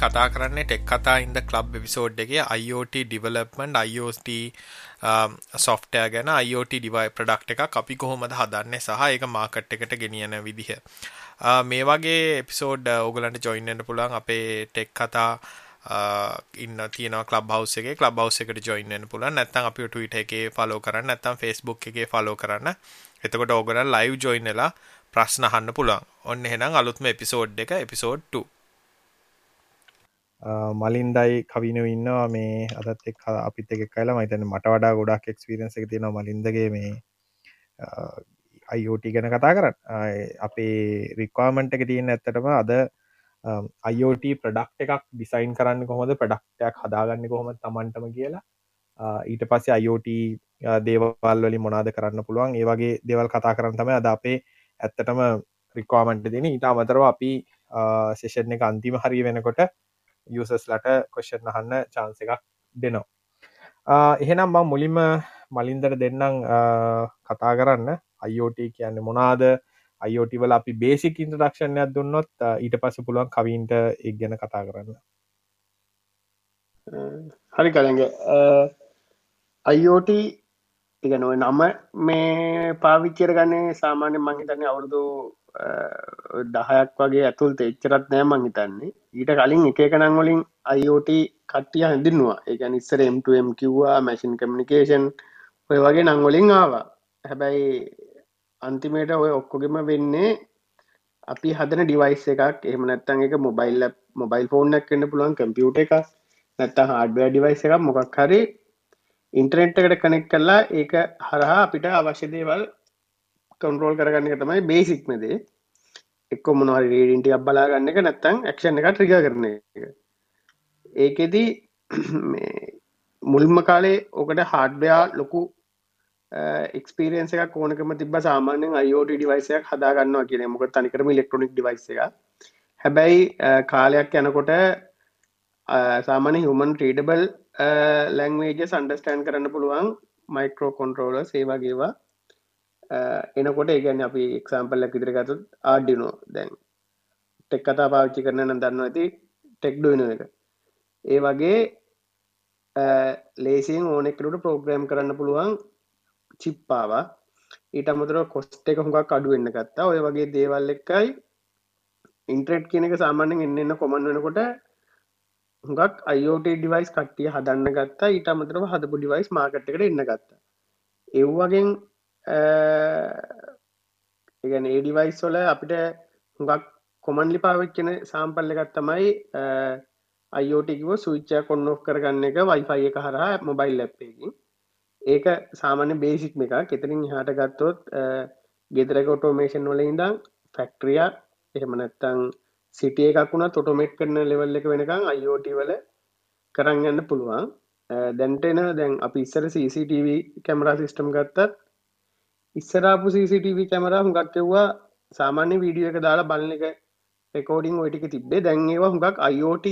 අපි කතා කරන්නේ ටෙක් කතා ඉන්ද ක්ලබ් එපිසෝඩ් එකේ IoT development IoT um, software ගැන IoT ඩිවයිස් ප්‍රොඩක්ට් එකක් අපි කොහොමද හදන්නේ සහ ඒක මාකට් එකට ගෙනියන විදිහ. Uh, මේ වගේ එපිසෝඩ් ඕගලන්ට ජොයින් වෙන්න පුළුවන් අපේ ටෙක් කතා uh, ඉන්න තියෙන ලබ් හවස් එක ලබ් හවස් එකට ජොයින් වෙන්න පුළුවන් නැත්නම් අපි Twitter එකේ follow කරන්න නැත්නම් Facebook එකේ follow කරන්න. එතකොට ඕගලන් live join වෙලා ප්‍රශ්න අහන්න පුළුවන්. ඔන්න එහෙනම් අලුත්ම එපිසෝඩ් එක එපිසෝඩ් 2. මලින්දයි කවිනු ඉන්නවා. මේ අදත් එක් අපිත් එක කලා මයිතන මට වඩා ගොඩක් එක්ස්පිරන්ස එක තියෙනවා මලින්දගේ මේ අයිෝට ගැන කතා කරන්න. අපේ රික්වාමන්ට එක තියෙන ඇත්තටම අද අයිෝට ප්‍රඩක්් එකක් ඩිසයින් කරන්න කොහොද ප්‍රඩක්ටයක් හදාගන්න කොහොම තමන්ටම කියලා. ඊට පස්සේ අයිෝට දේවල් වලින් මොනාද කරන්න පුළුවන්? ඒ වගේ දෙවල් කතා කරන්න තම අද අපේ ඇත්තටම රික්වාමන්ට දෙන ඊට අමතරව අපි සේෂන් එක අන්තිම හරි වෙනකොට යසස්ලට කොෂන් අහන්න චාන්ස එකක් දෙනවා. එහෙනම් බං මුලින්ම මලින්දර දෙන්නම් කතා කරන්න. අයිෝට කියන්න මොනාද අයිෝටිවල අපි බේසික් ඉන්ට්‍රඩක්ෂණයක් දුන්නොත් ඊට පස්ස පුළුවන් කවින්ට එක් ගැන කතා කරන්න. හරි කළඟ අයිෝට එක නොව නම මේ පාවිච්චර ගන්නේ සාමාන්‍ය මංහිතන්නේ අවුරුදු දහයක් වගේ ඇතුළත එච්චරත් නෑ මං හිතන්නේ. ඊට කලින් එක එකනං වලින් අයිෝට කට්ටිය හැඳින්නවා. එක නිස්සර M2M කිව්වා මැසින් කමිනිකේෂන් ඔය වගේ නංවලින් ආවා. හැබැයි අන්තිමේට ඔය ඔක්කොගෙම වෙන්නේ අපි හදන ඩිවයිස් එකක්. එහම නැත්තන් එක මොබයිල් මොබයිල් ෆෝනක් කන්න පුළුවන් කම්පියුට එක නැත්ත හඩුව ඩිවයිස් එකක් මොකක් හරි ඉන්ටරෙන්ට් එකට කනෙක් කරලා ඒක හරහා අපිට අවශ්‍ය දේවල් කන්ටරෝල් කරගන්න එක තමයි බේසික්මදේ එක්කො මොනහරි රේඩින්ටිය බලාගන්න එක නැත්තං ඇක්ෂන් එක ට්‍රිග කරන එක. ඒකෙදී මුල්ම කාලේ ඕකට හාඩ්බයා ලොකු එක්ස්පිරියන්ස එක කෝනකම තිබ සාමානෙන් අයෝට ඩිවයිසයක් හදාගන්නවා කියන මොක තනිකරම ඉලෙක්ට්‍රොනික් ඩිවයිස එක හැබැයි කාලයක් යනකොට සාමාන්‍ය හුමන් ට්‍රීඩබල් ලැංවේජ සන්ඩස්ටෑන් කරන්න පුළුවන්. මයිකෝ කොන්ට්‍රෝල සේවාගේවා Uh, එනකොට ඒගැන අපි එක්සාම්පල්ලක් ඉදිරිගතු ආඩිනෝ දැන් ටෙක් කතා පාවිච්චි කරන නම් දන්න ඇති ටෙක්ඩුවන එක. ඒ වගේ uh, ලේසින් ඕනෙක්කට ප්‍රෝග්‍රෑම් කරන්න පුළුවන් චිප්පාවා ඊට අමතර කොස්ට එක හුඟක් අඩුවෙන්න්න ගත්තා. ඔය වගේ දේවල් එක්කයි ඉන්ට්‍රෙට් කියන එක සාමාන්‍යෙන් එන්න එන්න කොමන් වෙනකොට හුඟක් අයෝට ඩිවයිස් කට්ටිය හදන්න ගත්තා. ඊට අමතරව හදපු ඩිවයිස් මාකට් එකට එන්න ගත්තා. එව්වගෙන් ඒගැන ඒඩිවයිස් වල අපිට හුඟක් කොමන්ලි පාවිච්චන සාම්පල්ල එකත් තමයි අයෝටිකිව සුවිච්චය කොන්නෝ් කරගන්න එක වයිෆයි එක හරහා මොබයිල් ලැප්පයකින් ඒක සාමාන්‍ය බේසික්ම එක කෙතරින් හට ගත්තොත් ගෙදරක ඔටෝමේෂන් වල ඉඳම් ෆැක්ට්‍රිය එහෙමනැත්තං සිටිය එකක් වුණ තොටෝමේට් කරන ලෙවල් එක වෙනකං අයෝට වල කරන්න යන්න පුළුවන්. දැන්ටෙන දැන් අපි ඉස්සර CCTV කැමරා සිිස්ටම් ගත්තත් ඉස්සරාපු CCTV කැමර හුඟක්කෙව්වා සාමාන්‍ය වීඩියෝ එක දාලා බලන එක රෙකෝඩිං ඔටික තිබ්බේ. දැන් ඒවා හුඟක් IoT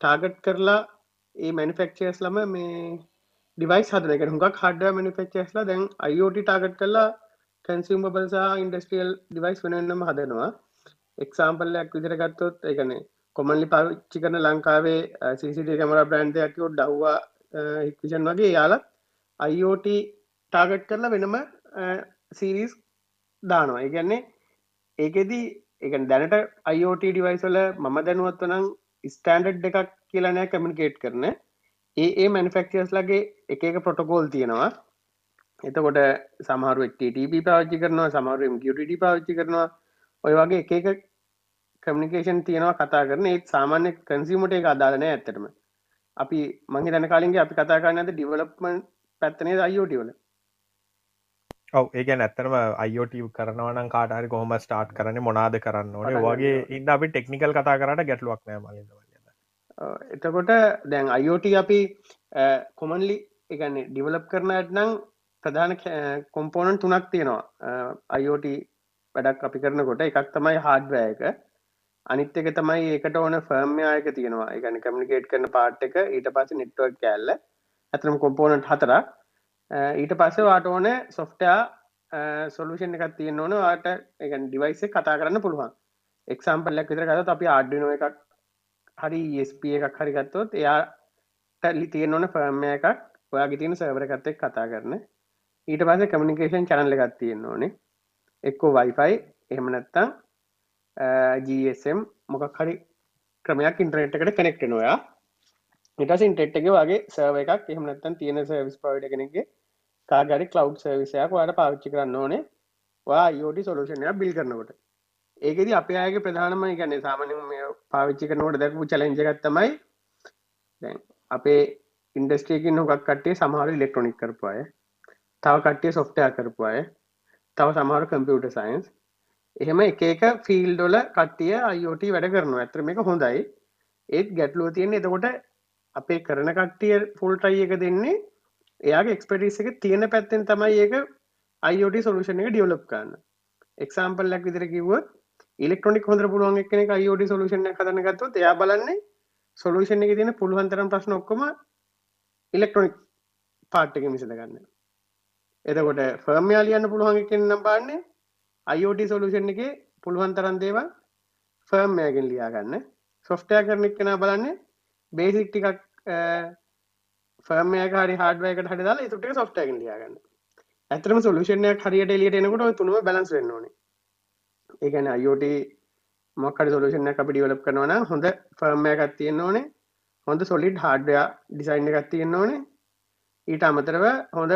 ටාගට් කරලා ඒ මැනිෆෙක්චර්ස් ලම මේ ඩිවයිස් හදනක හුඟක් හඩ මනිෆෙක්චස්ලා දැන් IoT ටාගට් කරලා කැන්සිම් බල්සා ඉන්ඩස්ට්‍රියල් ඩිවයිස් වෙනන්නම හදනවා. එක්සාම්පල්ලයක් විදිර ගත්තොත් එකන කොමල්ලි පාවිච්චි කරන ලංකාවේ සිසිට කමර බ්‍රන්්ඩයක්කෝ ඩව්වා හික්විෂන් වගේ යාලත් IoT ටාගට් කරලා වෙනම සීරීස් දානවා. ඒගැන්නේ ඒකෙදී එක දැනට අයිෝට ඩිවයිස්වල මම දැනුවත්වනම් ස්ටන්ඩඩ් එකක් කියලනෑ කමිනිකේට් කරන. ඒ ඒ මැනිෆෙක්චර්ස් ලගේ එක එක පොටකෝල් තියෙනවා. එතකොට සමහරු TTP පාච්චි කරනවා සමහරු MQTT පාච්චි කරනවා. ඔය වගේ එක එක කමිනිකේෂන් තියෙනවා කතා කරන. ඒත් සාමාන්‍ය කන්සිීමට එක අදාලනෑ ඇත්තටම. අපි මංහි තැන කාලින්ගේ අපි කතා කරන්න ඇද ඩිවලප්මන් පැත්තනේ අයිෝටවල ඔව ඒගැන ඇත්තරම අයෝට කරනවන කාටහරි කොහොම ස්ටාර්ට් කරන මොනාද කරන්න ඕන? වගේ ඉන්න අපි ටෙක්නිකල් කතා කරට ගැටලුවක් නෑ මල එතකොට දැන් අයෝට අපි කොමන්ලි එකන්නේ ඩිවලප් කරනටනම් ප්‍රධාන කොම්පෝනන් තුනක් තියෙනවා. අයෝට වැඩක් අපි කරනකොට එකක් තමයි හාඩ්වයක අනිත් එක තමයි ඒකට ඕන ෆර්ම්යායක තියෙනවා. එකන කමිනිකේට් කරන පාට් එක ඊට පස්ස නෙට්වක් කෑල්ල. ඇතරම කොම්පෝනට් හතර ඊට පස්සේ වාට ඕන සොෆ්ටයා සොලුෂන් එකක් තියෙන් ඕන. වාට එක ඩිවයිස කතා කරන්න පුළුවන්. එක්සම්පල්ලක් විතර කත අපි ආඩ්ඩිනෝ එකක් හරි ස්ප එකක් හරි ගත්තොත් එයා ලි තියෙන ඕන ෆර්ම එකක්. ඔයාගේ තියෙන සර්වර කත්තෙක් කතා කරන. ඊට පස කමිනිකේෂන් චනල එකක් තියෙන ඕනේ. එක්කෝ වයිෆයි එහෙම නැත්තං GSM මොකක් හරි ක්‍රමයක් ඉන්ටරෙට් එකට කනෙක්ට නොයා ඉටස් ඉන්ටෙට් එක වගේ සර්ව එකක් එහෙම නැත්තන් තියෙන සර්විස් පවිඩ කෙනෙගේ කාගරි කලව් සර්විසයක් වාට පාවිච්චි කරන්න ඕනේ. වා යෝටි සොලූෂණය බිල් කරනකොට. ඒකෙද අප අයගේ ප්‍රධානම ගන්න සාමන පාවිච්චි කරනකොට දැකපු චලෙන්ජගත්තමයි දැන් අපේ ඉන්ඩස්ට්‍රේකින් හොකක් කටේ සමහර ඉලෙක්ට්‍රොනික් කරපුය තව කට්ටිය සොෆ්ටයා කරපුය තව සමහර කම්පියුට සයින්ස් එහෙම එක එක ෆිල්ඩොල කට්ටිය අයිෝට වැඩ කරනවා. ඇතර මේක හොඳයි. ඒත් ගැටලුව තියෙන එතකොට අපේ කරන කට්ටිය ෆුල්ටයි එක දෙන්නේ එයාගේ එක්ස්පටිස් එක තියෙන පැත්තෙන් තමයි ඒක අයිෝට සොලුෂණ එක ඩියවලප් කරන්න. එක්සාම්පල් ලක් විදිර කිව්වොත් ඉලෙක්ට්‍රොනික් හොඳ පුළුවන් එක්න අයිෝඩ සොලුෂණ කතන ගත්තොත් එයා බලන්නේ සොලුෂණ එක තියෙන පුළුවන්තරම් ප්‍රශ්න ඔක්කොම ඉලෙක්ට්‍රොනික් පාට්ක මිසද ගන්න. එතකොට ෆර්මයා ලියන්න පුළුවන් එකෙන් නම් බාන්නේ IoT සොලුෂන් එක පුළුවන්තරන් දේවල් ෆර්ම්මයගෙන් ලියාගන්න සොෆ්ටය කරනෙක් කෙන බලන්නේ බේසික් ටිකක් ෆර්මය හරි හඩවයකට හඩ දාලා තුට සොෆ්ටයගෙන් ලියාගන්න. ඇතරම සොලුෂණයක් හරියට එලියට එනකොට තුනම බලන්ස් වෙන්න ඕනේ. ඒගැන අයෝට මොක්කට සොලුෂණ අපි ඩියවලප් කරනවන හොඳ ෆර්මය එකක් තියෙන්න්න ඕනේ. හොඳ සොලිඩ් හාඩ්ඩයා ඩිසයින් එකක් තියෙන්න්න ඕනේ. ඊට අමතරව හොඳ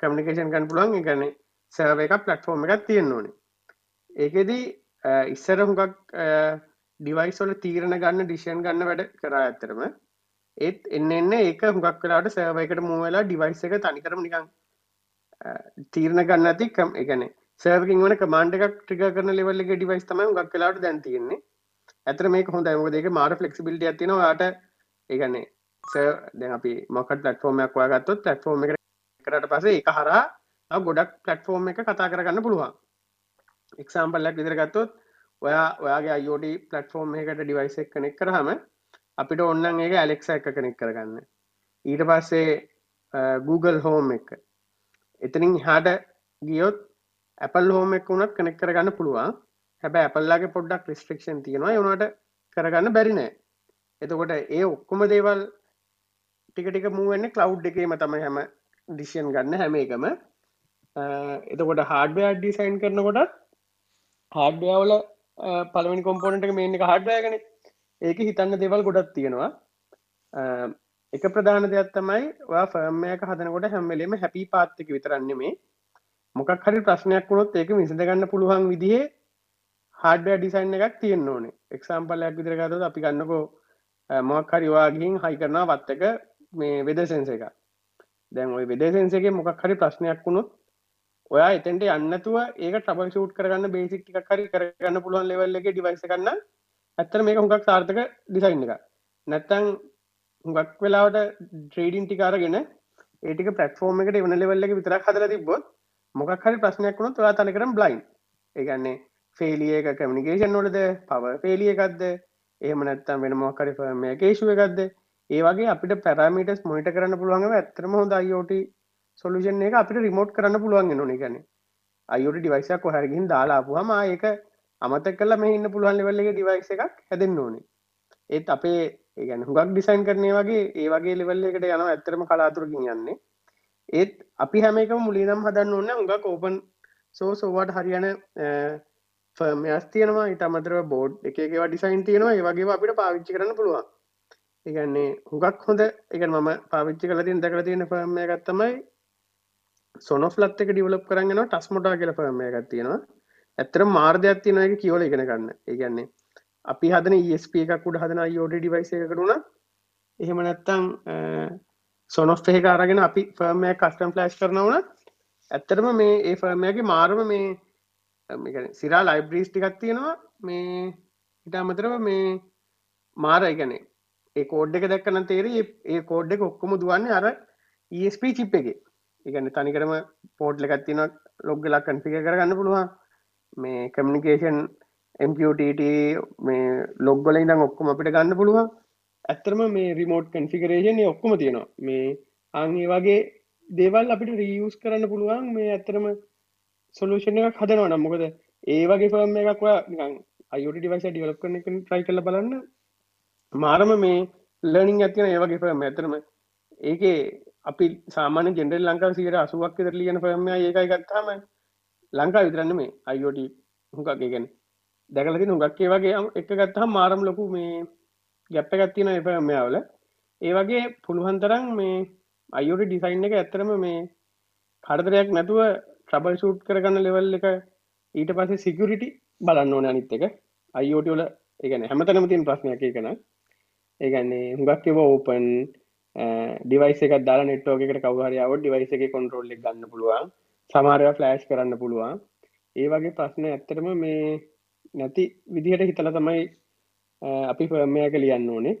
කමිනිකේෂන් කන් පුළන් එකන සර්ව එක පලට්ෆෝර්ම එකක් තියෙන්න්න ඕනේ. ඒකෙදී ඉස්සර හුඟක් ඩිවයිස්වල තීරණ ගන්න ඩිෂන් ගන්න වැඩ කරා ඇත්තරම ඒත් එන්න එන්න ඒක හුඟක් කලාට සර්ව එකට මුවලා ඩිවයිස් එක තනිකරම නිකං තීරණ ගන්න ඇති කම් එකනේ සර්කින් වන කමාන්ඩ එකක් ට්‍රික කරන ලෙවල්ලගේ ඩිවයිස් තමයි ගක් කලාට දැන් තියෙන්නේ. ඇතර මේක හොඳ මකදක මාර ෆලෙක්සිබිලිට ඇතින යාට ඒගන්නේ දැ අපි මොකට පලටෆෝර්මයක් වාගත්තොත් පලටෆෝර්ම එක කරට පසේ එක හරා ගොඩක් පලටෆෝර්ම් එක කතා කරගන්න පුළුවන්. එක්සාම්පල්ලක් විදිර ගත්තොත් ඔයා ඔයාගේ අයෝඩ පලටෆෝර්ම් එකට ඩිවයිස එක කනෙක් කරහම අපිට ඔන්නන් ඒක ඇලෙක්ස එක කනෙක් කරගන්න. ඊට පස්සේ Google හෝම් එක. එතනින් හාට ගියොත් Apple හෝම එක වුණත් කනෙක් කරගන්න පුළුවන්. හැබැ ඇපල්ලාගේ පොඩ්ඩක් රිස්ට්‍රක්ෂන් තියෙනවා. යනට කරගන්න බැරිනෑ එතකොට ඒ ඔක්කොම දේවල් ටිකටික මුවෙන්න කලව් එකේම තම හැම ඩිසියන් ගන්න හැම එකම. එතකොට හාඩ්වය ඩිසයින් කරනකොට හාඩ්වයාවල පලවනි කොම්පෝනට එක මේක හාඩ්වයගෙන ඒක හිතන්න දෙවල් ගොඩත් තියෙනවා. එක ප්‍රධාන දෙයක් තමයි ෆර්මයක හදනකොට හැම්මලීම හැපි පාත්තික විතරන්නේ මේ මොකක් හරි ප්‍රශ්නයක් වුණොත් ඒක විසඳගන්න පුළුවන් විදිහේ හාඩ්වය ඩිසයින් එකක් තියෙන්න්න ඕනේ. එක්සම්පල්ලයක් විදිරගතද අපි ගන්නකෝ මොක් හරිවා ගිහින් හයි කරනා වත්තක මේ වෙදසෙන්ස එක දැන් ඔයි වෙදසෙන්සගේ මොකක් හරි ප්‍රශ්නයක් වුණොත් ඔයා එතෙන්ට යන්නතුව ඒක ටබල් ෂූට් කරගන්න බේසික් ටික් හරි කරගන්න පුළුවන් ලෙවල් එක ඩිවයිස කරන්න ඇත්තර මේක හුඟක් සාර්ථක ඩිසයින් එක නැත්තං හුඟක් වෙලාවට ට්‍රේඩින් ටිකාරගෙන ඒටික පටෆෝර්ම එකට එවන ලෙවල්ල එක විතරක් හදර තිබොත් මොකක් හරි ප්‍රශ්නයක් වුණොත් ඔයා තනිකරම් බ්ලයින් ඒගන්නේ ෆේලිය එක කමිනිකේෂන් නොලද පව ෆේලිය එකක්ද? එහෙම නැත්තම් වෙන මොකරි ෆර්ම කේෂුව එකක්ද? ඒ වගේ අපිට පැරමිටස් මොනිට කරන්න පුළුවන්ග ඇතරම හොඳ අයිෝට සොලුෂන් එක අපිට රිමෝට් කරන්න පුළුවන් නොන ගැන අයුට ඩිවයිසක් හරගින් දාලාපුහම ඒක අමත කල මේ ඉන්න පුළුවන් ලෙවල්ලගේ ඩිවයිස එකක් හැදෙන් ඕනේ. ඒත් අපේ ඒගැන හුගක් ඩිසයින් කරනය වගේ ඒ වගේ ලෙවල්ල එකට යන ඇත්තරම කලාතුරකින් යන්නේ. ඒත් අපි හැම එක මුලිනම් හදන්න ඔන්න උඟක් ඕපන් සෝ සෝවට හරියන ෆර්මයස් තියනවා. ඉට අමතරව බෝඩ් එකේවා ඩිසයින් තියෙනවා. ඒවගේ අපිට පාවිච්චි කරන්න පුළුවන්. ඒගන්නේ හුගක් හොඳ එක මම පාවිච්චි කල තින් දකර තියෙන ෆර්මය ගත්තමයි සොනොෆ් ලත් එක ඩිවලප් කරගෙන ටස් මොටා කියල ෆර්මය එකක් තියෙනවා. ඇත්තර මාර්ධයක් තියෙන එක කියවල ඉගෙන ගන්න. ඒගන්නේ අපි හදන ස්ප එකක් උඩ හදන යෝඩ ඩිවයිස එකකරුණ එහෙම නැත්තං සොනොෆ් එක අරගෙන අපි ෆර්මය කස්ටම් ෆලස්් කරනවන ඇත්තරම මේ ඒ ෆර්මයගේ මාර්ම මේ සිරා ලයිබ්‍රීස් ටිකක් තියෙනවා. මේ ඉට අමතරව මේ මාර එකනේ ඒ කෝඩ් එක දැක්කන තේර ඒ කෝඩ් එක ඔක්කොම දුවන්නේ අර ESP චිප් එක. එකන තනිකරම පෝට්ල එකත්තින ලොග්ගලක් කන්ෆික කරගන්න පුළුවන්. මේ කමිනිකේෂන් MQTT මේ ලොග්ගල ඉඳම් ඔක්කොම අපිට ගන්න පුළුවන්. ඇත්තරම මේ රිමෝට් කන්ෆිකරේෂන් ඔක්කොම තියෙනවා. මේ අංගේ වගේ දේවල් අපිට රීයස් කරන්න පුළුවන් මේ ඇත්තරම සොලූෂණ එකක් හදනවා නම්. මොකද ඒ වගේ ෆර්ම එකක් නිකන් අයුට ඩිවයිස ඩිවලප් කරන එක ට්‍රයි කල බලන්න. මාරම මේ ලර්නිින් ඇතින ඒවගේ ෆර්ම ඇතරම ඒකේ අපි සාමාන ගෙන්ඩල් ලංකා සිට අසුවක් තර ලියන ෆර්ම ඒකයි ගත්තාම ලංකා විතරන්න මේ අයිෝට හුකක්ගේ ගැන දැකලති හුගක්කේ වගේ එක ගත්තා මාරම් ලොකු මේ ගැප්ප ගත්තින එපමයාවල ඒ වගේ පුළුහන්තරම් මේ අයෝට ඩිසයින් එක ඇත්තරම මේ කඩතරයක් නැතුව ට්‍රබල් ෂූට් කරගන්න ලෙවල් එක ඊට පස්සේ සිකරිටි බලන්න ඕන අනිත් එක. අයිෝටවල ඒගැන හැමතනම තින් ප්‍රශ්නයක් කන ඒගන්නේ හුඟක් එව ඕපන් ඩිවයිස එක දාලා නෙට්ෝක එකට කවහරයාව ඩිවයිස එක කොන්ටරෝල් එක ගන්න පුළුවන්. සමාරය ෆලෑශ් කරන්න පුළුවන්. ඒ වගේ ප්‍රශ්න ඇත්තටම මේ නැති විදිහට හිතල තමයි අපි ෆර්මයක ලියන්න ඕනේ.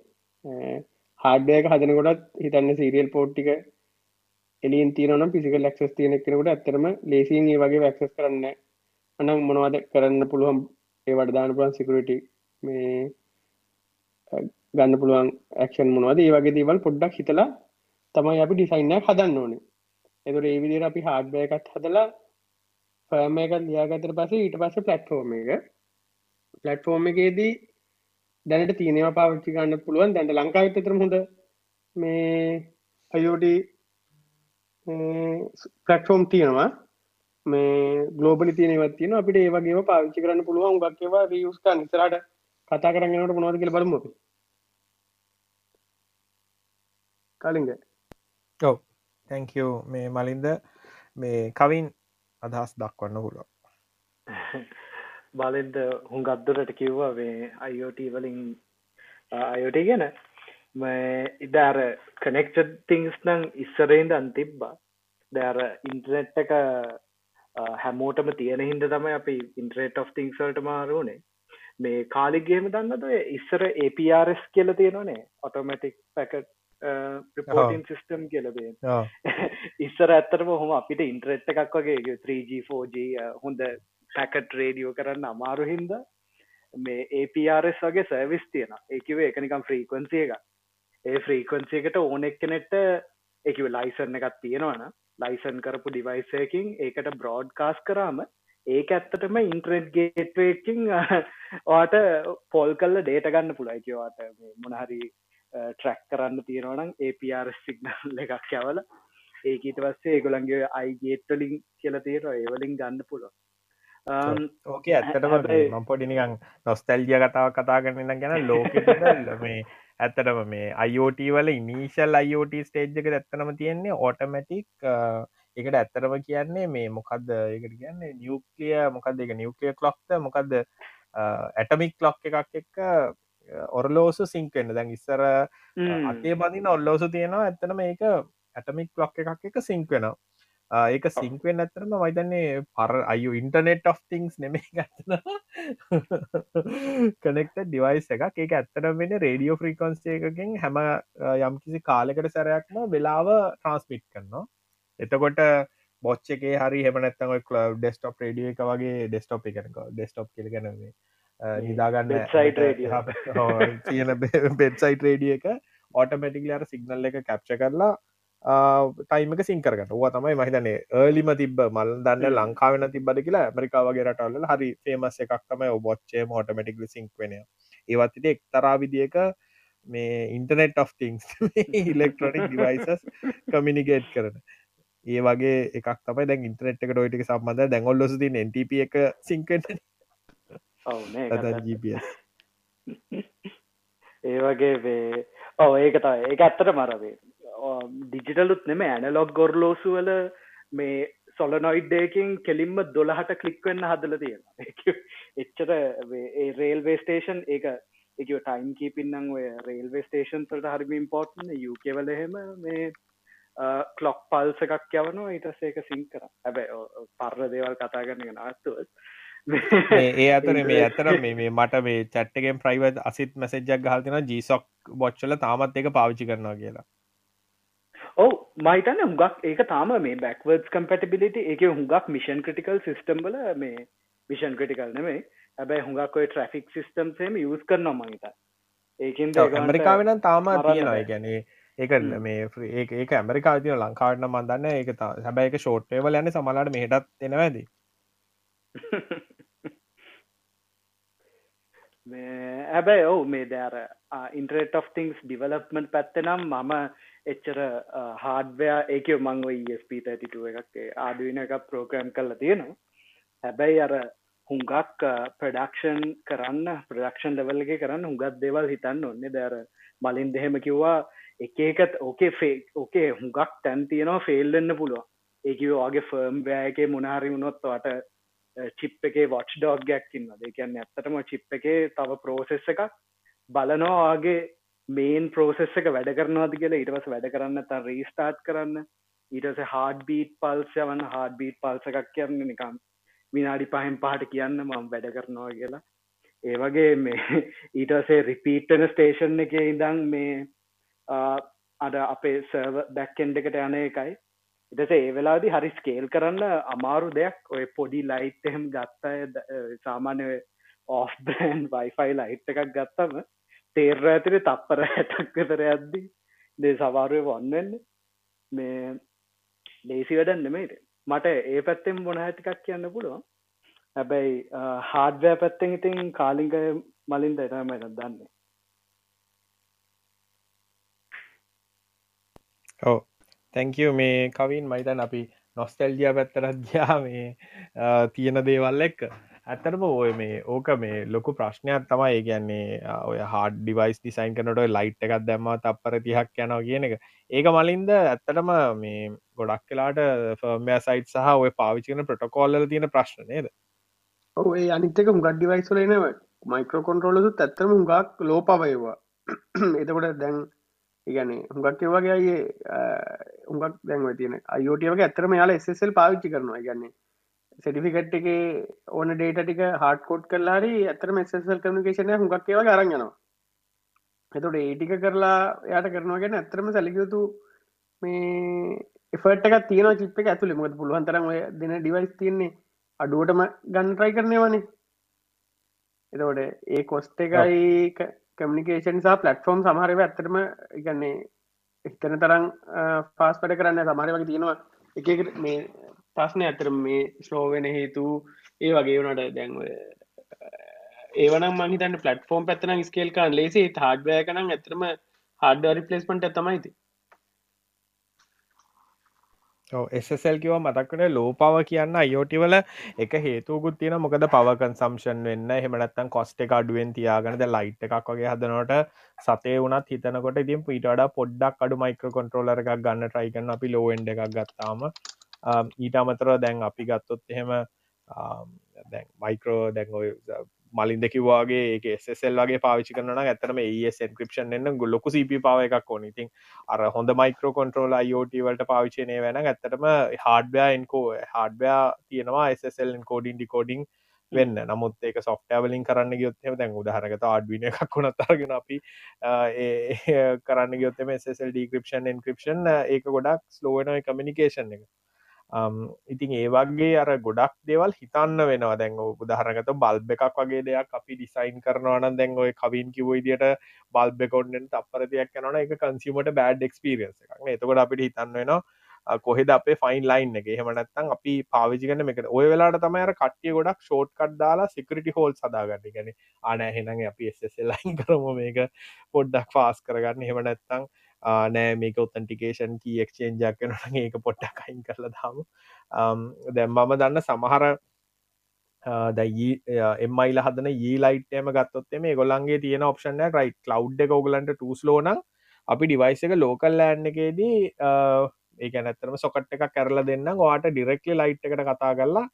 හාඩයක හදනකොටත් හිතන්න සීරියල් පෝට්ටික එලින් තියනම් පිසික ලක්ස් තියන කෙනකට ඇතරම ලේසින් ඒ වගේ වැක්සස් කරන්න අනම් මොනවද කරන්න පුළුවන්? ඒ වඩදාන පුලන් සිකරට මේ ගන්න පුළුවන් ඇක්ෂන් මොනවද? ඒ වගේ දේවල් පොඩ්ඩක් හිතලා තමයි අපි ඩිසයින්නයක් හදන්න ඕනේ. එතුර ඒ විදිර අපි හාඩ්බය එකත් හදලා ෆර්ම එක ලියාගතර පසේ ඊට පස්ස පලට්ෆෝර්ම එක. පලට්ෆෝර්ම එකේදී දැනට තියනවා පාවිච්චි ගන්න පුළුවන්. දැන්ට ලංකාවිත තරම හොඳ මේ අයෝඩ පලට්ෆෝම් තියෙනවා. මේ ගලෝබලි තියනවත් තියන අපිට ඒවගේ පාවිච්චි කරන්න පුළුවන්. ගක්කවා රියස්කා නිසරට කතා කරන්නට මොනවද කියල බලමුපි කලින්ග ඔව. තැංකෝ මේ මලින්ද මේ කවින් අදහස් දක්වන්න පුළුව බලෙන්ද හුන් ගත්දුරට කිව්වා මේ අයෝට වලින් අයෝට ගැන. ඉදාර කනෙක්ට තිංස් නං ඉස්සරේන්ද අන්තිබ්බා දැර ඉන්ටනෙට් එක හැමෝටම තියෙන හින්ද තමයි අපි ඉන්ට්‍රේට් of තිංසල්ට මාරුනේ මේ කාලිගේම දන්නද ඉස්සර APRS කියල තියෙනනේ ඔටෝමටික් පැකට් ප්‍රපෝටින් සිිස්ටම් කියලබේ ඉස්සර ඇත්තරම හොම අපිට ඉන්ට්‍රෙට් එකක් වගේ 3G4G හොඳ පැකට් රේඩියෝ කරන්න අමාරු හින්ද මේ APRS වගේ සර්විස් තියෙන ඒකිව එකනිකම් ෆ්‍රීකන්සිය එක ඒ ෆ්‍රීකන්සියකට ඕන එක්කනෙට එකව ලයිසන්න එකක් තියෙනවන ලයිසන් කරපු ඩිවයිසයකින් ඒකට බ්‍රෝඩ් කාස් කරාම ඒක ඇත්තටම ඉන්ට්‍රෙට් ගේට්වේකින් වාට පොල් කල්ල ඩේට ගන්න පුළයිකවාට මොනහරි ට්‍රැක් කරන්න තියෙනවනම් APR සිගනල් එකක් යවල ඒක ඊට පස්සේ ඒගොලන්ගේ අයිගේට්ටලින් කියල තේර ඒවලින් ගන්න පුලො ඕක ඇත්තටම මම් පොඩිනිකං නොස්තැල්ජිය කතාව කතා කරන්න ගැන ලෝක මේ ඇත්තටම මේ අයිෝට වල ඉනිශල් අයිෝට ස්ටේජ් එක ඇත්තනම තියෙන්නේ ඕටමැටික් එකට ඇත්තරම කියන්නේ මේ මොකක්ද ඒකට කියන්නේ නිියක්ලිය මොකක්ද එක නිියක්ලිය කලොක්ත මොකක්ද ඇටමික් ලොක් එකක් එක්ක ඔරලෝසු සිංකෙන්න්න දැන් ඉස්සර අතේ බඳන්න ඔල්ලෝසු තියෙනවා. ඇත්තන මේක ඇටමික් ලොක් එකක් එක සිංක්වෙනවා ඒක සිංක්වෙන් ඇතරම වයිතන්නේ පර අයු ඉන්ටනෙට් of තිංස් නෙමේ ගත්තන කනෙක්ට ඩිවයිස් එකක්. ඒක ඇත්තට වෙන රේඩියෝ ෆ්‍රීකොන්ස්ේ එකකින් හැම යම්කිසි කාලෙකට සැරයක්ම වෙලාව ට්‍රන්ස්පිට් කරනවා. එතකොට බොච්චේ හරි හෙමනත්තම ඩෙස්ටොප් රඩිය එක වගේ ඩෙස්ටොප් එකනක ඩෙස්ටොප් කියලගැනවේ නිදාගන්න තියෙන බෙඩ්සයිට රේඩිය එක ඕටමටික් අර සිගනල් එක කැප්ච කරලා ටයිමක සිංකරට වා තමයි මහිතනේ ඒලිම තිබ මල් දන්න ලංකාවෙන තිබද කියලා ඇමරිකාවගේ රටවල්ල හරි ෆේමස් එකක් තමයි ඔබොච්චේ මෝටමටික්ල සිංක් වෙන ඒවත්තිට එක්තරා විදික මේ internet of things electronic devices communicate කරන. ඒ වගේ එකක් තමයි දැන් ඉන්ටනෙට් එක ඩොයිටක සම්බඳ දැඟොල්ලොස තින් NTP එක සිංකට GPS ඒ වගේ වේ ඔව ඒක තයි ඒ ඇත්තට මරවේ ඩිජිටලුත් නෙම ඇනලොග් ගොර්ලෝසු වල මේ සොලනොයිඩ්ඩයකින් කෙලින්ම දොළහට කලික්වෙන්න හදල තියෙන එච්චර ඒ රේල්වේ ස්ටේෂන් ඒක එක ටයිම් කීපින්නම් ඔය රේල්වේ ස්ටේෂන් තට හරිම ඉම්පෝර්ට්න යුකවල එහෙම මේ කලොක් පල්ස එකක් යවනවා. ඊටස් ඒක සිං කර හැබැ පර්ර දේවල් කතා කරන නාත්තුවත් ඒ අතර මේ ඇතර මේ මට මේ චට්ටගෙන් ප්‍රයිවත් අසිත් මැසෙජ්ජක් ගහතින ජීසොක් බොච්චල තාමත් එක පාවිච්චි කරනවා කියලා. ඔව මයිතන හුඟක් ඒක තාම මේ බැක්වර්ඩ් කම්පටිබිලිට ඒක හුඟක් මිෂන් ක්‍රටිකල් සිිස්ටම්බල මේ විෂන් ක්‍රටිකල් නෙමේ ඇබැයි හුඟක් ඔය ට්‍රෆික් සිිස්ටම් සේම යස් කරනවා මහිත ඒකින් ඇමරිකාවෙන තාම තියෙනවා ගැනේ ඒක මේ ඒක ඇමරිකා තින ලංකාවටන මන්දන්න ඒක හැබැයි එක ෂෝට්ටේවල යන්න සමලාට මෙහටත් එෙනවැදී හැබැයි ඔවු මේ දෑර ඉන්ටරට of තිංස් ඩිවලප්මට පැත්තනම් මම එච්චර හාඩවයා ඒක මංව ස්ප32 එකක් ආඩුවන එක ප්‍රෝග්‍රම් කරලා තියෙනවා. හැබැයි අර හුඟක් ප්‍රඩක්ෂන් කරන්න ප්‍රඩක්ෂන් ලෙවල් එක කරන්න හුඟත් දෙවල් හිතන්න ඔන්න දෑර මලින් දෙහෙම කිව්වා එක එකත් ඕකේ ෆේ ඕකේ හුඟක් තැන් තියෙනවා ෆෙල්ලන්න පුළුව ඒකිව වගේ ෆර්ම් බෑගේ මුණහරි වුණොත් වට චිප් එකේ වොච් ඩෝග් ගැක්කින්න දෙකන්න ඇත්තටම චිප් එකේ තව ප්‍රෝසෙස් එකක් බලනවාගේ මේන් ප්‍රෝසෙස් එක වැඩ කරනවාද කියලා. ඉටවස වැඩ කරන්න ත රීස්ටාර්ට් කරන්න. ඊටස හාඩ බීට් පල්ස යවන හාඩ බීට් පල්ස එකක් කියන්න නිකම් විනාඩි පහෙන් පහට කියන්න මම වැඩ කරනවා කියලා. ඒ වගේ මේ ඊටසේ රිපීට්ටන ස්ටේෂන් එක ඉදං මේ අඩ අපේ සර්ව බැක්කෙන්ඩ එකට යන එකයි. ඉටස ඒ වෙලාදි හරි ස්කේල් කරන්න අමාරු දෙයක්. ඔය පොඩි ලයිට් එහෙම ගත්තය සාමාන්‍ය ඕෆ් බෑන් වයිෆයි ලයිට් එකක් ගත්තම තේර්ර ඇතිර තප්පර හැටක් විතර ඇද්දි දේ සවාරුව වන්නවෙන්න මේ ලේසි වැඩන්න නෙමේට මට ඒ පැත්තෙන් බොන ඇතිකක් කියන්න පුළුවන්. හැබැයි හාඩවෑ පැත්තෙන් ඉතින් කාලිංග මලින්ද එටමට දන්නේ. ඔව. තැංකව මේ කවින් මයිතන් අපි නොස්ටල්ජිය පැත්තරත් ගයා මේ තියෙන දේවල් එක්ක. ඇත්තටම ඔය මේ ඕක මේ ලොකු ප්‍රශ්නයක් තමයි. ඒ කියන්නේ ඔය හාඩ ඩිවයිස් ඩිසයින් කනට ලයිට් එකක් දැම්ම තප්පර තිහක් යනවා කියන එක. ඒක මලින්ද ඇත්තටම මේ ගොඩක් කලාට ෆර්මය සයිට් සහ ඔය පාවිචිකන ප්‍රටකෝල්ල තියෙන ප්‍රශ්න නේද? ඔේ අනිතක හුගත් ඩිවයිස්ලනව මයිකෝ කොන්ට්‍රෝලසුත් ඇත්තම හුඟක් ලෝපවයවා එතකොට දැන් ඉගැන හුඟක් වගේ අයේ උඟක් දැන්ව තියෙන අයෝටිය වගේ ඇතරම යාල එස්සල් පාවිච්චි කරනවා. ගන්නේ සටිෆිකට් එක ඕන ඩේට ටික හාට කෝඩ් කරලාරි ඇතරම එස්සල් කමිකේෂන හුඟක් ඒව අරගනවා එතොට ඒටික කරලා යාට කරනවා ගැන ඇතරම සැලිකයුතු මේ එෆට එක තියන චිප් ඇතුළි මොද පුළුවන් තරම් ඔය දෙන ඩිවයිස් තියන්නේ අඩුවටම ගන්ට්‍රයි කරනවානේ එතකොට ඒ කොස්ට එකයි කමිනිකේෂන් සහ පලට්ෆෝම් සමහරව ඇත්තටම ඉගන්නේ එක්තන තරම් පාස් පට කරන්න සමහර වගේ තියෙනවා. එක මේ ප්‍රශ්නය ඇතර මේ ස්ලෝවෙන හේතු ඒ වගේ වනට දැන්ව ඒවන මහිතන්න පලටෆෝම් පැත්තන ස්කේල්කාන් ලේසේ හාඩ්වය කනම් ඇතරම හාඩ රිපලස්මට ඇතමයිති එසසල් කිව මතක්කන ලෝ පව කියන්න අයෝටිවල එක හේතුකුත් තියෙන මොකද පව කන්සම්ෂන් වෙන්න. හෙමනත්තන් කොස්ට එක අඩුවෙන් තියාගනද ලයිට් එකක් වගේ හදනට සතේ වනත් හිතනකොට ඉතින් පිටඩ පොඩ්ඩක් අඩු මයික්‍ර කොන්ට්‍රෝලර එකක් ගන්න ට්‍රයිකන්න අපි ලෝෙන්ඩ එකක් ගත්තාම. ඊට අමතර දැන් අපි ගත්තොත් එහෙම දැන් මයිකරෝ දැන් මලින්ද කිව්වාගේ ඒක එස්සෙල් වගේ පාවිචි කරන ඇතරම ඒස් එන්ක්‍රපෂන් එන්න ගොල්ලොකු සිපි පාව එකක් ඕන. ඉතින් අර හොඳ මයිකෝ කොන්ට්‍රෝල අයෝට වලට පාවිචනය වෙන ඇත්තටම හාඩබයා එන්කෝ හාඩබයා තියෙනවා එස්සෙල් කෝඩින් ඩිකෝඩිං වෙන්න. නමුත් ඒක සොෆ්ටවලින් කරන්න ගයොත්ම දැන් උදාහරගත අඩ්වින එකක් වුණත් අරගෙන අපි කරන්න ගයොත්තම එසල් ඩික්‍රපෂන් එන්ක්‍රපෂන් ඒක ගොඩක් ස්ලෝවන කමිනිකේෂන් එක. ඉතින් ඒ වගේ අර ගොඩක් දෙවල් හිතන්න වෙනවා. දැන් උදාහරණගත බල්බ් එකක් වගේ දෙයක් අපි ඩිසයින් කරනවා නම් දැන් ඔය කවින් කිව්ව විදියට බල්බ් එක ඔන්නෙන් තප්පර දෙයක් යනවනම් ඒක කන්සියුමර්ට බෑඩ් එක්ස්පීරියන්ස් එකක් නේ. එතකොට අපිට හිතන්න වෙනවා කොහෙද අපේ ෆයින් ලයින් එක? එහෙම නැත්නම් අපි පාවිච්චි කරන මේක ඔය වෙලාවට තමයි අර කට්ටිය ගොඩක් ෂෝට් කට් දාලා සිකියුරිටි හෝල්ස් හදාගන්න. ඒ කියන්නේ ආ නෑ එහෙනම් අපි SSL ලයින් කරමු. මේක පොඩ්ඩක් ෆාස් කරගන්න. එහෙම නැත්නම් නෑ මේක ඔතන්ටිකේෂන් කී එක්ෂේන්ජක් වෙනට ඒක පොට්ටක් අයින් කරලා දාම. දැම් මම දන්න සමහර දැයි එමයිල e, හදන e ඒ ලයිට්ම ගත්තොත් මේ ගොල්ලන්ගේ තියෙන ඔප්ෂන් රයි් කලව් එක ඔගලන්ට ටස්ලෝන අපි ඩිවයිස එක ලෝකල් ලෑන්් එකේදී ඒක නැතරම සොකට් එක කරලා දෙන්න වාට ඩිරෙක්ලි ලයිට් එකට කතා කරලා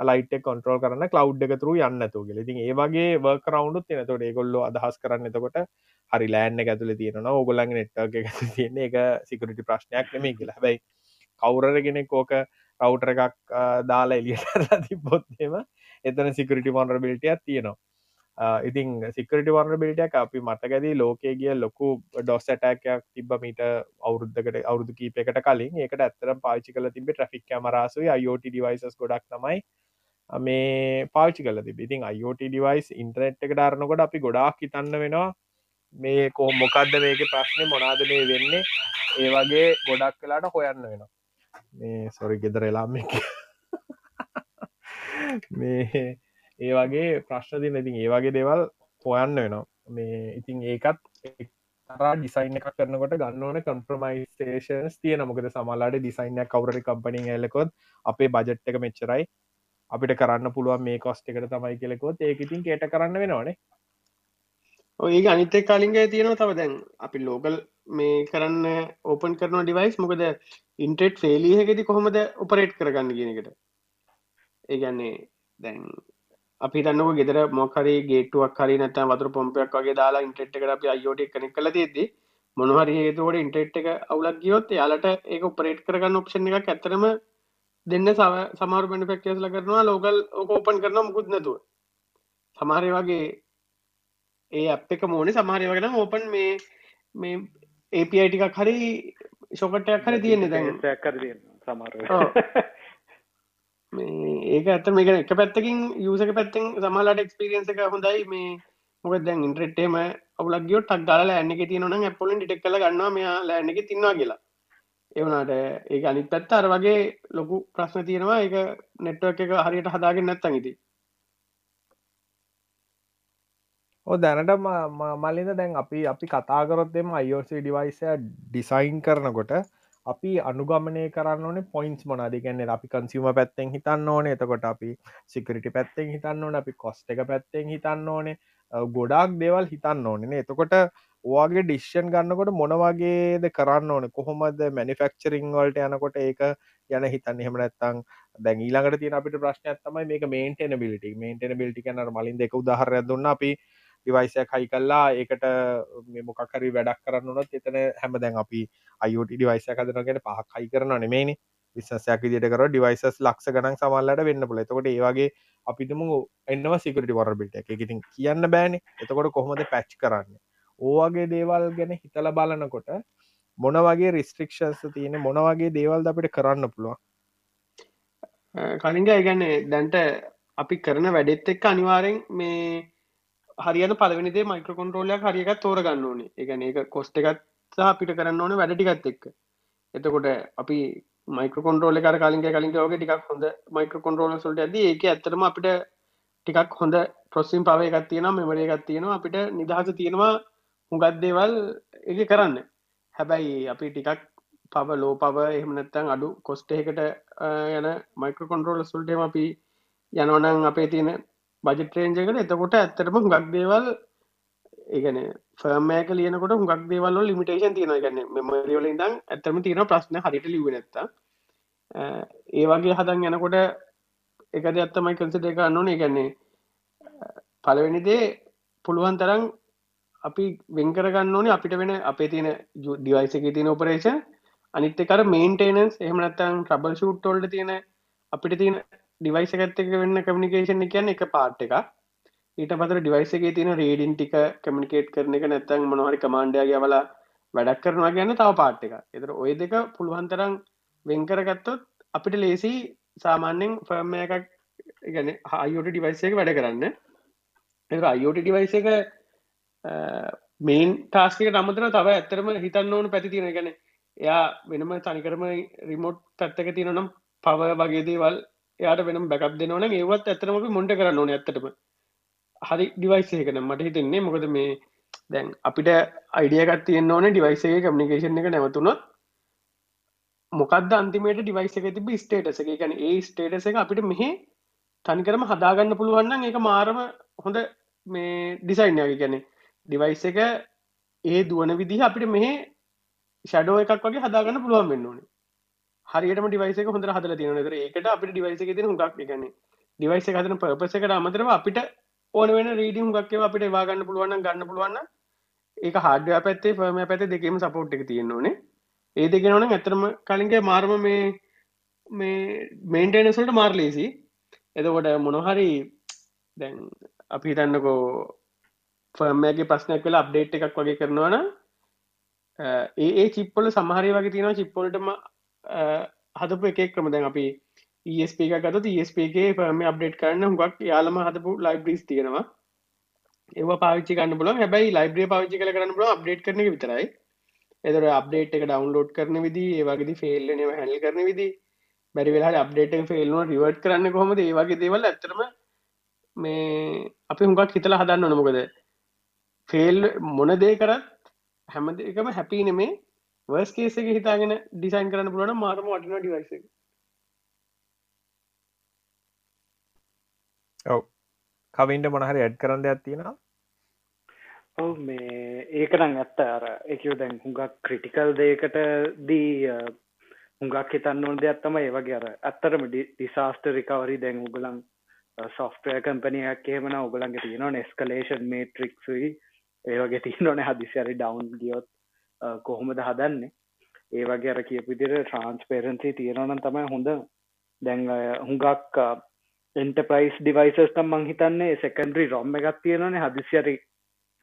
ලයිට කොන්ට්‍රෝල් කරන්න කලව් එක තුරු යන්න තුගල ඉතින් ඒවගේ වර්ක රවුන්ඩුත් තිනතොට ඒගොල්ල අදහස් කරන්න එතකොට හරි ලෑන්න ඇතුල තියෙන ඕගොල්ලන් නෙට්ක එක තියන එක සිකරටි ප්‍රශ්නයක් නෙමේ කියලා. හැබයි කවුරගෙන කෝක රවටර එකක් දාලා එලියට තිබොත්තේම එතන සිකරටි මොන්ර බිල්ටියක් තියෙනවා. ඉතින් සිකරට වර්න බිල්ටයක් අපි මතකැදී ලෝකේ ගිය ලොකු ඩොස් ඇටෑකයක් තිබ මීට අවුරුද්ධකට අවුදු කීපකට කලින්. ඒකට ඇත්තරම් පාචි කල තිබ ට්‍රික් කමරසුයි අයෝට ඩිවයිසස් ගොඩක් තමයි මේ පාචි කල තිබ ඉතින් අයෝට ඩිවයිස් ඉන්ටනෙට් එක ඩාරනකොට අපි ගොඩාක් හිතන්න වෙනවා මේ කෝ මොකක්ද මේක ප්‍රශ්නය මොනාද මේ වෙන්නේ? ඒ වගේ ගොඩක් කලාට හොයන්න වෙනවා. මේ සොරි ගෙදර එලාම මේ ඒ වගේ ප්‍රශ්න තින ඉතින් ඒ වගේ දෙවල් හොයන්න වෙනවා. මේ ඉතින් ඒකත් තරා ඩිසයින් එක කරනකොට ගන්නවන කම්ප්‍රමයිස්ටේෂන්ස් තියෙන මොකද සමල්ලාට ඩිසයින්න කවරට කම්පනිින් ඇලකොත් අපේ බජට් එක මෙච්චරයි. අපිට කරන්න පුළුවන් මේ කොස්ට එකට තමයි කෙලෙකොත් ඒක ඉතින් කේට කරන්න වෙනවානේ. ඔය අනිතෙක් කලින්ගේ තියෙනවා තව. දැන් අපි ලෝකල් මේ කරන්න ඕපන් කරන ඩිවයිස් මොකද ඉන්ටෙට් ෆේලියහෙකෙති කොහොමද ඔපරේට් කරගන්න කියනකට ඒගන්නේ දැන් අපි තන්නක ගෙදර මොකරි ගේටුවක් හරි නැත වතුර පොම්පයක් වගේ දාලා ඉන්ටෙට් එකට අපි අයෝට කනෙක් කල තිෙද්දි මොනහරි හේතුවට ඉන්ටෙට් එක අවුලක් ගියොත් යාලට ඒක ඔපරේට් කරගන්න ඔප්ෂන් එකක් ඇතරම දෙන්න සමාර බැනිෆෙක්ටස්ල කරනවා ලෝකල් ඕක ඕපන් කරන මුකුත් නැතුව. සමහරය වගේ ඒ අප එක මෝනේ සමහරය වගෙන ඕපන් මේ මේ ඒපයි ටිකක් හරි ශොකටයක් හරි තියෙන්නේ දැන්. කර සමර ඒක ඇත මේක එක පැත්තකින් යසක පැත්තෙන් සමලාට එක්ස්පිරියන්ස එක හොඳයි. මේ මොක දැන් ඉන්ට්‍රෙට්ටේම අවුලක්ගියෝ ටක් දාල ඇන්නක තියනන ඇපොලින් ටික් කල ගන්නවා මෙයා ලෑන්නක තින්නවා කියලා එවනාට ඒ අනිත් පැත්ත අර වගේ ලොකු ප්‍රශ්න තියෙනවා. එක නෙට්ව එක හරියට හදාගෙන නැත්තන් ඉති ඕ දැනට මලින්ද දැන් අපි අපි කතාකරොත්ෙම අයෝසි ඩිවයිසය ඩිසයින් කරනකොට අපි අනුගමනය කරන්න ඕනේ පොයින්ස් මොනාද ගැන්නේ අපි කන්සිම පැත්තෙන් හිතන්න ඕන. එතකොට අපි සිකරිටි පැත්තෙන් හිතන්න ඕන. අපි කොස්ට එක පැත්තෙන් හිතන්න ඕනේ. ගොඩක් දේවල් හිතන්න ඕනෙන එතකොට ඕගේ ඩිශ්ෂන් ගන්නකොට මොනවගේද කරන්න ඕන? කොහොමද මැනිෆෙක්චරිං වල්ට යනකොට ඒක යන හිතන්න? එහෙම නැත්තං දැන් ඊළඟට තියෙන අපිට ප්‍රශ්නයක් තමයි මේක මේන්ටෙන බිලිටි මේන්ටෙන බිලිටි කනර මලින් දෙක උදාහරයක් දුන්න අපි ඩිවයිසයක් හයි කල්ලා ඒකට මොකකරි වැඩක් කරන්න නොත් එතන හැම දැන් අපි අයුට ඩිවයිස කදනගෙන පහක් හයි කරන නෙමේනි විශසයක් විදිට කර ඩිවයිසස් ලක්ෂ ගනන් සමල්ලට වෙන්න පුල එතකොට ඒවාගේ අපිටම එන්නවා සිකට වරබිට එක. ඉතින් කියන්න බෑන. එතකොට කොහොමද පැච් කරන්න? ඕවගේ දේවල් ගැන හිතල බලනකොට මොන වගේ රිස්ට්‍රික්ෂන්ස් තියෙන මොන වගේ දේවල් අපිට කරන්න පුළුවන්? කලින්ග ඒගැන්නේ දැන්ට අපි කරන වැඩෙත් එක්ක අනිවාරෙන් මේ හරියට පලවෙනිදේ මයික්‍ර කොන්ට්‍රෝලයක් හරියකත් තෝරගන්න ඕනේ. එකන එක කොස්ට එකත් අපිට කරන්න ඕන වැඩටිකත් එක්ක. එතකොට අපි මයික කොන්ටරෝල කර කලින්ග කලින්ගේ ෝගේ ටිකක් හොඳ මයික කොන්ටරෝල සුල්ට ඇද ඒක ඇතරම අපිට ටිකක් හොඳ ප්‍රොසිම් පව එකත් තියෙන මෙමරේ එකත් තියෙනවා අපිට නිදහස තියෙනවා හුඟත් දේවල් එක කරන්න. හැබැයි අපි ටිකක් පව ලෝ පව එහමනත්තන් අඩු කොස්ටේකට යන මයික්‍ර කොන්ටරෝල සුල්ටම අපි යනවනං අපේ තියෙන බජටරේන්ජකට එතකොට ඇත්තරම හුඟක් දේවල් ඒගන ෆර්මෑක ලියනකොට හුඟක් දේවල් ලිමිටේෂන් තියෙන ගන්න මෙමරියවල ඉදම් ඇත්තම තියෙන ප්‍රශ්න හරිට ලිවෙනත්ත ඒ වගේ හදන් යනකොට එකද ඇත්තමයි කන්සිට එක අන්නෝනේ ගැන්නේ පලවෙනිදේ පුළුවන් තරම් අපි වෙන්කරගන්න ඕනේ අපිට වෙන අපේ තියෙන ඩිවයිස එක තියෙන ඔපරේෂන් අනිත් එකර මේන්ටේනන්ස් එහෙමනත්තන් ට්‍රබල් ෂූට්ටෝල්ට තියෙන අපිට තියෙන ඩිවයිස එකත් එක වෙන්න කමිනිකේෂන් කියන්න එක පාට් එක ඊට පතර ඩිවයිස එක තියෙන රේඩින් ටික කමිනිකේට් කරන එක නැත්තන් මොනහරි කමාන්ඩයාගේ වල වැඩක් කරනවා ගැන්න තව පාට් එක එතර ඔය දෙක පුළුවන්තරම් වෙන්කරගත්තොත් අපිට ලේසි සාමාන්‍යෙන් ෆර්ම එකක් ගැන හයෝට ඩිවයිස එක වැඩ කරන්න. එ අයෝට ඩිවයිස එක මේන් ටාස්කට අමතර තව ඇත්තරම හිතන්න ඕන පැති තියෙන ගැන එයා වෙනම තනිකරම රිමෝට් පැත්තක තියෙනනම් පව වගේ දේවල් එයාට වෙනම් බැකක් දෙනවන ඒවත් ඇතරම මොන්ට කරන්න ඕන ඇත්තටම. හරි ඩිවයිසයකන මට හිතෙන්නේ මොකද මේ දැන් අපිට අයිඩියකත් තියන්න ඕන ඩිවයිසගේ කමිනිකේෂන් එක නැවතුනොත් මොකක්ද අන්තිමට ඩිවයිස එක තිබ ස්ටේටස එක? ගැන ඒ ස්ටේටස එක අපිට මෙහෙ තනිකරම හදාගන්න පුළුවන්න ඒක මාරම හොඳ මේ ඩිසයින්යගේ ගැනේ ඩිවයිස් එක ඒ දුවන විදිහ අපිට මෙහ ෂඩෝ එකක් වගේ හදාගන්න පුළුවන් වෙන්න ඕනේ. හරියටම ඩිවයිස එක හොඳ හදල තියෙන තර ඒකට අපිට ඩිවයිස එක තින හුඟක් ගන ඩිවයිස හදන පපස එකට අමතරව අපිට ඕන වෙන රීඩියම් ගක්කව අපිට වාගන්න පුළුවන් ගන්න පුළුවන් ඒක හඩ පැත්තේ ෆර්ම පැත දෙකම සපෝට් එක තියෙන ඕනේ. ඒ දෙගෙනවන ඇතරම කලින්ගේ මාර්ම මේ මේ මේන්ටේනසල්ට මාර් ලේසි එතකොට මොනොහරි දැන් අපි හිතන්නකෝ ෆර්මෑගේ ප්‍රශ්නයක් වෙලා අප්ඩේට් එකක් වගේ කරනවන ඒ ඒ චිප්පොල සමහරය වගේ තියෙනවා. චිප්පොලටම හදපු එකක් ක්‍රම දැන් අපි ESP එක ගත ESPගේ ෆර්ම අප්ඩේට් කරන්න හුගක් යාලම හදපු ලයිබ්‍රීස් තියෙනවා. ඒ පාවිච්චි කන්න බල හැබයි ලයිබ්‍රිය පාවිච්චි කල කරන්න බල අප්ඩේට් කරන විතරයි. එදර අප්ඩේට් එක ඩවන්ලෝඩ් කරන විදි ඒවගේ ෆෙල්ලන හැල් කරන විදි බැරි වෙලා අප්ඩේට ෆෙල්න රිවර්ට් කරන්න කොහොමද? ඒවගේ දේවල් ඇතරම මේ අපි හුඟක් හිතලා හදන්න නොනොමකද ෆෙල් මොන දේ කරත් හැම එකම හැපි නෙමේ. වර්ස් කේස එක හිතාගෙන ඩිසයින් කරන්න පුළුවන් මාරම වටින ඩිවයිස එක. ඔව්. කවින්ට මොනහරි ඇඩ් කරන්න දෙයක් තියෙනවා ඔව මේ ඒකනම් ඇත්ත. අර එකව දැන් හුඟක් ක්‍රිටිකල් දේකට දී හුඟක් හිතන්න ඕන දෙයක් තමයි ඒ වගේ අර ඇත්තරම ඩිසාස්ට රිකවරි දැන් උගලන් සොෆ්ටය කම්පනයක් එහෙමන ඔගලන්ගේ තියෙනවා නෙස්කලේෂන් මේට්‍රික්සුයි ඒ වගේ තියනොන හදිසිරි ඩවන්් ගියොත් කොහොමද හදන්නේ? ඒ වගේ අර කියපු විදිහට ට්‍රාන්ස්පේරන්සි තියෙනවනම් තමයි හොඳ. දැන් හුඟක් එන්ටප්‍රයිස් ඩිවයිසස් තම් මං හිතන්නේ සෙකන්ඩරි රොම් එකක් තියෙනවනේ හදිසිරි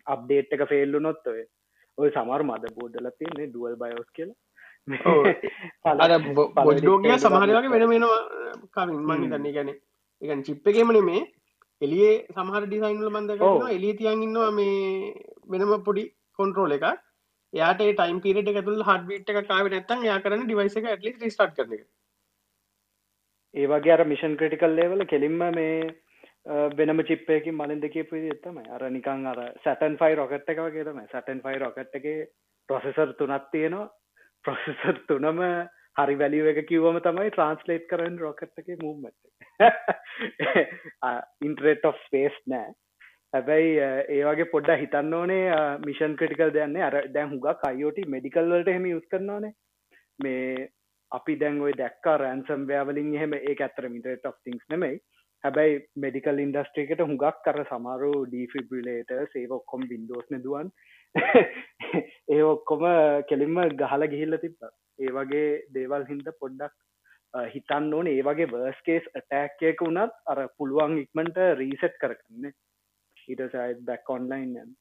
අප්ඩේට් එක ෆෙල්ලු නොත් ඔය. ඔය සමර මද බෝඩල තියන්නේ දුවල් බයෝස් කියලා. සමහරගේ වෙන වෙනවා කමින් මං තන්නේ ගැන එකන් චිප් එකෙමන මේ එලියේ සමහර ඩිසයින්ල මන්ද එලිය තියන් ඉන්නවා මේ වෙනම පොඩි කොන්ට්‍රෝල එක යාට ටයිම් පිරට එකතුල් හඩබිට් එක කාව නැත්තන් යා කරන ඩිවයිස එක ඇටලි රිස්ටාට් කරන එක. ඒවගේ අර මිෂන් ක්‍රටිකල් ලේවල කෙලින්ම මේ වෙනම චිප්පයකින් මලින් දෙකපු ඇත්තම අර නිකං අර සැටන් ෆයි රොකට් එක වගේ තම සැටන් ෆයි රොකට් එක ප්‍රොසෙසර් තුනත් තියෙනවා. ප්‍රොසෙසර් තුනම හරි වැලිුව එක කිව්වම තමයි ට්‍රන්ස්ලේට් කරන්න රොකට් එක මූමට ඉන්ටරෙට් of ස්පේස් නෑ. හැබැයි ඒ වගේ පොඩ්ඩ හිතන්න ඕනේ මිෂන් ක්‍රටිකල් දෙයන්නේ අර දැන් හුගක් අයෝට මෙඩිකල් වලට එහෙම යුස් කරනවානේ මේ අපි දැන් ඔය දැක්ක රැන්සම් වෑවලින් එහෙම ඒ ඇතර මිටට of තිංස් නෙමයි. හැබැයි මෙඩිකල් ඉන්ඩස්ට්‍රිකට හුඟක් කර සමාරු ඩීෆිබිලේට සේව ඔක්කොම් බින්දෝස් නදුවන් ඒ ඔක්කොම කෙලින්ම ගහල ගිහිල්ල තිබ්බ. ඒ වගේ දේවල් හින්ද පොඩ්ඩක් හිතන්න ඕන. ඒ වගේ වර්ස්කේස් ඇටෑක්කයක වුණත් අර පුළුවන් ඉක්මට රීසෙට් කරකන්නේ ඊට සයිත් බැක් ඔන්ලයින් යන්න.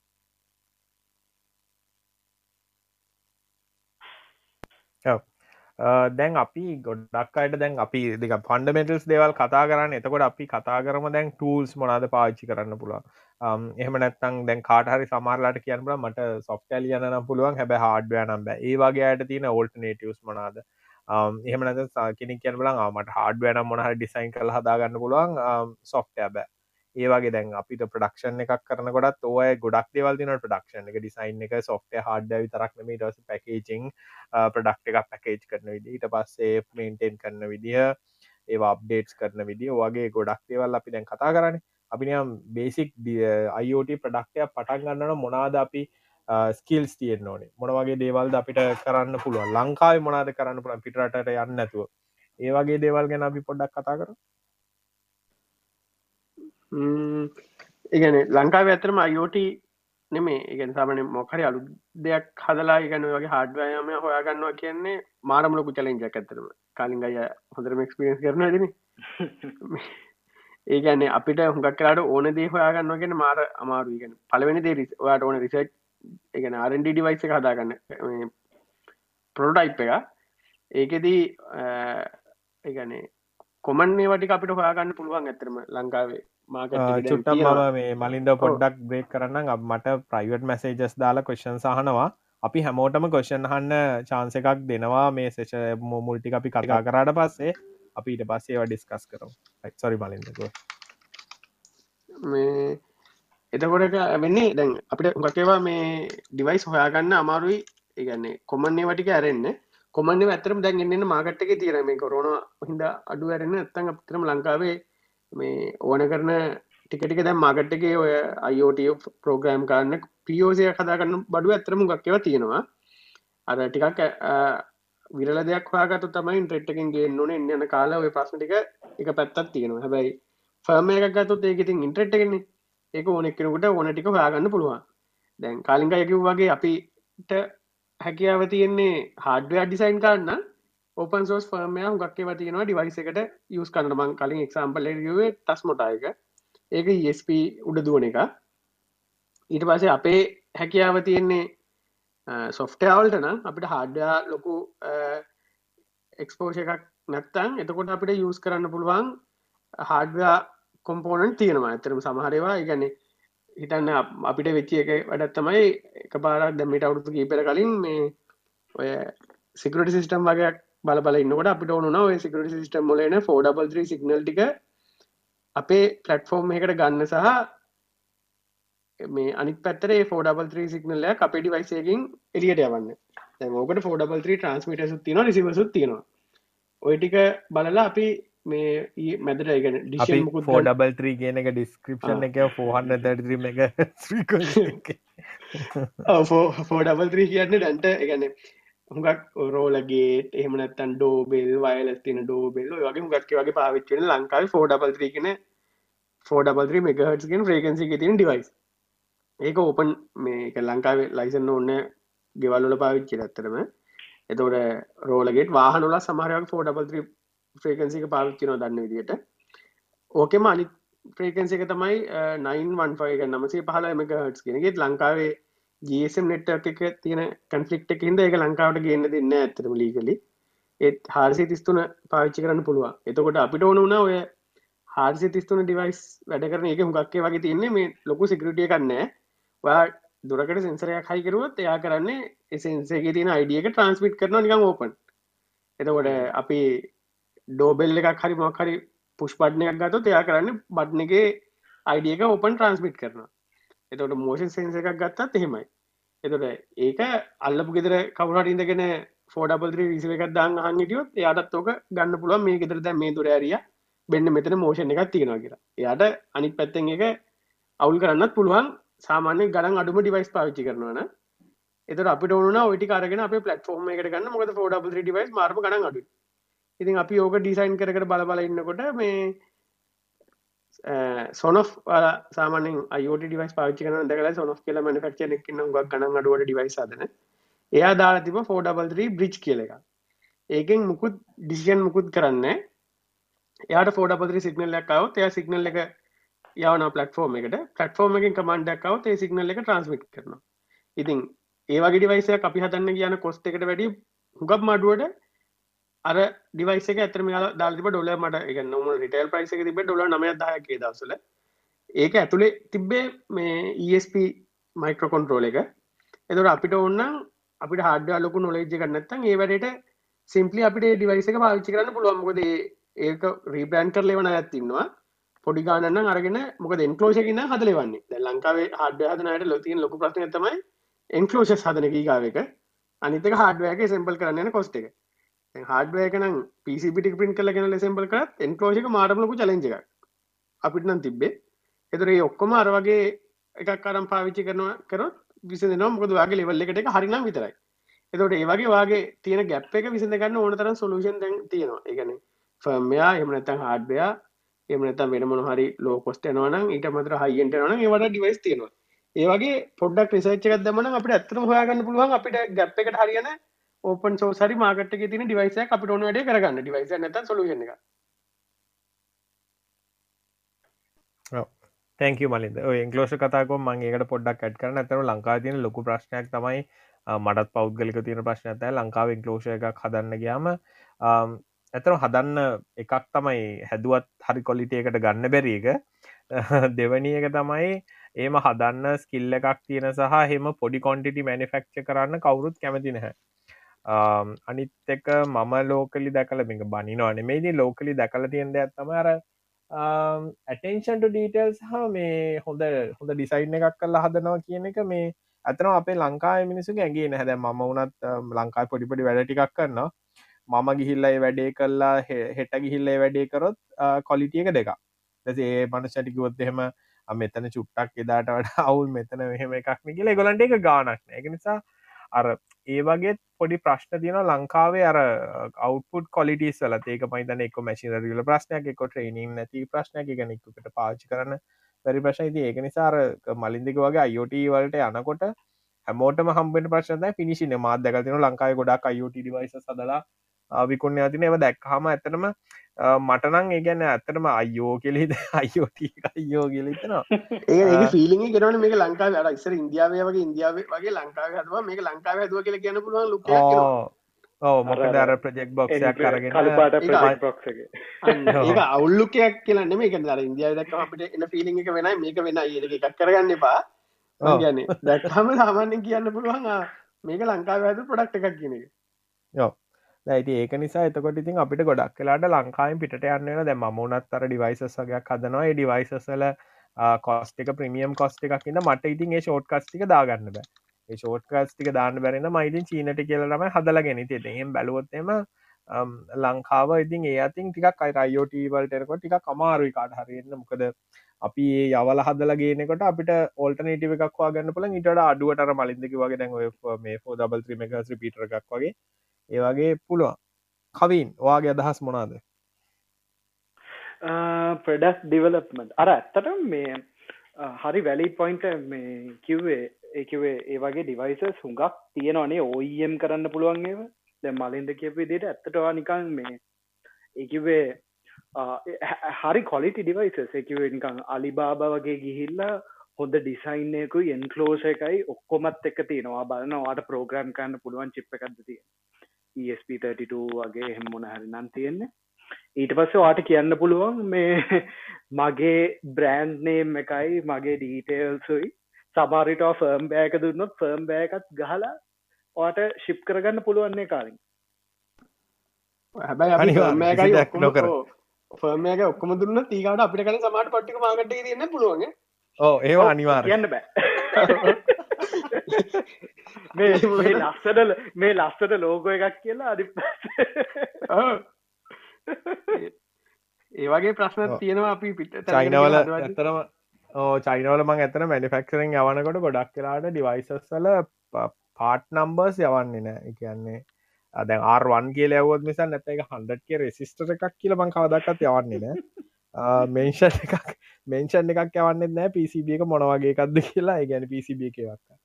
දැන් අපි ගොඩක් අයට දැන් අපි දෙක ෆන්ඩමෙන්ටල්ස් දේවල් කතා කරන්න. එතකොට අපි කතා කරම දැන් ටූල්ස් මොනාද පාච්චි කරන්න පුළුවන්. එහෙම නැත්තං දැන් කාටහරි සමාරලාට කියන්නල මට සොෆ්ටල් යන පුළුවන් හැබ හාඩ්වය නම්බ ඒ වගේ අයට තියෙන ඕල්ටනේටස් මොනාද එහෙම නැත කෙනෙක් කියන්න බලන් මට හාඩ්වයනම් මොනහර ඩිසයින් කළ හදාගන්න පුළුවන් සොෆ්ටය බෑ. ඒවාගේ දැන් අපිට ප්‍රඩක්ෂන් එකක් කරන ගොඩත් ඔය ගොඩක් දෙවල් දින ප්‍රඩක්ෂන් එක ඩිසයින් එක සොෆ්ට හඩ විතරක් නම ටස පැකේජිං ප්‍රඩක්් එකක් පැකේජ් කරන විදි ඊට පස්සේ මේන්ටෙන් කරන විදිහ ඒවා අප්ඩේට්ස් කරන විදි වගේ ගොඩක් දේවල් අපි දැන් කතා කරන අපිනම් බේසික් අයිෝට ප්‍රඩක්ටය පටන් ගන්නන මොනාද අපි ස්කිල්ස් තියෙන් ඕනේ? මොන වගේ දේවල්ද අපිට කරන්න පුළුව ලංකාව මොනාද කරන්න පුළන් පිටරට යන්න නැතුව. ඒ වගේ දේවල් ගැන අපි පොඩ්ඩක් කතා කර ඉගැන ලංකාව ඇතරම අයෝට නෙමේ ඉගැන සාමන මොකරි අලු දෙයක් හදලා ඉගන වගේ හඩවයම හොයාගන්නවා කියන්නේ මාරමලකු චලෙන්ජක් ඇතරම කාලින් අය හොඳරම එක්ස්පිරස් කරන ඇතින ඒගැන අපිට හුඟක් කරට ඕන දේ හොයාගන්නවාගෙන මාර අමාරු ගෙන පලවෙනි දේ වාට ඕන රිසට් එකන ආරන්ඩ ඩිවයිස හදාගන්න. පොරොටයිප් එක. ඒකෙදී ඒගැනේ කොමන්නේ වටි අපිට හොයාගන්න පුළුවන් ඇතරම ලංකාවේ චුට්ටම් මම මේ මලින්ද පොඩ්ඩක් බ්‍රේක් කරන්න මට ප්‍රයිවට් මැසේජස් දාලා කොෂන් සහනවා අපි හැමෝටම කොෂන් හන්න චාන්ස එකක් දෙනවා. මේ සේෂ මුල්ටි අපි කටා කරාට පස්සේ අපි ඊට පස්සේ ඩිස්කස් කරම්. සොරි මලින්දක මේ එතකොට වෙන්නේ දැන් අපිට උගකේවා මේ ඩිවයිස් හොයාගන්න අමාරුයි. ඉගන්නේ කොමන්නේ වටික ඇරෙන්න. කොමන්න ඇතරම දැන් එන්න මාගට්ක තීර මේ කොරුණ හිද අඩු ඇරන්න ඇත්තන් අපතරම ලංකාවේ මේ ඕන කරන ටිකටික දැම් මාගට්ටගේ ඔය අයෝට ප්‍රෝග්‍රෑම් කරන්න පියෝසය කදාගන්න බඩු ඇතරම ගක්කව තියෙනවා. අර ටිකක් විරල දෙයක් වාගත තමයි ටෙට්ටකින් ගේ නොන එන්න යන කාලා ඔය ප්‍රශ්න ටික එක පැත්තත් තියෙනවා. හැබැයි ෆර්ම එකක් ගත්තුත් ඒකඉතින් ඉන්ට්‍රෙට්ගෙන ඒක ඕනෙක් කෙනකුට ඕන ටික හයාගන්න පුළුවන්. දැන් කාලිංක යකිව් වගේ අපිට හැකියාව තියෙන්නේ හාඩ්වයා ඩිසයින් කරන්න ඕපන් සෝස් ෆර්මය ගක්කව තියෙනවා ඩිවයිස එකට යස් කරන මං කලින් එක්සම්පල වේ ටස් මොටායක ඒක ස්ප උඩ දුවන එක. ඊට පසේ අපේ හැකියාව තියෙන්නේ සොෆ්ටවල්ට නම් අපිට හාඩ්ඩා ලොකු එක්ස්පෝෂ එකක් නැත්තං එතකොට අපිට යස් කරන්න පුළුවන් හාඩ්වා කොම්පෝනන්් තියෙනවා ඇතරම සමහරවා ඉගැන හිතන්න අපිට වෙච්චි එක වැඩත් තමයි එක පාරක් දැමට අවුරුතු කීපෙර කලින් මේ ඔය සිකරට සිිස්ටම් වගේයක් බල බල ඉන්නකට අපිට ඕන ඔය සිකට සිිටම් ලන ෆෝඩබල් සිගනල් ටික අපේ පලට්ෆෝර්ම් එකට ගන්න සහ මේ අනික් පැත්තරේ ෆෝඩබල් සිගනල්ල අපේ ඩිවයිසයකින් එලියට යවන්න. ඕකට ෆෝඩබල් ට්‍රන්ස්මිට සුත්තින රිසිව සුත්තිනවා ඔයටික බලලා අපි මේ මැදට ඒගෙන ඩිෂන් ෆෝඩබල් ත්‍රී කියන එක ඩිස්ක්‍රපෂන් එක ෆෝහන්න එක. ෆෝඩබල් ත්‍රී කියන්න ඩන්ට එකන හුඟක් රෝලගේ එහමනත්තන් ඩෝබෙල් වයලස් තින ඩෝබෙල් වගේ හුගක්ක වගේ පාවිච්චෙන ලංකාව ෆෝඩබල් ත්‍රී කියන ෆෝඩබල් මෙගහටගෙන් ්‍රේකන්සි තින ඩිවයිස් ඒක ඕපන් මේ ලංකාවේ ලයිසන්න ඕන්න ගෙවල්ල පාවිච්චි ඇත්තරම එතවට රෝලගෙට වාහනොල සමහරයක් ෆෝඩබල් ෆ්‍රේකන්සික පාවිච්චිනෝ දන්න විදිට ඕකෙම අනි ෆ්‍රේකන්සි එක තමයි 915 නමසේ පහල එමක හටස් කෙනෙගෙත් ලංකාවේ ජසම් නෙට් එක තියෙන කන්ෆලික්් එක හිද එක ලංකාවට ගන්න දෙන්න ඇතරම ලීගලි ඒත් හාරසි තිස්තුන පාවිච්චි කරන්න පුළුවන්. එතකොට අපිට ඕන වුණා ඔය හාරසි තිස්තුන ඩිවයිස් වැඩ කරන එක හුගක්කේ වගේ තියන්නේ. මේ ලොකු සිකරටිය කන්න දුරකට සෙන්සරයක් හයි කරුවත් එයා කරන්නේ එසන්සේගේ තියෙන අයිඩියක ට්‍රන්ස්මිට් කරන නිකම් ඕපන් එතකොට අපි ඩෝබෙල් එකක් හරි මොක්හරි පුෂ්පට්නයක් ගත එයා කරන්න බට්නගේ අයිඩියක ඕපන් ට්‍රන්ස්මිට් කරනවා. එතකොට මෝෂන් සෙන්ස එකක් ගත්තත් එහෙමයි. එතොට ඒක අල්ලපු ගෙදර කවුරට ඉඳගෙන ෆෝඩබල්ත්‍රී විසිව එකක් දාන්න හන්ගටියොත් එයාටත් ඕක ගන්න පුළුවන්. මේ ගෙදර දැ මේ දුරෑරිය බෙන්න්න මෙතන මෝෂණ එකක් තියෙනවා කියලා. එයාට අනිත් පැත්තෙන් එක අවුල් කරන්නත් පුළුවන් සාමාන්‍ය ගඩන් අඩුම ඩිවයිස් පාවිච්චි කරනවන එත අපිට ඕන ඔටි කරගෙන අප පලටෆෝර්ම එකට ගන්න. මොකද ෆෝඩ ඩිවයිස් මාර්ම ගන අඩු ඉතින් අපි ඕක ඩිසයින් කර බල බල ඉන්නකොට මේ සොනො සාමන අයෝට ඩිවස් පාචි කන දකල සොනො කියල මනිෆක්ච එකන්න ගක් ගන අඩුවට ඩිවයි සදන එයා දාලා තිබ ෆෝඩබල්රී බ්‍රිච් කියල එක ඒකෙන් මුකුත් ඩිසිෂන් මුකුත් කරන්න එයාට ෆෝඩපදරි සිගනල් ලක්කාව එය සිගනල් එක යවන පලටෆෝර්ම එකට. පලටෆෝර්ම එකින් කමන්ඩක්කාව ඒ සිගනල් එක ට්‍රන්ස්මිට් කරන ඉතින් ඒවගේ ඩිවයිසය අපි හතන්න කියන කොස්ට එකට වැඩි හුගක් මඩුවට අර ඩිවයිස ඇතරම දාල්තිබ ඩොල මට එක නොම රිටල් ප්‍රයිස එක තිබ ඩොල නමය දායකේ දවසල ඒක ඇතුළේ තිබ්බේ මේ ESP මයික්‍රකොන්ට්‍රෝල එක. එතුට අපිට ඔන්න අපිට හඩ ලොකු නොලේජ කරන්නත්තන් ඒ වැඩට සිම්පලි අපිට ඩිවයිස එක පාවිච්චි කරන්න පුළුවන්මකද ඒක රීබ්‍රන්් කරලෙවන ඇත්තින්නවා පොඩි ගානන්න අරගෙන මොක එන්කලෝෂකින්න හදල වන්නේ ද ලංකාවේ හඩ හදනයට ලොතින් ලොක ප්‍රශ්න තමයි එන්කලෝෂ හදන ගීගාවක අනිතක හඩවයක සෙම්පල් කරන්න කොස්ට එක. හඩවයකනම් පිසිපිටි පින් කලගෙන සෙම්පල් කරත් එන්කලෝෂක මාරමලකු චලෙන්ජ එක අපිට නම් තිබ්බේ. එතුරේ ඔක්කොම අරවගේ එකක් කරම් පාවිච්චි කරනවා කරොත් විසි දෙනවා මොකද වගේ ලෙවල්ල එකට එක හරිනම් විතරයි. එතට ඒවගේ වගේ තියෙන ගැප් එක විසිඳ ගන්න ඕන තරම් සොලූෂන් දැන් තියෙනවා. එකන ෆර්මයා එමනත්තන් හාඩ්බයා එමනත වෙන මොහරි ලෝ කොස්ට නවන ඊට මතර හයිෙන්ට වන ඒවට ඩිවයිස් තියෙනවා. ඒවගේ පොඩ්ඩක් රිසර්ච්ච එකක් දමන අපිට ඇත්තම හොයාගන්න පුළුවන් අපිට ගැප් එකට හරියන ඕපන් සෝසරි මාකට තින ඩිවයිස අපිට ඕන වැඩ කරගන්න. ඩිවයිස නැත සොලුෂන එක තැක මලින්ද. එන්කලෝෂ කතාකො මංගේකට පොඩ්ඩක් ඇට් කරන ඇතර ලංකා තියන ලොකු ප්‍රශ්නයක් තමයි මටත් පෞද්ගලික තියෙන ප්‍රශ්නත ලංකාව ඉන්කලෝෂ එකක් හදන්න ගයාම ඇතන හදන්න එකක් තමයි හැදුවත් හරි කොලිටියකට ගන්න බැරි එක. දෙවනි එක තමයි ඒම හදන්න ස්කිල්ල එකක් තියෙන සහ හෙම පොඩි කොන්ටිටි මැනිෆෙක්ච කරන්න කවුරුත් කැමති නැහැ. අනිත් එක මම ලෝකලි දැකල මේක බනිනවා නෙමේදී ලෝකලි දැකල තියෙන්ද ඇත්තම අර ඇටෙන්ෂන්ට ඩීටල් සහ මේ හොඳ හොඳ ඩිසයින් එකක් කල්ලා හදනවා කියන එක මේ ඇතන අපේ ලංකාය මිනිසු ඇගේ නැහැද ම වනත් ලංකායි පොඩිපොඩි වැඩටිකක් කරන්නවා මම ගිහිල්ලයි වැඩේ කල්ලා හෙට ගිහිල්ලේ වැඩේ කරොත් කොලිටියක දෙක දැසේ මනුෂටිකුවොත් එහෙම මෙතන චුට්ටක් එදාට වට අවුල් මෙතන මෙහෙම එකක් කියල ගොලන්ට එක ගානක් එක නිසා අර ඒ වගේ පොඩි ප්‍රශ්න තියන ලංකාවේ අර අවුපුට කොලිටස් වල ඒක මයිතන එක මැසින රිල ප්‍රශ්නයක් එක ට්‍රේනින් නැති ප්‍රශ්නයක්. ගැනෙක්කට පාචි කරන වැරි ප්‍රශ්න ති ඒක නිසාර මලින්දික වගේ අයෝට වලට යනකොට හැමෝටම හම්බෙන් ප්‍රශ්නය පිනිශි මාදකතින ලංකායි ගොඩක් අයෝට ඩිවයිස සදලා විකුණ අතින ඒව දැක්හම ඇතනම මටනං ඒගැන ඇත්තටම අයෝ කෙලෙද අයෝට අයෝ කෙලෙතනවා ඒ ෆිලිං ගෙනන මේ ලංකා අර ඉස්සර ඉන්දියාවේ වගේ ඉන්දියාව වගේ ලංකාව හදවා මේ ලංකාව හදුව කියල කියන පුළුවන් ලුක් ඕ මොක දර ප්‍රජෙක් බොක්ෂයක් කරගෙන ඒ අවුල්ලුකයක් කියලන්න මේ දර ඉන්දියාව දක් අපිට එන්න ෆිලිං එක වෙන මේක වෙන ඒ එකක් කරගන්න එපා. ගැන දැක්හම සාමාන්‍යෙන් කියන්න පුළුවන් මේක ලංකාව ඇතු පොඩක්් එකක් කියන එක. යෝ ඇති ඒක නිසා එතකොට ඉතින් අපිට ගොඩක් කලාට ලංකායින් පිට යන්න දැ මනත් අර ඩිවයිසස් වගේයක් හදනවා. ඩිවයිසසල කොස්ට එක ප්‍රමියම් කොස්ට එකක් ඉන්න මට ඉතින් ඒ ෂෝට් කස්ටික දාගන්න බෑ. ඒ ෂෝට් කස්ටික දාන්න බැරෙන මයිතින් චීනට කියලම හදලා ගෙනති එහෙම බැලුවොත්තෙම ලංකාව ඉතින් ඒ අතින් ටිකක් අයි රයෝටීවල්ටරකොට ටික කමාරුයි කාට හරින්න මොකද අපි ඒ යවල හදලගේනකොට අපිට ඕල්ටනේටව එකක්වා ගන්න පල ඉට අඩුවටර මලින්දක වගේ දැන් මේ ෆෝ දබල් ත්‍රීමකස් පිටර එකක් වගේ. ඒවගේ පුළුවන්. කවින්? වාගේ අදහස් මොනාද ප්‍රඩක් ඩිවලප්මට අර ඇත්තට මේ හරි වැලි පොයින්ට මේ කිව්වේ ඒකිවේ ඒ වගේ ඩිවයිස සුඟක් තියෙනවනේ ඕයිම් කරන්න පුළුවන්ගේව දැ මලින්ද කියපේ දේට ඇත්තටවා නිකං මේ ඒකිවේ හරි කොලිටි ඩිවයිස එකව නිකං අලිබාබ වගේ ගිහිල්ලා හොඳ ඩිසයින්නයකු එන්කලෝස එකයි ඔක්කොමත් එක තියෙනවා. බලන්නවාට ප්‍රෝග්‍රම් කරන්න පුළුවන් චිප් එකක්ද තිය ESP32 වගේ හෙම්මොන හරි නම් තියෙන්නේ. ඊට පස්ස වාට කියන්න පුළුවන් මේ මගේ බ්‍රෑන්්නේම් එකයි මගේ ඩීටේල්සුයි සමාරිට ෆර්ම් බෑක දුන්නොත් ෆර්ම් බෑකත් ගහලා වාට ශිප් කරගන්න පුළුවන්නේ කාලින්. හැබැයි නොකර. ෆර්මයක ඔක්කම දුන්න තිීකට අපිට කන සමට පට්ටික මාගට තියන්න පුළුවන් ඕ ඒවා අනිවාර් කියන්න බෑ මේ ලස්සට මේ ලස්සට ලෝගෝ එකක් කියලා අඩි ඒවගේ ප්‍රශ්න තියෙනවා අපි පිට චයිනවල ඇතරම ඕ චයිනවල මං ඇතන මැනිෆෙක්සරෙන් යවනකොට ගොඩක් කියලාට ඩිවයිසස්වල පාට් නම්බර්ස් යවන්නේ නෑ. කියන්නේ දැන් ආර්වන් කියල ඇවොත් නිසා නැත එක හන්ඩක රෙසිස්ටර එකක් කියල මං කවදක්කත් යවන්නේ නෑ මෙන්ෂන් එකක් මෙන්ෂන් එකක් යවන්න නෑ. පිසිබ එක මොනවගේ එකක්ද කියලා. ගැන පිසිබ එකවක්ක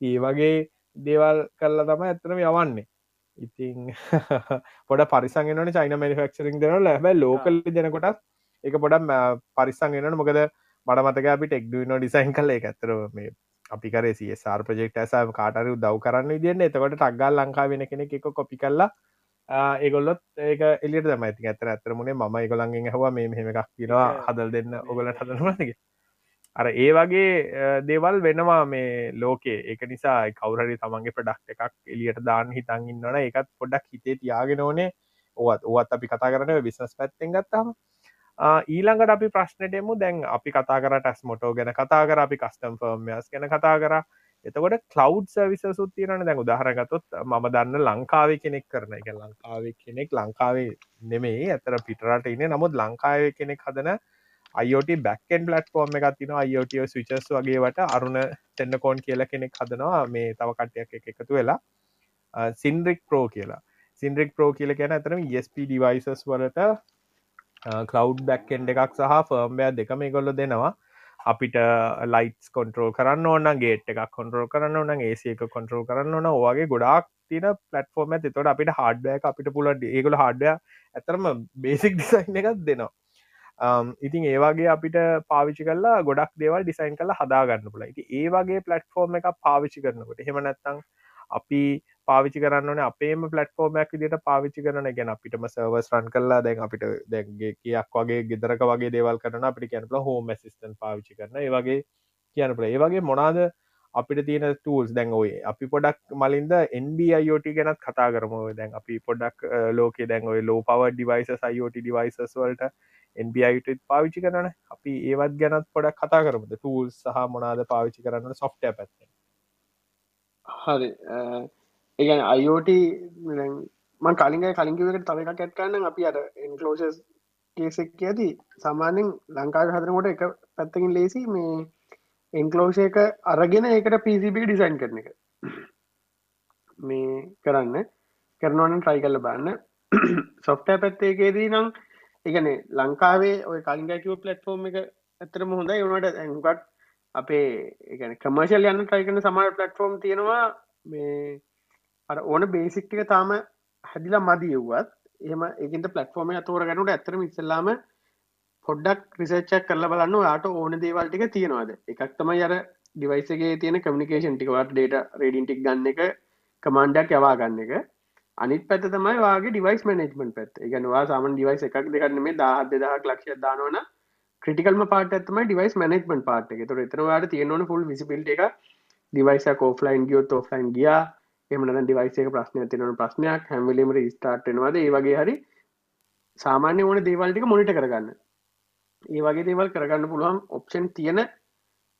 ඒ වගේ දේවල් කරලා තම ඇත්තනම යවන්නේ. ඉතිං පොඩ පරිසංගෙනන චයින මනිෆක්ෂරින් දෙන ලැබ ලෝකල් දෙනකොටත් එක පොඩ පරිසංගෙනන මොකද මට මතක අපි ටෙක්ඩුවන ඩිසයින් කල එක ඇතර මේ අපි කර සාර් ප්‍රජෙක්ට ඇස කාටරු දව් කරන්න විදින්න එතකොට ටක්ගල් ලංකා වෙන කෙනෙ එක කොපි කල්ලා ඒගොල්ලොත් ඒක එලියට දම ඇති ඇතර ඇතරමුණේ ම එකගොලන්ගෙන් හවා මේ මෙහෙම එකක් තිනවා හදල් දෙන්න ඔගලට හදනවාගේ අර ඒ වගේ දේවල් වෙනවා මේ ලෝකේ. ඒක නිසා කවුරරි තමන්ගේ ප්‍රඩක්් එකක් එලියට දාන්න හිතන් ඉන්නන එකත් පොඩක් හිතේ තියාගෙන ඕනේ. ඔවත් ඔවත් අපි කතා කරන විිස්නස් පැත්තෙන් ගත්තාම. ඊළඟට අපි ප්‍රශ්නටෙමු දැන් අපි කතා කර ටැස් මොටෝ ගැන කතා කර අපි කස්ටම් ෆර්මස් ගැන කතා කර එතකොට කලව් සවිස සුත්තිරන දැන් උදාහරගතොත් ම දන්න ලංකාවේ කෙනෙක් කරන එක. ලංකාවේ කෙනෙක් ලංකාවේ නෙමේ ඇතර පිටරට ඉන්න. නමුත් ලංකාවේ කෙනෙක් හදන අයිෝට බැක්කෙන් පලට්ෆෝර්ම් එකක් තින අයිෝට විචස් වගේවට අරුණ තෙන්නකෝන් කියලා කෙනෙක් හදනවා. මේ තව කට්ටයක් එක එකතු වෙලා. සින්ද්‍රික් ප්‍රෝ කියලා. සින්ද්‍රික් ප්‍රෝ කියල කියන ඇතරම ස්ප ඩිවයිසස් වලට කලව් බැක්කෙන්ඩ එකක් සහ ෆර්ම්බෑ දෙකම ගොල්ල දෙනවා. අපිට ලයිටස් කොන්ට්‍රෝල් කරන්න ඕන්න ගේට් එකක් කොන්ට්‍රෝල් කරන්න ඕන ඒසි එක කොන්ට්‍රෝල් කරන්න ඕන ඔගේ ගොඩක් තින පලටෆෝර්ම තොට අපිට හඩ්බෑක අපිට පුලට ඒගොල හඩ්ඩය ඇතරම බේසික් ඩිසයින් එකක් දෙනවා. Um, ඉතින් ඒවාගේ අපිට පාවිචි කල්ලා ගොඩක් දේවල් ඩිසයින් කල හදාගන්න පුල ඒ වගේ පලට්ෆෝර්ම් එක පාවිචි කරනකොට හෙම නැත්තං අපි පාවිචි කරන්න අපේම පලටෆෝර්මයක් විදිට පාවිචි කරන ගැන අපිටම සර්වස් රන් කරලා දැන් අපිට දැන්ගේ කියක් වගේ ගෙදරක වගේ දේවල් කරන අපිට කියනපල හෝම සිස්ටන් පාවිචි කරන ඒවගේ කියනපල ඒවගේ මොනාද අපිට තියෙන තූල්ස් දැන් ඔය අපි පොඩක් මලින්ද NBIOT ගැනත් කතා කරම. දැන් අපි පොඩක් ලෝක දැන් ඔය ලෝ පව ඩිවයිස අයිෝට ඩිවයිසස් වලට NBIට පාවිචි කරන අපි ඒවත් ගැනත් පොඩක් කතා කරමද තූල් සහ මොනාද පාවිචි කරන්න සොෆ්ටය පැත්තේ හරි. ඒගැන අයිෝට මන් කලින්ග කලින්කිවට තව එකක් ඇත්කන්න අපි අර එන්කලෝෂස් කේසෙක් ඇති සාමාන්‍යෙන් ලංකාව හදරකොට එක පැත්තකින් ලේසි මේ එන්කලෝෂය එක අරගෙන ඒකට පිසිබි ඩිසයින් කරන එක. මේ කරන්න. කරනවන ට්‍රයි කල්ල බන්න සොෆ්ටෑ පැත්තේකේදී නම් එකනේ ලංකාවේ ඔය කලින්ගකිව පලට්ෆෝර්ම් එක ඇතරම හොඳයි. වුණට ඇඟුකට් අපේ එකන කමර්ශල් යන්න ට්‍රයිකන සමර පලට්ෆෝර්ම් තියෙනවා. මේ අර ඕන බේසික්ටික තාම හැදිලා මදි යව්වත් එම ඒකට පලටෆෝර්ම තෝර ගනුට ඇතරම ඉස්සල්ලාම පොඩ්ඩක් රිසච්චක් කරල බලන්න යාට ඕන දේවල්ටික තියෙනවාද? එකක් තමයි අර ඩිවයිසගේ තියෙන කමිකේෂන් ටිකවට ඩේට රඩින්ටික් ගන්න එක කමන්ඩක් යවා ගන්න එක. අනිත් පැත තමයි වගේ ඩිවයිස් මනජමෙන්ට පැත් එකනවා සාමන් ඩිවයිස එකක් දෙකන්න මේ දාහත් දෙදහක් ලක්ෂ දානවන ක්‍රටිකල්ම පාට ඇතම ඩිවයිස් මනජමෙන්ට පාට එක. තුර එතරවාට තියෙනවන ෆුල් විසිපිල්ට එක ඩිවයිස කෝෆලයින් ගියොත් ෝෆලයින් ගියා. එමන ඩිවයිසක ප්‍රශ්නය තිනවන ප්‍රශ්නයක් හැමවලීම ස්ටාර්ට්නවාද ඒ වගේ හරි සාමාන්‍ය ඕන දේවල්ටික මොනිට කරගන්න. ඒ වගේ දේවල් කරගන්න පුළුවන් ඔප්ෂන් තියෙන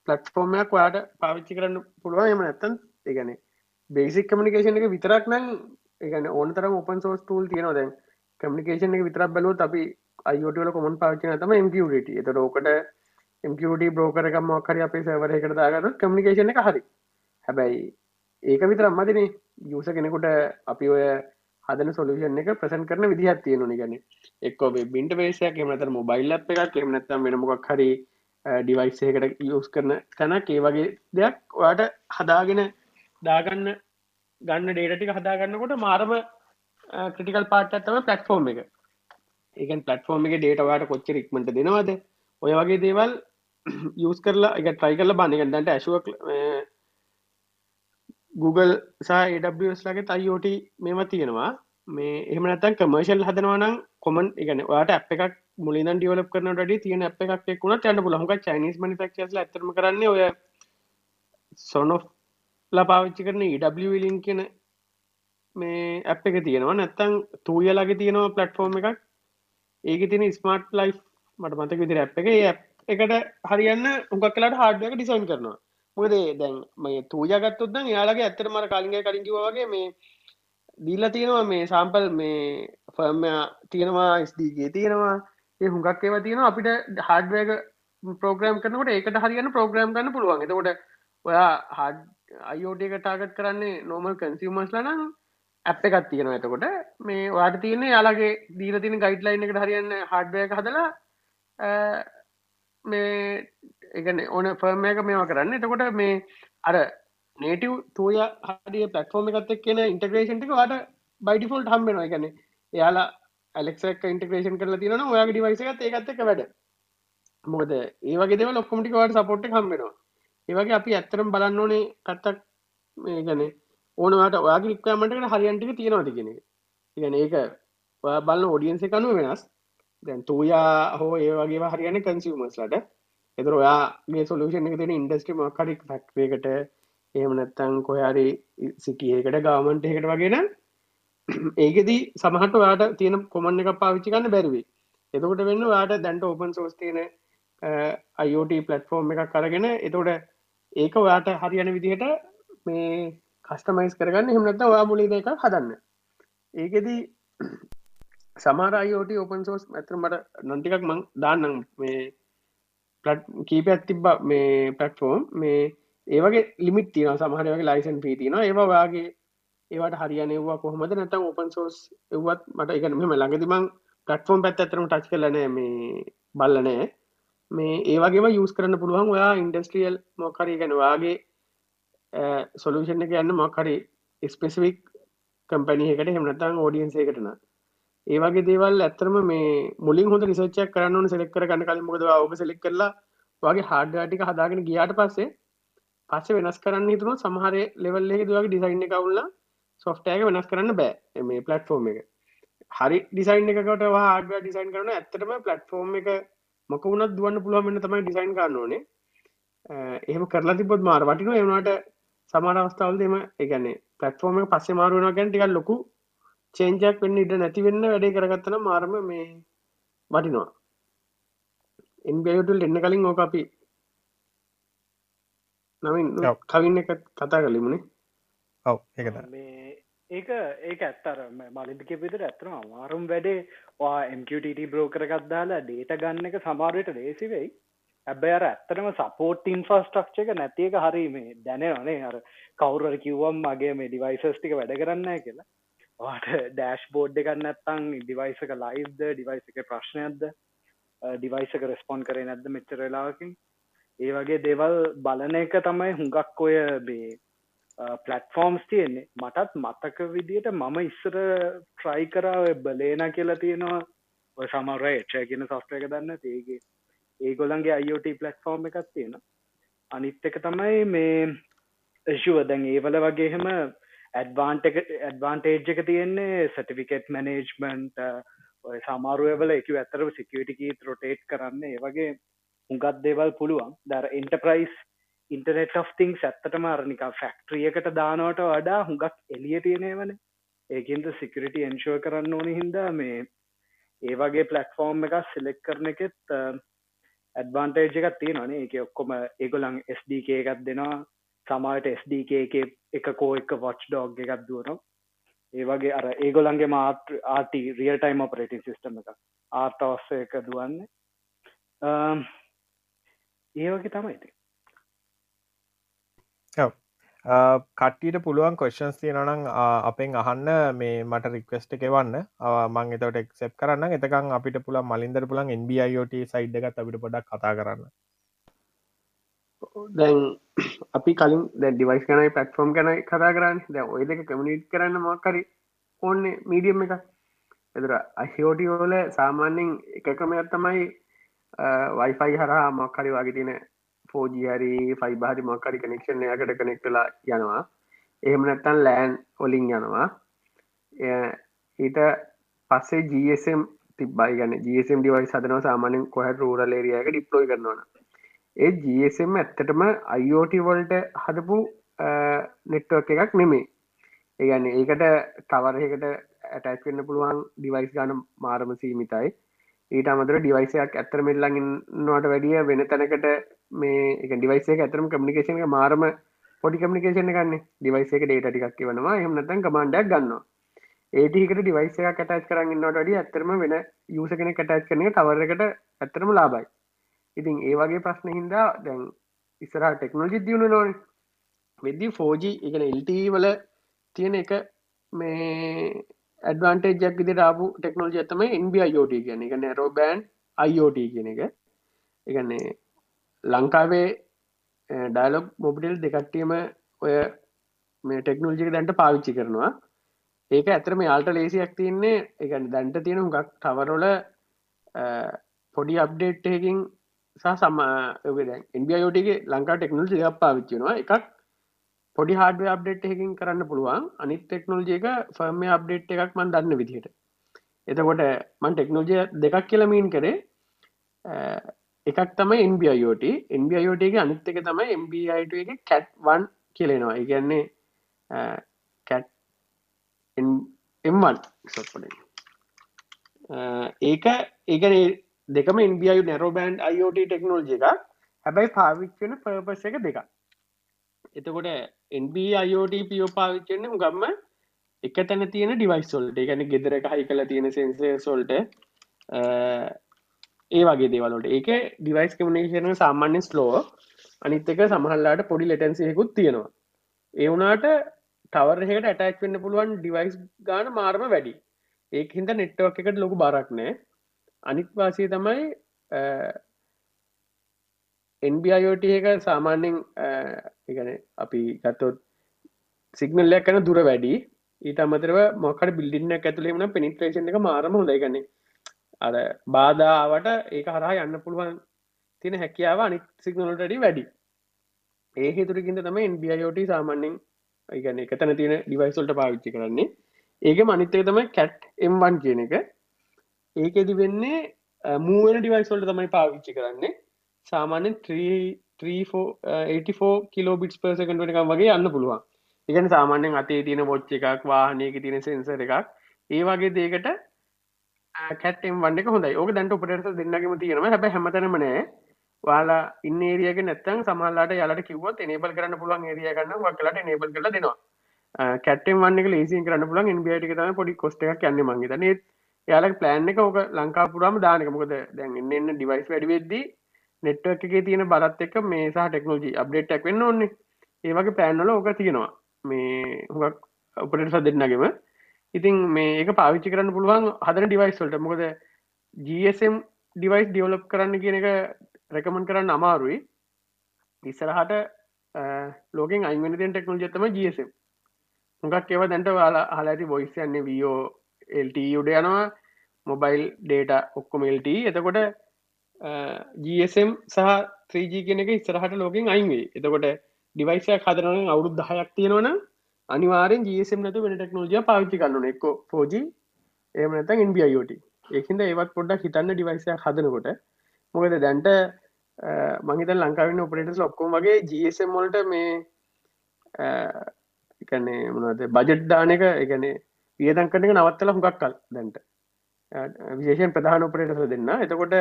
පලට්ෆෝර්මයක් ඔයාට පාවිච්චි කරන්න පුළුවන්. එම නැත්තන් ඒගැන බේසික් කමිකේෂන් එක විතරක් නම් ඒගන ඕන තරම් ඔපන් සෝස් ටූල් තියෙනවා. දැන් කමිකේෂන් එක විතරක් බැලුවත් අපි අයෝටල කොමන් පාචන තම MQට එත රෝකට MQට බ්‍රෝකරක මොක්හරි අපේ සවර එකට දාගන්න කමිකේෂන එක හරි. හැබැයි ඒක විතර අම්මතිනේ යුස කෙනෙකුට අපි ඔය හදන සොලුෂන් එක ප්‍රසන් කරන විදිහත් තියෙනනි. ගැන එක්කෝ බින්ට වේසයක් එමනතර මොබයිල් අප් එකක් එමනත්තම් වෙන මොකක් හරි ඩිවයිසයකට යස් කරන තැනක් ඒ වගේ දෙයක් ඔයාට හදාගෙන දාගන්න ගන්න ඩේටටික හදාගන්නකොට මාරම ක්‍රටිකල් පාට ඇත්තම පලට්ෆෝර්ම් එක. ඒකන් පලට්ෆෝර්ම් එක ඩේට වාට කොච්ච රික්මට දෙනවාද? ඔය වගේ දේවල් යස් කරලා එක ට්‍රයි කරල බන්නගන්නට ඇශුවක් Google සහ AWS ලගේ අයිෝට මෙම තියෙනවා. මේ එහම නැතන් කමර්ශල් හදනවනම් කොමන් එකන වාට අප එකක් මුලින් ඩියවලප කරන ඩ තියෙන අප එකක් එක්ුණ ටන්න පුලහක චයිනිස් මනිෆක්ස් ඇතරම කරන්න ඔය සොනො ලපාවිච්චි කරන ඉඩලින් කියන මේ අප එක තියෙනවා. නැත්තං තූයලගේ තියෙනවා පලට්ෆෝර්ම් එකක්. ඒක තින ස්මර්ට් ලයි් මට මතක විදිර අප් එක. එකට හරියන්න උගක් කලාට හාඩ්ක ඩිසයින් කරනවා. මොකද දැන් මේ තූජගත්තුත් දැන් යාලගේ ඇත්තට මර කලින්ගේ කලින් කිව්වා වගේ මේ දීලා තියෙනවා මේ සාම්පල් මේ ෆර්ම් තියෙනවා ස්ඩගේ තියෙනවා ඒ හුඟක් ඒවා තියෙනවා. අපිට හාඩ්වේග ප්‍රෝග්‍රම් කරනකොට ඒකට හරියන්න ප්‍රෝග්‍රම් ගන්න පුළුවන්. එතකොට ඔයා හඩ අයෝට එක ටාගට් කරන්නේ නෝමල් කන්සිවමස් ලනම් ඇප් එකත් තියෙනවා. එතකොට මේ වාට තියන යාලගේ දීල තින ගයිඩ්ලයින් එකට හරියන්න හඩ්වය හදලා මේ එකන ඕන ෆර්ම එක මේවා කරන්න. එතකොට මේ අර නේටව් තුය හඩිය පලටෆෝර්ම එකත්තක් කියන ඉන්ටග්‍රේෂන්ටික වාට බයිඩිෆෝල්ට හම්බෙනවා එකන එයාලා ඇලෙක්ක් ඉන්ටග්‍රේෂන් කරලා තියන ඔයාගේ ඩිවයිස එකත් ඒකත්තක වැඩ. මොකද ඒවගේ දෙව ලොක්කොමටිකවට සපොට් හම්බෙනවා ඒවගේ අපි ඇත්තරම් බලන්න ඕනේ කත්තක් මේ ගැන ඕනවට ඔයාගේ රික්වමටකට හරියන්ටික තියෙනවාති කෙනෙ ඉගන ඒක බල ෝඩියන්ස කනුව වෙනස්. දැන් තූයා හෝ ඒ වගේ හරියන කන්සිවමස්ලට එතර ඔයාගේ සොලූෂන් එක තියෙන ඉන්ඩස්ට්‍රි මක්කරික් ෆක්වේකට එහෙම නැත්තං කොයාරි සිටියකට ගවමන්ට එකට වගෙන ඒකෙදී සමහට වාට තියෙන කොමන් එක පාවිච්චි කන්න බැරිවි එතකොට වෙන්න වාට දැන්ට ඕපන් සෝස් තියෙන අයිෝට පලට්ෆෝර්ම් එකක් කරගෙන එතකොට ඒක ඔයාට හරියන විදිහට මේ කස්ටමයිස් කරගන්න. හෙමනත්ත ඔයා මුලි දෙක හදන්න. ඒකෙදී සමාර අයිෝට ඕපන් සෝස් ඇතර මට නොන්ටිකක් මං දාන්නම්. මේ කීපයක් තිබ්බ මේ පටෆෝම් මේ ඒවගේ ලිමිට තින සමහරවගේ ලයිසන් පී තින ඒවාගේ ඒවට හරියනවා කොහමද? නැතම් ඕපන් සෝස් එවත් මට එක මෙම ළඟදිමං පටෆෝම් පැත් ඇතරම ටච් කරලන මේ බල්ලනෑ මේ ඒවගේ යස් කරන්න පුළුවන් ඔයා ඉන්ඩස්ට්‍රියල් මොකරි ගැනවාගේ සොලූෂන් එක යන්න මොකරි ස්පෙසිවික් කම්පැනියකට හෙමනතං ෝඩියන්සේකටන ඒවගේ දේවල් ඇත්තරම මේ මුලින් හොඳ රිසච්චක් කරන්න සෙලෙක් කරගන්න කලින් මොකද ඔබ සෙලෙක් කරලා වගේ හාඩ්ඩටික හදාගෙන ගියාට පස්සේ පස්සේ වෙනස් කරන්න හිතුන සමහර ලෙවල්ලෙ දවගේ ඩිසයින් එකවුල්ලා සොෆ්ටෑක වෙනස් කරන්න බෑ මේ පලට්ෆෝර්ම් එක. හරි ඩිසයින් එකකට හඩ ඩිසයින් කරන ඇත්තටම පලට්ෆෝර්ම් එක මොක වුණත් දුවන්න පුළුවන්න්න තමයි ඩිසයින් කරන්න ඕනේ. එහෙම කරලා තිබොත් මාර වටින එවනට සමාර අවස්ථාවල් දෙම එකන්නේ පලට්ෆෝර්ම පස්සේ මාරුවෙන ගැන් ටිකල් ලොකු චේන්ජක් වෙන්න ඉට නැතිවෙන්න වැඩේ කරගත්තන මාරම මේ වටිනවා. එන්බයුටල් එන්න කලින් ඕක අපි නමින් කවින්න එක කතා කලිමුණේ ඔව ඒකත මේ ඒක ඒක ඇත්තර මලින්ක පිතර ඇත්තන අමාරුම් වැඩේ. වා MQTT බ්‍රෝකරගත් දාලා ඩේට ගන්න එක සමාරයට ලේසිවෙයි ඇබැ අර ඇත්තටම සපෝට් ඉන්ෆස්ටක්ෂ එක නැතික හරි මේ දැනවනේ අර කවුරර කිව්වම් මගේ මේ ඩිවයිසස්ටික වැඩ කරන්න කියලා ඩෑශ් බෝඩ් එකන්න ඇත්තං ඩිවයිසක ලයිස්ද ඩිවයිස එක ප්‍රශ්නයක්ද ඩිවයිසක රෙස්පොන් කරේ නැද්ද මෙච්චරලාකින් ඒ වගේ දේවල් බලන එක තමයි හුඟක් ඔය බේ පලටෆෝර්ම්ස් තියෙන්නේ. මටත් මතක විදියට මම ඉස්සර ට්‍රයි කරාව බලේන කියලා තියෙනවා. ඔය සමර එච්ච කියන සොෆ්ට එක දන්න ඒගේ ඒගොලන්ගේ අයිෝට පලටෆෝර්ම් එකක් තියෙන අනිත් එක තමයි මේ ශුව දැන් ඒවල වගේහෙම ඇඩ්වාන්ට ඇඩ්වාන්ටේජ් එක තියෙන්නේ සටිෆිකෙට් මනේජ්මන්ට් ඔය සමාරුවවල එක ඇතරව සිකියටිකී රොටේට් කරන්න. ඒ වගේ හුඟත් දේවල් පුළුවන්. දර එන්ටප්‍රයිස් ඉන්ටනෙට් of තිංස් ඇත්තටම අරනික ෆැක්ට්‍රියකට දානවට වඩා හුඟක් එලිය තියෙනවන ඒකින්ද සිකරිටි එන්ශෝ කරන්න ඕනි හින්දා මේ ඒ වගේ පලටෆෝර්ම් එක සිලෙක් කරන එකෙත් ඇඩ්වාන්ටේජ් එකක් තියෙනනේ එක ඔක්කොම ඒගොලන් ස්ඩක එකත් දෙනවා. සමාට ස්ඩක එක එක කෝ එක වොච් ඩෝග් එකක් දුවනවා. ඒ වගේ අර ඒගොලන්ගේ මාට ආටි රියල් ටයිම් ඔපරේටින් සිස්ටම එක ආර්තවස්ස එක දුවන්නේ. ඒ වගේ තමයිති කට්ටියට පුළුවන් කොස්න්ස් තියෙනනම් අපෙන් අහන්න. මේ මට රික්වස්ට එකවන්න මං එතට එක්සෙප් කරන්න එතකං අපිට පුළන් මලින්දර පුළන් NBIOT සයිඩ් එකත් අපිට පොඩක් කතා කරන්න. දැන් අපි කලින් දැ ඩිවයිස් කනයි පටෆෝම් කනයි කතා කරන්න. දැ ඔය දෙක කමිනිට් කරන්න මක්කරි ඕන්න මීඩියම් එක එතර අහිෝටියෝල සාමාන්‍යෙන් එක ක්‍රමයක් තමයි වයිෆයි හරහා මක්කරි වගේ තින ෆෝජි හරි ෆයිබහරි මොක්කරි කනෙක්ෂන් යකට කනෙක්ටලා යනවා. එහෙම නැත්තන් ලෑන් ඔලින් යනවා. ඊට පස්සේ ජSම් තිබයි ගන ජSම් ඩිවයි සදනව සාමානෙන් කොහ රූරල් ඒරියක ඩිප්ලෝයි කරනවන ඒ ජSම් ඇත්තටම අයිෝට වොල්ට හදපු නෙට්වක් එකක් නෙමේ ඒගන්න ඒකට තවරහකට ඇටැක් වෙන්න පුළුවන් ඩිවයිස් ගාන මාරම සීමිතයි. ඊට අමතර ඩිවයිසයක් ඇත්තර මෙල්ලඟින් නොට වැඩිය වෙන තැනකට මේ එක ඩිවයිසේ ඇතරම කමිකේෂන මාරම පොඩි කමිකේෂන ගන්න ඩිවයිසේ ඩේට ටිකක් වනවා එහමනතන් කමන්ඩක් ගන්න ඒටිකට ඩිවයිසය කටච් කරන්න නොට ඩිය ඇතරම වෙන යුස කෙන කටච් කරන තවරකට ඇත්තරම ලාබයි ඉතින් ඒ වගේ ප්‍රශ්න හින්දා දැන් ඉස්සරහ ටෙක්නෝජි දියුණු නොන වෙද්දි ෆෝජි එක එල්ට වල තියෙන එක මේ ඇඩවන්ටේජක් විදි රාපු ටෙක්නෝජි ඇතම NBIOT කියන එක නැරෝ බෑන්් IOT කියන එක. එකන්නේ ලංකාවේ ඩයිලොක් මොබිටල් දෙකට්ටියම ඔය මේ ටෙක්නෝජික දැන්ට පාවිච්චි කරනවා. ඒක ඇතරම යාල්ට ලේසියක් තියන්නේ එක දැන්ට තියෙන හුඟක් තවරොල පොඩි අප්ඩේට්ටයකින් සහ සම ඉන්බියෝටගේ ලංකා ටෙක්නෝජි එකක් පාවිච්චිනවා එකක් පොඩි හඩ අප්ඩේට් එකින් කරන්න පුළුවන්. අනිත් ටෙක්නෝජයක ෆර්ම අප්ඩේට් එකක් මන් දන්න විදිහට. එතකොට මන් ටෙක්නෝජය දෙකක් කියලමීන් කරේ. එකක් තම NBIOT NBIOTගේ අනිත් එක තමයි MBIට එක කැට්වන් කියලෙනවා ඉගන්නේ කැට් එම්වන් සොප්පඩ ඒක ඒකන දෙකම ඉන්බියු නැරෝබෑන්් අයිෝට ටෙක්නෝජි එක හැබැයි පාවිච්චන පර්පස් එක දෙක එතකොට එන්බ අයෝට පියෝ පාවිච්චෙන්න්න ගම්ම එක තැන තියෙන ඩිවයිස්සොල්ට එකන ගෙදර හයි කල තියෙන සෙන්සේ සොල්ට ඒ වගේ දේවලට ඒක ඩිවයිස් කමිනේෂන සාමාන්‍ය ස්ලෝ අනිත් එක සමහල්ලාට පොඩි ලෙටන්සියකුත් තියෙනවා. ඒ වුනාට ටවර්හකට ඇටච් වෙන්න පුළුවන් ඩිවයිස් ගාන මාර්ම වැඩි. ඒක හින්ද නෙට්ටවක් එකට ලොකු බරක් නෑ අනිත් වාසය තමයි එන්බියෝට එක සාමාන්‍යෙන් එකන අපි ගත්තොත් සිගනල්ලයක් කන දුර වැඩි. ඊට අමතරව මොකට බිල්ඩින්න ඇතුළේමන පෙනිට්‍රේෂන් එක මාරම හොඳයිගන්නේ අර බාධාවට ඒක හරහා යන්න පුළුවන් තින හැකියාව අනිත් සිගනලටඩි වැඩි. ඒ හේතුරකින්ද තම එන්බියෝට සාමාන්‍යෙන් ඒගන එක තැන තියෙන ඩිවයිසල්ට පාවිච්චි කරන්නේ. ඒක මනිත්තය තම කැට් එම්වන් කියන එක. ඒකෙදි වෙන්නේ මූුවෙන ඩිවයිසල්ට තමයි පාවිච්චි කරන්නේ. සාමාන්‍යෙන් 384 කිලෝබිටස් පර්සකටන එකක් වගේ යන්න පුළුවන්. එකන සාමාන්‍යෙන් අතේ තියෙන බොච්ච එකක් වාහනයක තියෙන සෙන්සර එකක්. ඒ වගේ දේකට කැටම් වන්ඩ හොඳයි. ඕක දැන්ට උපටස දෙන්නගම තියෙනව. හැබ හැමතනමනෑ වාලා ඉන්න ඒරියක නැත්තන් සමහලාට යාලට කිවත් නේබල් කරන්න පුළුවන් ඒරිය ගන්න වක්ලට නේබල් කල දෙනවා. කැටම් වන්න ලේසි කරන්න පුලන් ඉන්බියට තම පොඩි කොස්ට එකක් යන්න මගේ නෙත් යාලක් ප්ලෑන් එක ඕක ලංකා පුරාම දානක මොකද දැන් එන්න ඩිවයිස් වැඩිවෙද්දී නෙට්වක් එක තියෙන බරත් එක මේ සහ ටෙක්නෝජි අප්ඩේට්ක් වෙන්න ඕන්නේ ඒවගේ පෑන්වල ඕක තියෙනවා. මේ හුඟක් උපට ස දෙන්නගෙම ඉතින් මේ ඒක පාවිච්චි කරන්න පුළුවන් හදන ඩිවයිස්වල්ට මොකද GSM ඩිවයිස් ඩියවලප් කරන්න කියන එක රැකමන් කරන්න අමාරුයි. ඉස්සරහට ලෝකෙන් අයිමනිතෙන් ටෙක්නෝජත්තම GSM හුඟක් ඒව දැන්ට වාලා හලාඇති බොයිස් යන්නේ වෝ LT උඩ යනවා. මොබයිල් ඩේට ඔක්කොම LT එතකොට GSM සහ 3G කෙනෙක ඉස්සරහට ලෝකින් අයින්වේ එතකොට ඩිවයිසය හදරන අවුරුද් දහයක් තියෙනවන අනිවාරෙන් GSM නතු වෙන ටෙක්නෝජිය පාවිච්චි කරන්න එක්ක පෝජ එමනත ඉන්බියෝට ඒහින්ද ඒවත් පොඩ්ඩක් හිතන්න ඩිවයිසය හදනකොට. මොකද දැන්ට මහිත ලංකාවන්න ඔපරේටස් ඔක්කොම වගේ GSM මොලට මේ එකන්නේ මොනද බජට් දාන එක එකන වියදන් කරන නවත්තල හුඟක් කල් දැන්ට. විශේෂයෙන් ප්‍රධාන ඔපරේටස දෙන්න. එතකොට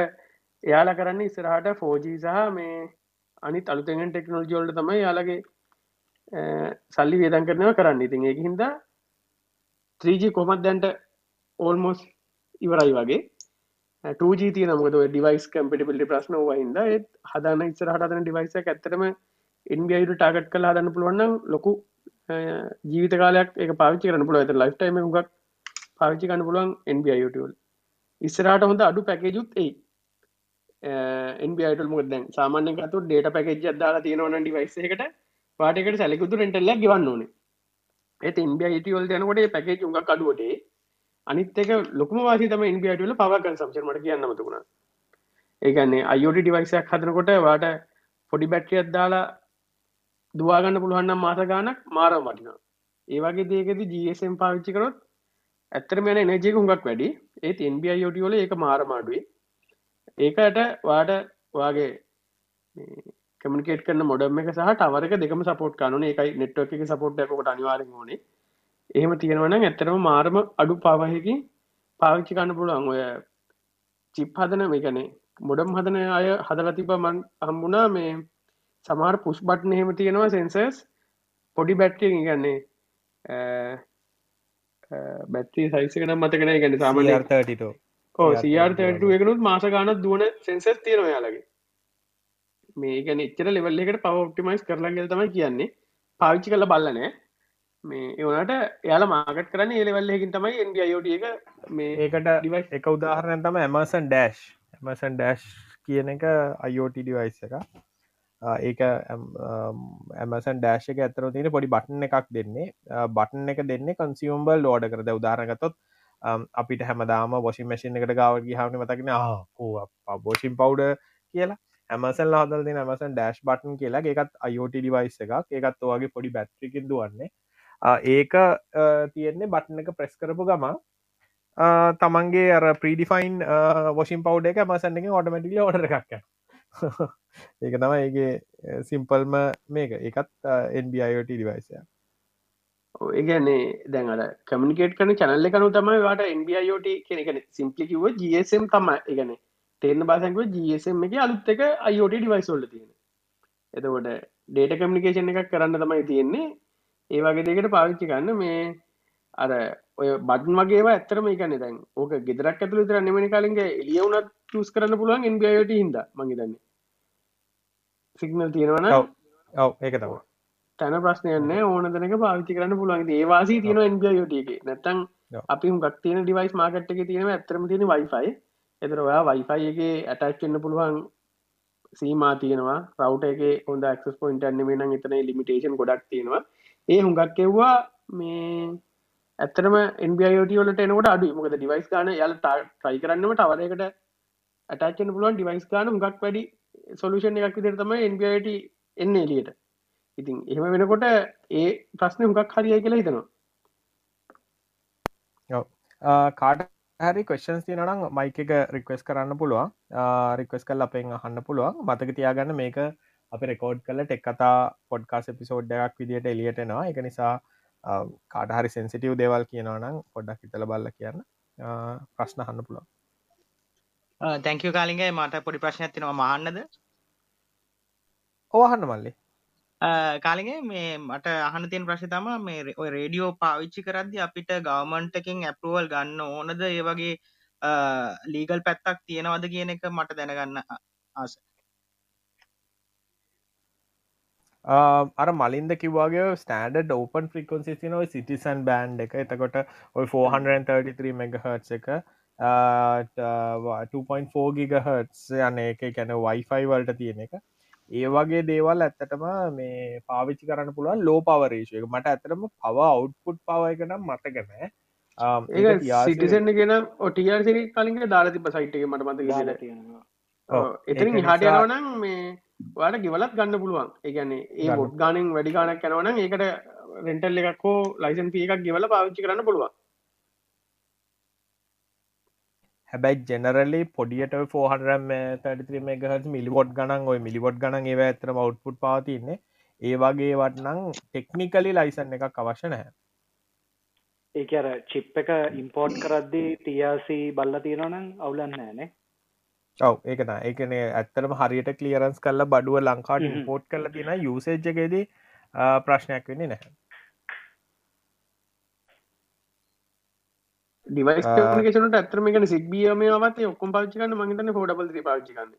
එයාලා කරන්න ඉස්සරහට ෆෝජී සහ මේ අනි තලුතෙන් ටෙක්නෝජි වල්ට තමයි යාලගේ සල්ලි වේදන් කරනව කරන්න. ඉතින් ඒක හින්දා 3G කොමත් දැන්ට ඕල්මෝස් ඉවරයි වගේ. 2G තිය නමක ඩිවයිස් කම්පිටිපිලි ප්‍රශ්න වහින්ද ඒත් හදන්න ඉස්සර හදන ඩිවයිස ඇත්තරම ඉන්බියයිට ටාගට් කලා හදන්න පුළුවන්න ලොකු ජීවිත කාලයක් එක පාවිචි කරන පුළුව ඇත ලයිටයිම ගක් පාවිචි කන්න පුළුවන් එන්බියයිටල් ඉස්සරට හොඳ අඩු පැකේජුත් ඒ එන්බයිට මුද සාමාන්‍යකතු ඩේට පැකෙජ් අදාලා තියෙනවන ඩිවයිසකට පාටකට සැලකුතු රෙන්ටල්ල ගවන්න ඕනේ. ඒත් ඉන්බිය ඉටවල් යනකොට පැකේජ් උඟ කඩුවට අනිත්තක ලොකම වාසි තම ඉන්බියටල පවකන් සම්චරමට කියන්න මතුුණ ඒගන්නේ අයෝට ඩිවයිසයක් හදනකොට වාට පොඩි බැට්‍රියත් දාලා දවාගන්න පුළුවන්නම් මාස ගානක් මාරම් වටිනා ඒවගේ දේකෙද ජSම් පාවිච්චි කරොත් ඇත්තර මෙන එනජයක හුඟක් වැඩි. ඒත් එන්බිය යෝටිවල ඒක මාරමාඩුවේ ඒකට වාට වාගේ කමිකේට කන්න මොඩම් එක සහ ටවරක දෙකම සපෝට් කනුන එකයි නෙට්ව එක සපෝට් කොට අනිවාරෙන් ඕනේ. එහෙම තියෙනවන ඇත්තරම මාරම අඩු පවහකින් පාවිච්චි කන්න පුළුවන්. ඔය චිප් හදන මේකනේ මොඩම් හදන අය හදල තිබ මන් හම්බුණා මේ සමහර පුස් බට්න එහෙම තියෙනවා සෙන්සර්ස් පොඩි බැට්ටිය ගන්නේ බැත්ති සයිසකන මතකන ගැන සාමන අර්ථටෝ ඕ සියාර්තට එකනුත් මාස ගානත් දුවන සෙන්සස් තියෙනවා යාලගේ මේකන එච්චර ලෙවල් එකට පව ඔප්ටිමයිස් කරලන්ගෙල් තමයි කියන්නේ. පාවිච්චි කල බල්ලනෑ මේ ඒවනට එයාල මාගට කරන්න ඒලෙවල්ලකින් තමයි එන්ඩ අයෝට එක මේ ඒකට ඩිවයි එක උදාහරණය තම ඇමසන් ඩෑශ් ඇමසන් ඩෑශ් කියන එක අයෝට ඩිවයිස් එක ඒක ඇමසන් ඩෑශ් එක ඇතර තියෙන පොඩි බටන් එකක් දෙන්නේ. බටන් එක දෙන්නේ කන්සියම්බල් ලෝඩ කරද උදාරගතොත් අපිට හැමදාම වොෂි මැසින් එකට ගාවගේ හාවන මතකෙන ආ බෝෂින් පව්ඩ කියලා. ඇමසල් හදල් දෙන ඇමසන් ඩෑශ් බටන් කියලා. එකත් අයෝට ඩිවයිස් එකක්. ඒකත් ඔගේ පොඩි බැත්්‍රිකින් දුවන්නේ. ඒක තියෙන්නේ බටන එක ප්‍රෙස් කරපු ගම තමන්ගේ අර ප්‍රීඩිෆයින් වොෂින් පව් එක මසන්න එක ඔටමටිල ඔඩර එකක් ඒක තම ඒගේ සිම්පල්ම මේක. එකත් එන්බIOT ඩිවයිසය ඒගැන්නේ දැන්ට කමිකේට කන චනල්ල කනු තමයි වාට එන්බIOT කෙනෙකන සිම්පලිකිව GSM තම එකන තේරන බාසැකුව GSM එක අලුත් එක අයිෝට ඩිවයිස්ෝල්ල තියෙන එතකොට ඩේට කමිකේෂන් එකක් කරන්න තමයි තියෙන්නේ. ඒ වගේ දෙකට පාවිච්චි ගන්න මේ අර ඔය බඩන් වගේවා ඇත්තරම එකන්න දැන් ඕක ගෙදරක් ඇතුළ තර නෙමනි කාලින්ගේ එලියවුනත් චස් කරන්න පුළුවන් එන්බියෝට හිද මගේදන්න සිගනල් තියෙනවන. ඔව. ඒක තම තැන ප්‍රශ්නයන්න ඕන දෙනක පාවිච්චි කරන්න පුළුවන්. ඒවාසි තියෙන එන්බියෝට එක. නැත්තං අපි හුගක් තියෙන ඩිවයිස් මාකට් එක තියෙන ඇතරම තියෙන වයිෆයි එතර ඔයා වයිෆයි එක ඇටක්න්න පුළුවන් සීමා තියෙනවා. රවට එක හොඳ ක්ස් පොයින්ට අන්නම නම් එතන ලිමිටේෂන් ගොඩක් තියෙනවා. ඒ හුඟක් කෙව්වා මේ ඇතරම එන්බියෝට වලට එනකට අඩු මොකද ඩිවයිස් ගාන යාල ට්‍රයි කරන්නම ටවරකට ඇටච්චන පුළුවන්. ඩිවයිස් ගාන හුඟක් වැඩි සොලුෂන් එකක් විදිර තමයි එන්බියට එන්න එලියට ඉතින් එහෙම වෙනකොට ඒ ප්‍රශ්න හුඟක් හරිය කියලා හිතනවා. කාට හරි කොස්න්ස් තියනනම් මයික එක රික්වස් කරන්න පුළුවන්. රික්වස් කල් අපෙන් අහන්න පුළුවන්. මතක තියාගන්න මේක අපි රෙකෝඩ් කල ටෙක් කතා පොඩ්කාස් එපිසෝඩ්ඩයක් විදිට එලියටනවා එක නිසා කාටහරි සෙන්සිටව් දේවල් කියනවනම් පොඩ්ඩක් හිතල බල්ල කියන්න. ප්‍රශ්න හන්න පුළුවන්. තැංකව කාලින්ගේ මට පොඩි ප්‍රශ්න ඇතිනවා මහන්නද ඕහන්න මල්ලි. කාලිගේ මේ මට අහන තියෙන් ප්‍රශ් තම මේ ඔය රේඩියෝ පාවිච්චි කරද්දි අපිට ගවමන්ටකින් ඇපරුවල් ගන්න ඕනද ඒ වගේ ලීගල් පැත්තක් තියෙනවද කියන එක මට දැනගන්න ආස. අර මලින්ද කිවගේ ස්ටඩ ඕපන් ෆ්‍රිකොන්සිි නොයි සිටිසන් බෑන්් එක. එතකොට ඔයි 433 මෙගහර්ට් එක 2.4 ගිගහර්ට්ස් යන එක කැන වයිෆයි වල්ට තියෙන එක. ඒ වගේ දේවල් ඇත්තටම මේ පාවිච්චි කරන්න පුළුවන් ලෝ පවරේශය එක. මට ඇතරම පව අවුට්පුට් පව එක නම් මතකනෑ ඒ සිටිසන්න ගෙන ඔටියර් සිරි කලින්ට දාලා තිබ සයිට්ක මට මත තියෙනවා. එතරින් හට යනවනම් මේ වාට ගෙවලත් ගන්න පුළුවන්. ඒගැන්නේ ඒ බොඩ් ගානෙන් වැඩි ගානක් යනවන ඒකට රෙන්ටල් එකක් හෝ ලයිසන් පිය එකක් ගෙවල පාවිච්චි කරන්න පුළුවන් හැබැයි ජෙනරලි පොඩියට 433 මෙගහ මිලිවොඩ් ගනන් ඔය මිලිවොඩ් ගනන් ඒව ඇතර අවට්පුට් පාතින්නේ ඒ වගේ වටනං ටෙක්නිකලි ලයිසන් එකක් අවශ්‍ය නැහැ. ඒක අර චිප් එක ඉම්පෝර්ට් කරද්දි ටියාසි බල්ල තියෙනවනම් අවුලන්න ෑනේ. ඔව ඒකන ඒකන ඇත්තරම හරියට කලියරන්ස් කල්ල බඩුව ලංකාට හ්ම්. පෝට් කල තින යුසේජ්ජකේදී ප්‍රශ්නයක් වෙන්නේ නැහැ ඩිවයිස්. කමිකේෂනට ඇතරම එක සික්බියම වත් ඔක්කොම් පාච්චිකන්න මහිතන හෝඩබල් පාච්චිකන්න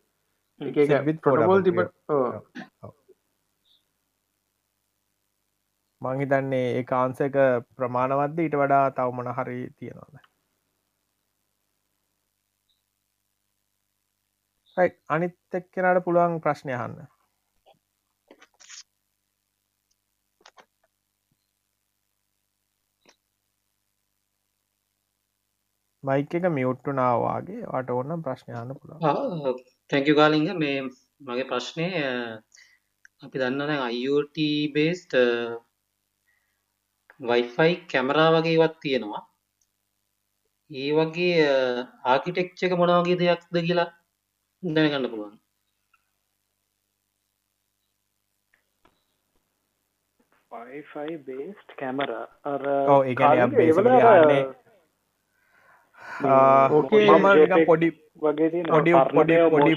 පොටබෝල් තිබ මංහිතන්නේ ඒ කාන්සක ප්‍රමාණවද්ද ඊට වඩා තවමන හරි තියෙනවාද? අනිත් එක්කෙනට පුළුවන් ප්‍රශ්නය මයික එක මියුට්ටුනාවාගේ වට ඕන්න ප්‍රශ්නයන්න පුළුවන්. තැංකු කාලිංග මේ මගේ ප්‍රශ්නය අපි දන්න දැන් IoT බේස්ට වයිෆයි කැමරා වගේ වත් තියෙනවා. ඒ වගේ ආකිටෙක්ච එක මොන වගේ දෙයක්ද කියලා දැනගන්න පුළුවන්. වයිෆයි බේස්ට් කැමර ඒ කියන්නේ කාලිංග basically ඒවල අර යන්නේ, ඕකේ. මම නිකන් පොඩි වගේ පොඩි- පොඩි- පොඩි-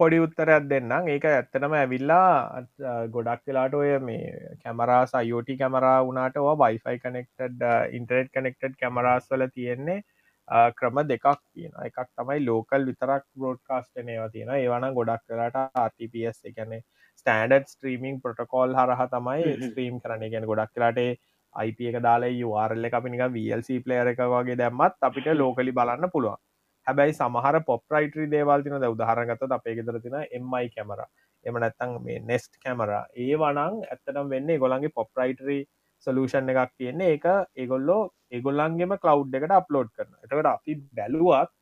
පොඩි උත්තරයක් දෙන්නම්. ඒක ඇත්තටම ඇවිල්ලා ගොඩක් වෙලාට ඔය මේ කැමරා සයෝට camera වනාට WiFi connected internet connected cameras වල තියෙන්නේ ක්‍රම දෙකක් තියෙන එකක් තමයි ලෝකල් විතරක් බ්‍රෝඩ්කාස්ටනයවා තියෙන ඒවන ගොඩක් වෙලාට RTPS එකනේ ස්ටන්ඩඩ් ස්ත්‍රීමිං ප්‍රොටකෝල් හරහ තමයි. ස්ත්‍රීම් කරන ගැන ගොඩක් වෙලාට IP එක දාලා URL එක අපි නිකන් VLC ප්ලේයර් එක වගේ දැම්මත් අපිට ලෝකලි බලන්න පුළුවන්. හැබැයි සමහර පොප්රයිටරි දේවල් තින ද උදාහරගත අපේ ගෙදර තින MI කැමර එම නැත්තං මේ නෙස්ට් කැමර ඒ වනං ඇත්තනම් වෙන්න ගොලන්ගේ පොප්රයිටරි සලූෂන් එකක් තියෙන්නේ. ඒක ඒගොල්ලෝ ඒගොල්ලන්ගේම කලව් එකට අප්ලෝඩ් කරන එතකට අපි බැලුවත්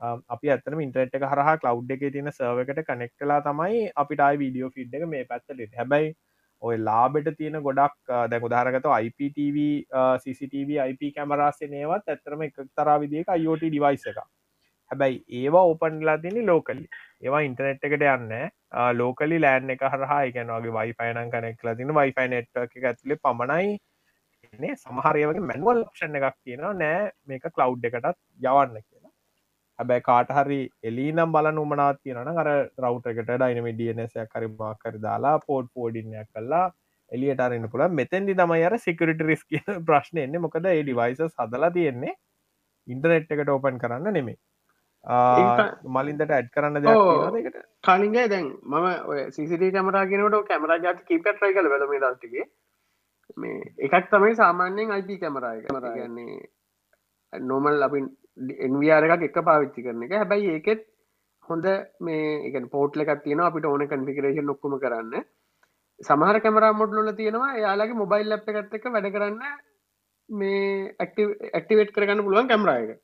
අම්, අපි ඇතන ඉන්ටරට් එක හරහා කලව් එක තින සර්ව එකට කනෙක් කලා තමයි අපිට වීඩියෝ ෆිඩ් එක මේ පැත්තලට හැබැයි ඔය ලාබෙට තියෙන ගොඩක් දැ උදාරගත IPTV CCTV IP කැමරාසේ නේවත් ඇතරම එක තරා විදික IoT ඩිවයිස එක හැබැයි ඒවා ඕපන්ලා තිනි ලෝකලි ඒවා ඉන්ටනෙට් එකට යන්න ලෝකලි ලෑන් එක හරහා එකනගේ වයිෆයිනන් කනෙක්ලා තින වයිෆයි නෙට් එක ඇතුලේ පමණයි. නේ සමහරයවගේ මැන්වල් ක්ෂණ එකක් තියෙනවා. නෑ මේක කලව් එකටත් යවන්න කියලා. හැබැයි කාට හරි එලීනම් බලන උමනාත් තියෙනන අර රව් එකට ඩයිනම ඩනසයක් කරිමාකර දාලා පෝඩ් පෝඩින්නයක් කල්ලා එලියට අරන්න පුළ මෙතැන්දි තමයි අර සිකරිට රිස් කියන ප්‍රශ්න එන්නේ. මොකද ඒ ඩිවයිස හදලා තියෙන්නේ ඉන්ටනෙට් එකට ඕපන් කරන්න නෙමේ මලින්දට ඇඩ් කරන්න ඒකට? කාලින්ගේ දැන් මම සිසිට කැමරාගෙනට කැමරා ජාති කීපට රයි කල වැලම දස්ටිගේ මේ එකක් තමයි සාමාන්‍යයෙන් අයිප කැමරාය කමරගන්නේ නොමල් අපින් එන්වර් එකක් එක පාවිච්චි කරන එක. හැබැයි ඒකෙත් හොඳ මේ එක පෝට්ල එකක් තියෙන අපිට ඕන කන්ෆිකරේෂන් ඔක්කම කරන්න. සමහර කැමරා මොඩ්ලොල තියෙනවා යාලගේ මොබයිල් ලප් එකත් එක වැඩ කරන්න මේ ඇක්ටිවේට් කරගන්න පුළුවන් කැමරායක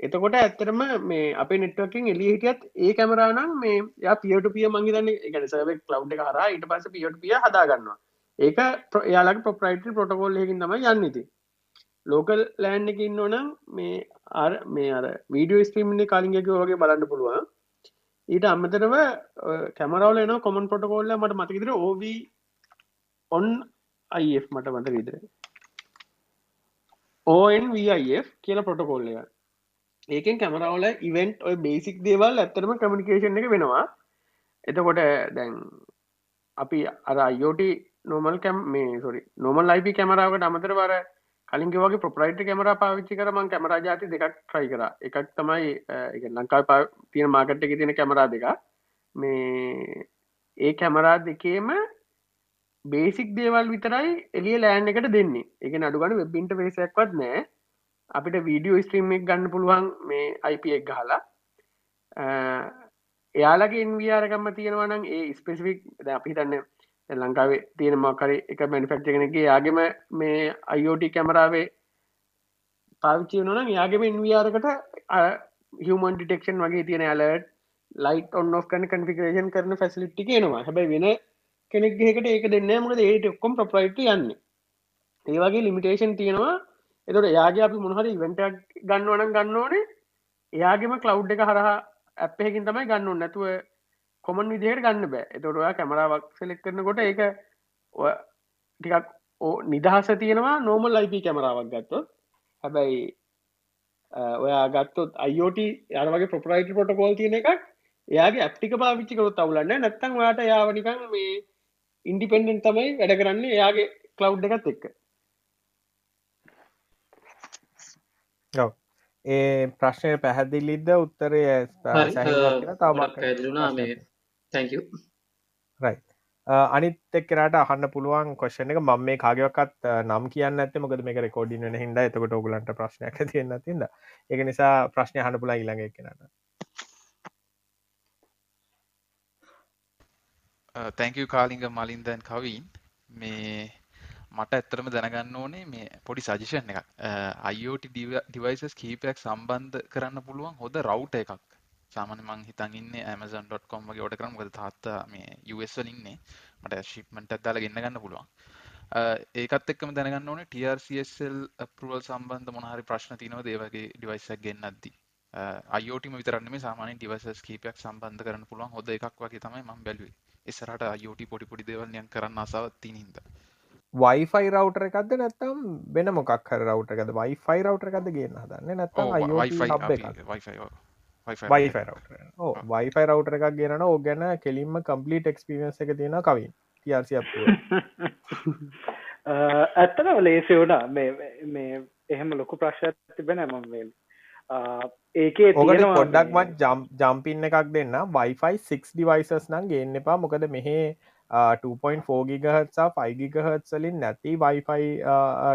එතකොට ඇත්තරම මේ අප නෙට්වකින් එලි හිටියත් ඒ කැමරානම් මේ යා පියට පිය මංගේතන්න එක සව කලව් එක හර ඉට පස පියට පිය හදාගන්නවා. ඒක යාලක් පොප්‍රයිට පොටකෝල් එකින් තමයි යන්නති ලෝකල් ලෑන්් එක ඉන්නවනම් මේ අර මේ අර වීඩියෝ ස්ත්‍රීමින්ි කාලිගක වගේ බලන්න පුළුවන්. ඊට අමතරව කැමරවල එන කොමන් පොටකෝල්ල මට මතකිතර ඕව ඔන් අයි මට මත විතර ඕන්VIF කියල පොටකෝල්ල එක ඒකෙන් කැමරවල ඉවෙන්ට් ඔය බේසික් දේවල් ඇත්තරම කමිනිකේෂන් එක වෙනවා. එතකොට දැන් අපි අර අයෝට නොමල් කැම් මේ සොරි නොමල් ලයිපි කැමරාවට අමතර බර කලින්ගේ වගේ ප්‍රප්‍රයිට් කැමර පාවිච්චි කරමන් කැමරා ජාති දෙකක් ට්‍රයි කර. එකක් තමයි එක ලංකා පා තියෙන මාකට් එක තියෙන කැමරා දෙක මේ ඒ කැමරා දෙකේම බේසික් දේවල් විතරයි එලිය ලෑන් එකට දෙන්නේ. එක අඩුගන වෙබ්බින්ට වේසයක්වත් නෑ අපිට වීඩියෝ ස්ත්‍රීමක් ගන්න පුළුවන් මේ අයිප එක් ගහලා. එයාලගේ ඉන්වියාරකම්ම තියෙනවනම් ඒ ස්පෙසිෆික් ද අපි තන්න ලංකාවේ තියෙන මකරි එක මැනිෆක්්චගෙනගේ යාගේම මේ අයිෝට කැමරාවේ පාවිච්චි වනනම් යාගේම ඉන්වියාරකට හමන් ඩිටෙක්ෂන් වගේ තියෙන ඇලට ලයිට ඔන්න ඔ් කන කන්ෆිකරේෂන් කරන ෆැසිලිට්ටි කියනවා හැබයි වෙන කෙනෙක්ගේකට ඒක දෙන්න මොකද ඒට ඔක්කොම් ප්‍රපයිට යන්න. ඒවගේ ලිමිටේෂන් තියෙනවා. එතට යාගේ අපි මොහරි ඉවෙන්ට ගන්නවනම් ගන්න ඕනේ. එයාගේම කලව් එක හරහා ඇප්පයකින් තමයි ගන්න නැතුව කොමන් විදිහයට ගන්න බෑ. එතොටයා කැමරාවක් සෙලෙක් කරනකොට ඒක ඔය ටිකක් ඕ නිදහස තියෙනවා නෝමල් ලයිපී කැමරාවක් ගත්තොත්. හැබැයි ඔයා ගත්තොත් අයිෝට යනවගේ ප්‍රපරයිට පොටකෝල් තියෙන එකක් එයාගේ ඇප්ටික පාවිච්චිකරොත් අවුලන්න නැත්තං වාට යාවනිකං මේ ඉන්ඩිපෙන්ඩෙන්් තමයි වැඩ කරන්නේ එයාගේ කලව් එකත් එක්ක. ඒ ප්‍රශ්නය පැහැදිලිද්ද උත්තරය පැදිලුනා මේ තැංකු රයි අනිත් එක්කරට අහන්න පුළුවන් කොෂන එක මම මේ කාගයක්කත් නම් කියන්න ඇත මොකද මේක රෙකෝඩින් හිද එතකට ඔගලන්ට ප්‍රශ්නයක් තියන්න තිද එක නිසා ප්‍රශ්නය හන්න පුලා ඉළඟ එක්කනට තැංකු කාලිංග මලින්දන් කවීන් මේ මට ඇත්තරම දැනගන්න ඕනේ මේ පොඩි සජිෂන් එකක්. IoT ඩිවයිසස් කීපයක් සම්බන්ධ කරන්න පුළුවන් හොද රවුට එකක් සාමාන්‍ය මං හිතන් ඉන්නේ Amazon.com වගේ ඕඩර් කරා. මොකද තාත්තා මේ US වල ඉන්නේ. මට එකක් දාලා ගෙන්න ගන්න පුළුවන්. ඒකත් එක්කම දැනගන්න ඕනේ TRCSL approval සම්බන්ධ මොන හරි ප්‍රශ්න තියෙනවද? ඒ වගේ ඩිවයිස් එකක් ගෙන්නද්දි. IoT ම විතරක් නෙමෙයි සාමාන්‍යයෙන් ඩිවයිසස් කීපයක් සම්බන්ධ කරන්න පුළුවන්. හොද එකක් වගේ තමයි මම බැලුවේ. ඉස්සරහට IoT පොඩි පොඩි දේවල් නිකන් කරන්න ආසාවක් තියෙන හින්දා. වයිෆයි රවටර එකක්ද නැත්තම් වෙන මොකක් එකද වයිෆයි රවටර එකද ගන්න හදන්න? නැත්තම් වයිෆයි වයිෆයි රවටර එකක් ගෙනන ඕ ගැන කෙලින්ම කම්පලිට එක්ස්පිරන්ස එක තියෙන කවින් තිරසි ඇත්තන ලේසි වුණා. මේ එහෙම ලොකු ප්‍රශ්ත් තිබෙන මම්වේල් ඒකේ ඔකට පොඩ්ඩක්මත් ජම් ජම්පින්න එකක් දෙන්න. වයිෆයි 6 ඩිවයිසස් නම් ගන්න එපා. මොකද මෙහේ 2.4 ගිගහත්සා 5 ගිගහත් සලින් නැති වයිෆයි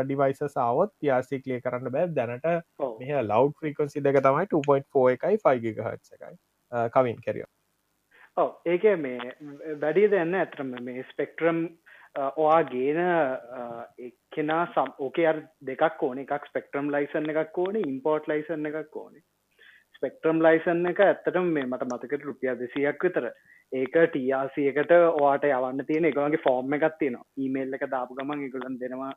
ඩිවයිස සාවත් පියාසි කලිය කරන්න බෑ. දැනට මෙහ ලව් ෆ්‍රීකන්සි දෙක තමයි 2.4 එකයි 5 ගිගහත් එකයි. කවින් කැරිය ඔව. ඒක මේ වැඩිය දෙන්න ඇතරම මේ ස්පෙක්ට්‍රම් ඔයා ගේන එක්කෙනා සම් ඕකේ අර දෙකක් ඕන. එකක් ස්පෙක්ට්‍රම් ලයිසන් එකක් ඕන ඉම්පෝර්ට් ලයිසන් එකක් ඕනේ ස්පෙක්ට්‍රම් ලයිසන් එක ඇත්තටම මේ මට මතකට රුපියා දෙසියක් විතර. ඒක ටRC එකට ඔයාට යවන්න තියෙන එකගේ ෆෝර්ම් එකක් තියෙනවා. ඊමේල් එක දාපු ගමන් එකගලන් දෙනවා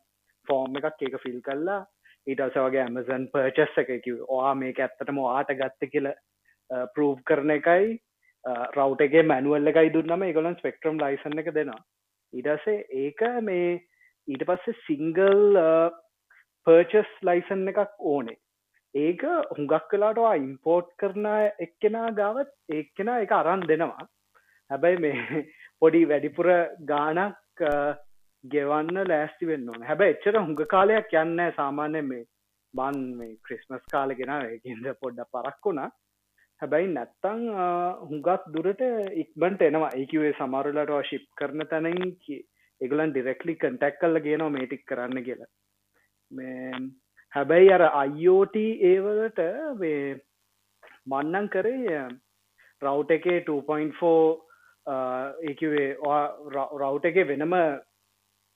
ෆෝර්ම් එකක් ඒක ෆිල් කල්ලා ඊටස වගේ ඇමසන් පර්චස් එක කිව ඔයා මේක ඇත්තටම වාට ගත්ත කියල පරූ් කරන එකයි රව් එකගේ මැනුවල් එකයි දුන්නම එකගොලන් ස්පෙක්ට්‍රම් ලයිසන් එක දෙනවා. ඊටසේ ඒක මේ ඊට පස්සේ සිංගල් පර්චස් ලයිසන් එකක් ඕනේ. ඒක හුඟක් කලාටවා ඉම්පෝර්ට් කරන එක්කෙනා ගාවත් එක්කෙන එක අරන් දෙනවා. හැබැයි මේ පොඩි වැඩිපුර ගානක් ගෙවන්න ලෑස්ති වෙන්න ඕන. හැබැයි එච්චර හුඟ කාලයක් යන්න සාමාන්‍ය මේ බන් මේ ක්‍රිස්මස් කාලගෙන ඒකද පොඩ්ඩ පරක් වුණා. හැබැයි නැත්තං හුඟත් දුරට ඉක්බන්ට එනවා. ඒකවේ සමරුලට ශිප් කරන තැනින් එගලන් ඩිරෙක්ලි කන්ටැක් කල්ල ගේනවා මේටික් කරන්න කියලා. මේ හැබැයි අර අයිෝට ඒවලට මන්නන් කරේ රව් එකේ 2.4 ඒකිවේ රව් එක වෙනම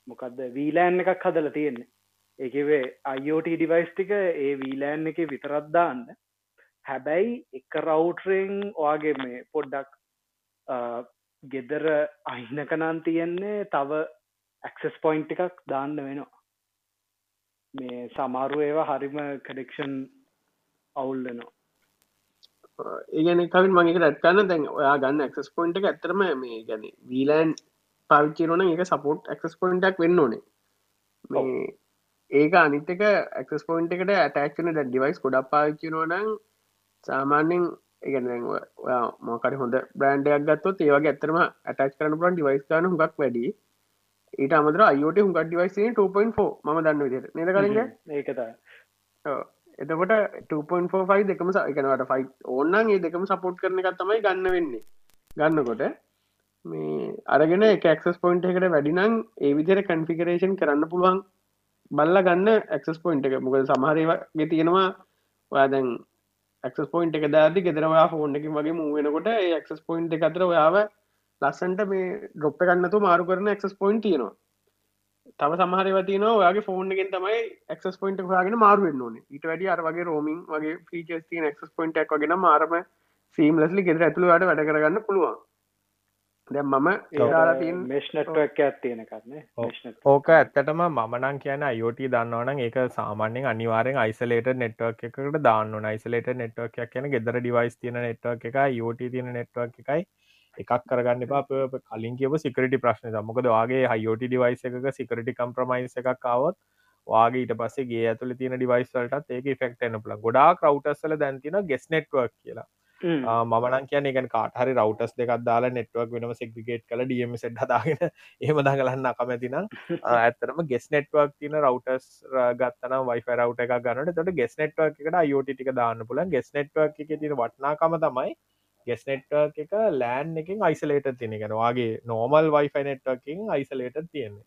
මොකක්ද වීලෑන් එකක් හදල තියෙන්නේ. ඒකවේ අයිෝට ඩිවයිස් ටික ඒ වීලෑන් එක විතරත්දාන්න හැබැයි එක රවටරෙන් ඔයාගේ මේ පොඩ්ඩක් ගෙදර අහිනකනන් තියෙන්නේ තව ඇක්සස් පොයින්් එකක් දාන්න වෙනවා. මේ සමාරු ඒවා හරිම කඩෙක්ෂන් අවුල්ලනවා ඒගැන කවින් මගේ රැත්කන්න දැන් ඔයා ගන්න එක්ස් පොයින්ට ඇතරම මේ ගැන වීලෑන් පාවිච්චිරන එක සපෝට් එක්ස් පොයින්ටක් වෙන්න ඕනේ. මේ ඒක අනිතක එක්ස් පොයින්ට එකට ඇටක්න ඩිවයිස් කොඩක් පාවිච්චිනෝනං සාමාන්‍යෙන් ඒගැන මොකට හොඳ බ්‍රන්ඩයක් ගත්තොත් ඒවගේ ඇතරම ඇටක් කරන පුලන් ඩිවයිස් ගන හුඟක් වැඩි ඊට අමදර අයෝට හුඟක් ඩිවයිස් 2.4 ම දන්න විදිර නද කලින් ඒකත එතකොට 2.45 දෙකම එකනවට ෆයි ඕන්නන් ඒ දෙකම සපෝට් කරන එකත් තමයි ගන්න වෙන්නේ. ගන්නකොට මේ අරගෙන එකක්සස් පොයින්ට එකට වැඩිනම් ඒ විදිර කන්ෆිකරේෂන් කරන්න පුළුවන් බල්ල ගන්න එක්සස් පොයින්ට එක. මොකද සමහරගේ තියෙනවා ඔයාදැන් එක්ස් පොයින්ට එක දාති ගෙදරවා ෆෝන් එක වගේ මූුවෙනකොට එක්ස් පොයින්ට එක අතර ඔයාව ලස්සන්ට මේ ඩොප්ප ගන්නතු මාරු කරන එක්ස් පොයින්ට තියෙනවා. තම සමහරවතින ඔයාගේ ෆෝන්ගෙන් තමයි එක්ස් පොයින්ට හගෙන මාරුවෙන් ඕන. ඉට වැඩි අර වගේ රෝමින් වගේ ෆීචස් තින එක්ස් පොයින්ටක් වගෙන මාරම සීම් ලස්ලි ගෙදර ඇතුළවාට වැඩ කරගන්න පුළුවන්. දැම් මම ඒලාතින් මේශ්නට්වක් ඇත්තියෙන කරන්න ඕක ඇත්තටම මනන් කියන අයෝට දන්නවන ඒක සාමාන්‍යෙන් අනිවාරෙන් යිසලේට නෙට්වක් එකට දාන්න යිසලේට නෙට්වක් කියන ගෙදර ඩිවයිස් තියන නෙට්වක් එක යෝට තියන නෙට්වක් එකයි එකක් කරගන්න එපා. කලින් කියව සිකරටි ප්‍රශ්න මොකද වගේ හයෝට ඩිවයිස එකක සිකරටි කම්ප්‍රමයිස් එකක් කාවත් වාගේ ඊට පස්සේ ගේ ඇතුළ තියෙන ඩිවයිස් වලටත් ඒක ෆෙක්ට එන්න පුළ ගොඩාක් රවටස්ල දැන්තින ගෙස් නෙට්වක් කියලා. මමනන් කියන එක කාටහරි රවටස් දෙකක් දාලා නෙට්වක් වෙනම සෙක්ගේට් කල ඩියම සෙට් හදාගෙන ඒම දගලන්න අකමැතිනම් ඇත්තරම ගෙස් නෙට්වක් තින රවටස් ගත්තන වයි රවට එක ගන්නට තොට ගෙස් නෙට්වක් එකට අයෝට ටික දාන්න පුලන් ගෙස් නෙට්වක් එක තින වටනාකම තමයි ගෙස් නෙට්වක් එක ලෑන් එකින් අයිසලේට තිනෙගෙන වගේ නෝමල් වයිෆයි නෙට්වකින් අයිසලේට තියෙන්නේ.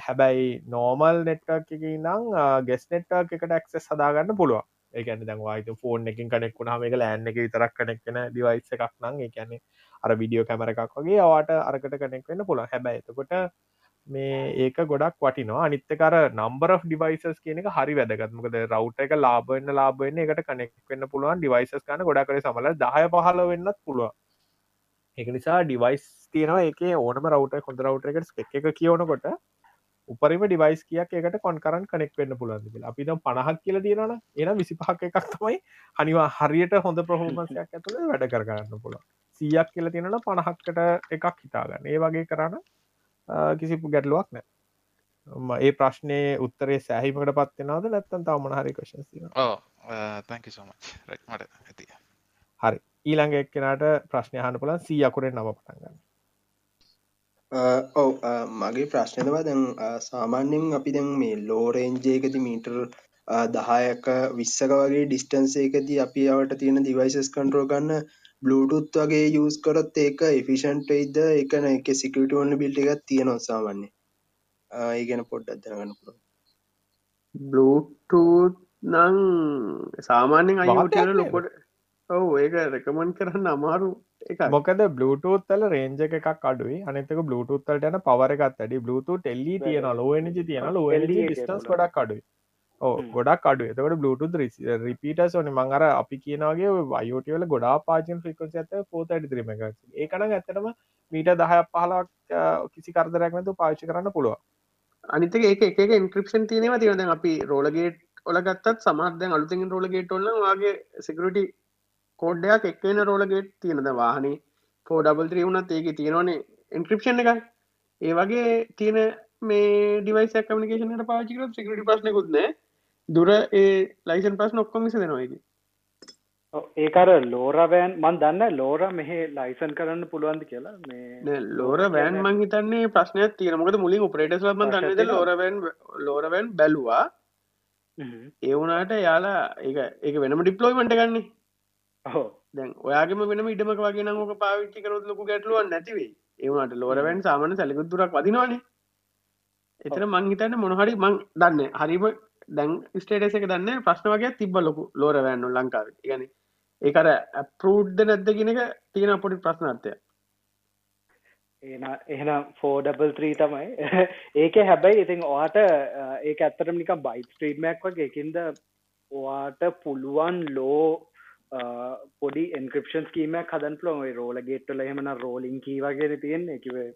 හැබැයි නෝමල් නෙට්වක් එක නම් ගෙස් නෙට්වක් එකට ක්සෙස් සදාගන්න පුළුව ඒකැන දැන් වායිත ෆෝන් එකින් කනෙක් වුණාම එක ලෑන් එක විතරක් කනෙක්ෙන ඩිවයිස් එකක් නං ඒකැනෙ අර විඩියෝ කැමර එකක් වගේ අවාට අරකට කනෙක් වෙන්න පුළුව හැබැයි එතකොට මේ ඒක ගොඩක් වටිනවා. අනිත්තකර නම්බර ඩිවයිසස් කියන එක හරි වැදගත්මකද රවට් එක ලාබන්න ලාබන්න එකට කනෙක් වෙන්න පුළුවන්. ඩිවයිසස් කන ගොඩක් කර සමල දහය පහල වෙන්නත් පුළුව ඒක නිසා ඩිවයිස් තියෙනවා. එක ඕනම රවට කොඳ රවට එක එක කියවනකොට උපරිම ඩිවයිස් කියක් එකට කොන්කරන් කනෙක් වෙන්න පුළුවන් අපි දම් පණහක් කියල තියෙනන එන විසි පහක් එකක් තමයි හනිවා හරියට හොඳ ප්‍රහෝමසයක් ඇතුළ වැඩ කරගන්න පුළ සීයක් කියල තියෙනන පණහක්කට එකක් හිතාගන්න ඒ වගේ කරන්න කිසිපු ගැටලුවක් නෑ ඒ ප්‍රශ්නය උත්තරේ සෑහිමට පත්වෙනවාද නැත්තන් තවමන හරි කශ ඕ තැක සෝමච් රැක්මට ඇති. හරි. ඊළඟ එක්කෙනට ප්‍රශ්නය හන පුලන් සී අකුරෙන් නව පටන්ගන්න ඔව මගේ ප්‍රශ්නතවා දැන් සාමාන්‍යෙන් අපි දැන් මේ ලෝරේන්ජයකති මීටර් දහයක විස්සක වගේ ඩිස්ටන්සේකති අපි අවට තියෙන දිවයිසස් කන්ටරෝ ගන්න බ්ලුටුත් වගේ යස් කරොත් ඒක එෆිෂන්ට ඉද එකන එක සිකට ඔන්න බිල්ට එකක් තියෙනවා සාමන්නේ ඒගැන පොඩ්ඩත් දැනගන්න පුළ බ්ලුටූත් නං සාමාන්‍යෙන් අයෝටල ලොකොට ඔව ඒක රෙකමන් කරන්න අමාරු එක මොකද බ්ලුටූත්තල රේජ එකක් අඩුයි. අනතක බ්ලුටූත්තලට යන පවරගත් ඇඩි බ්ලුතු එල්ලි තියෙන ලෝනජි තියෙන ලෝ ඩිස්ටන්ස් ගොඩක් අඩුයි ගොඩක් අඩු එතකට බ්ලුටුත් රිපීටස් ඕනි. මංගර අපි කියනගේ වයෝටවල ගොඩා පාචන් ෆිකන්ස ඇත පෝත ඇඩි ත්‍රීම එක ඒකන ඇත්තටම මීට දහයක් පහලක් කිසි කරදරැක්නතු පාච්චි කරන්න පුළුව අනිතක ඒක එක ඉන්ක්‍රපෂන් තියෙනවා. තියන අපි රෝලගේට් ඔලගත්තත් සමර්දැන් අලුතින් රෝලගේට ඔන්න වගේ සිකරටි කෝඩ්ඩයක් එක්වෙන රෝලගෙට් තියෙනද වාහනේ ෆෝඩබල් ත්‍රී වුණත් ඒක තියෙනවනේ ඉන්ක්‍රපෂන් එක ඒ වගේ තියෙන මේ ඩිවයිස කමිකේෂනට පාචිකර සිකට ප්‍රශ්නකුත්න දුර ඒ ලයිසන් පස් නොක්කොම විස දෙනවාගේ ඒකර ලෝරවෑන් මන් දන්න ලෝර මෙහ ලයිසන් කරන්න පුළුවන්ද කියලා. මේ ලෝර වෑන් මං හිතන්නේ ප්‍රශ්නයක් තියෙනමකද මුලින් උපරේටස් ම දන්නද ලෝරවෑන් ලෝරවෑන් බැලවා. ඒ වුනාට යාලා ඒ ඒක වෙනම ඩිප්ලෝයිමට ගන්නේ හෝ දැන් ඔයාගේම වෙනම ඉඩමක වගේ නම් ඕක පාවිච්චි කරොත් ලොකු ගැටලුවක් නැතිවේ ඒවනට ලෝරවැන් සාමාන්‍ය සැලකුත් දුරක් වදිනවානේ. එතන මං හිතන්නේ මොන හරි මං දන්නේ. හරිම දැන් ස්ටේටස එක දන්න ප්‍රශ්න වගේ තිබ ලොකු ලෝර වැන්නු ලංකාව. ගන ඒකර පරෝඩ්ද නැද්ද කියෙනක තියෙන පොඩි ප්‍රශ්නත්ය එහෙනම් ෆෝඩබල් ත්‍රී තමයි. ඒක හැබැයි ඉතින් ඔයාට ඒක ඇත්තරම නිකම් බයි ස්ට්‍රීඩ්මයක් වගේ. එකන්ද ඔයාට පුළුවන් ලෝ පොඩි එන්ක්‍රපෂන් කීමක් හදන් ලො රෝල ගේට්ල හෙමන රෝලිං කී වගේ තියෙන්නේ. කිවේ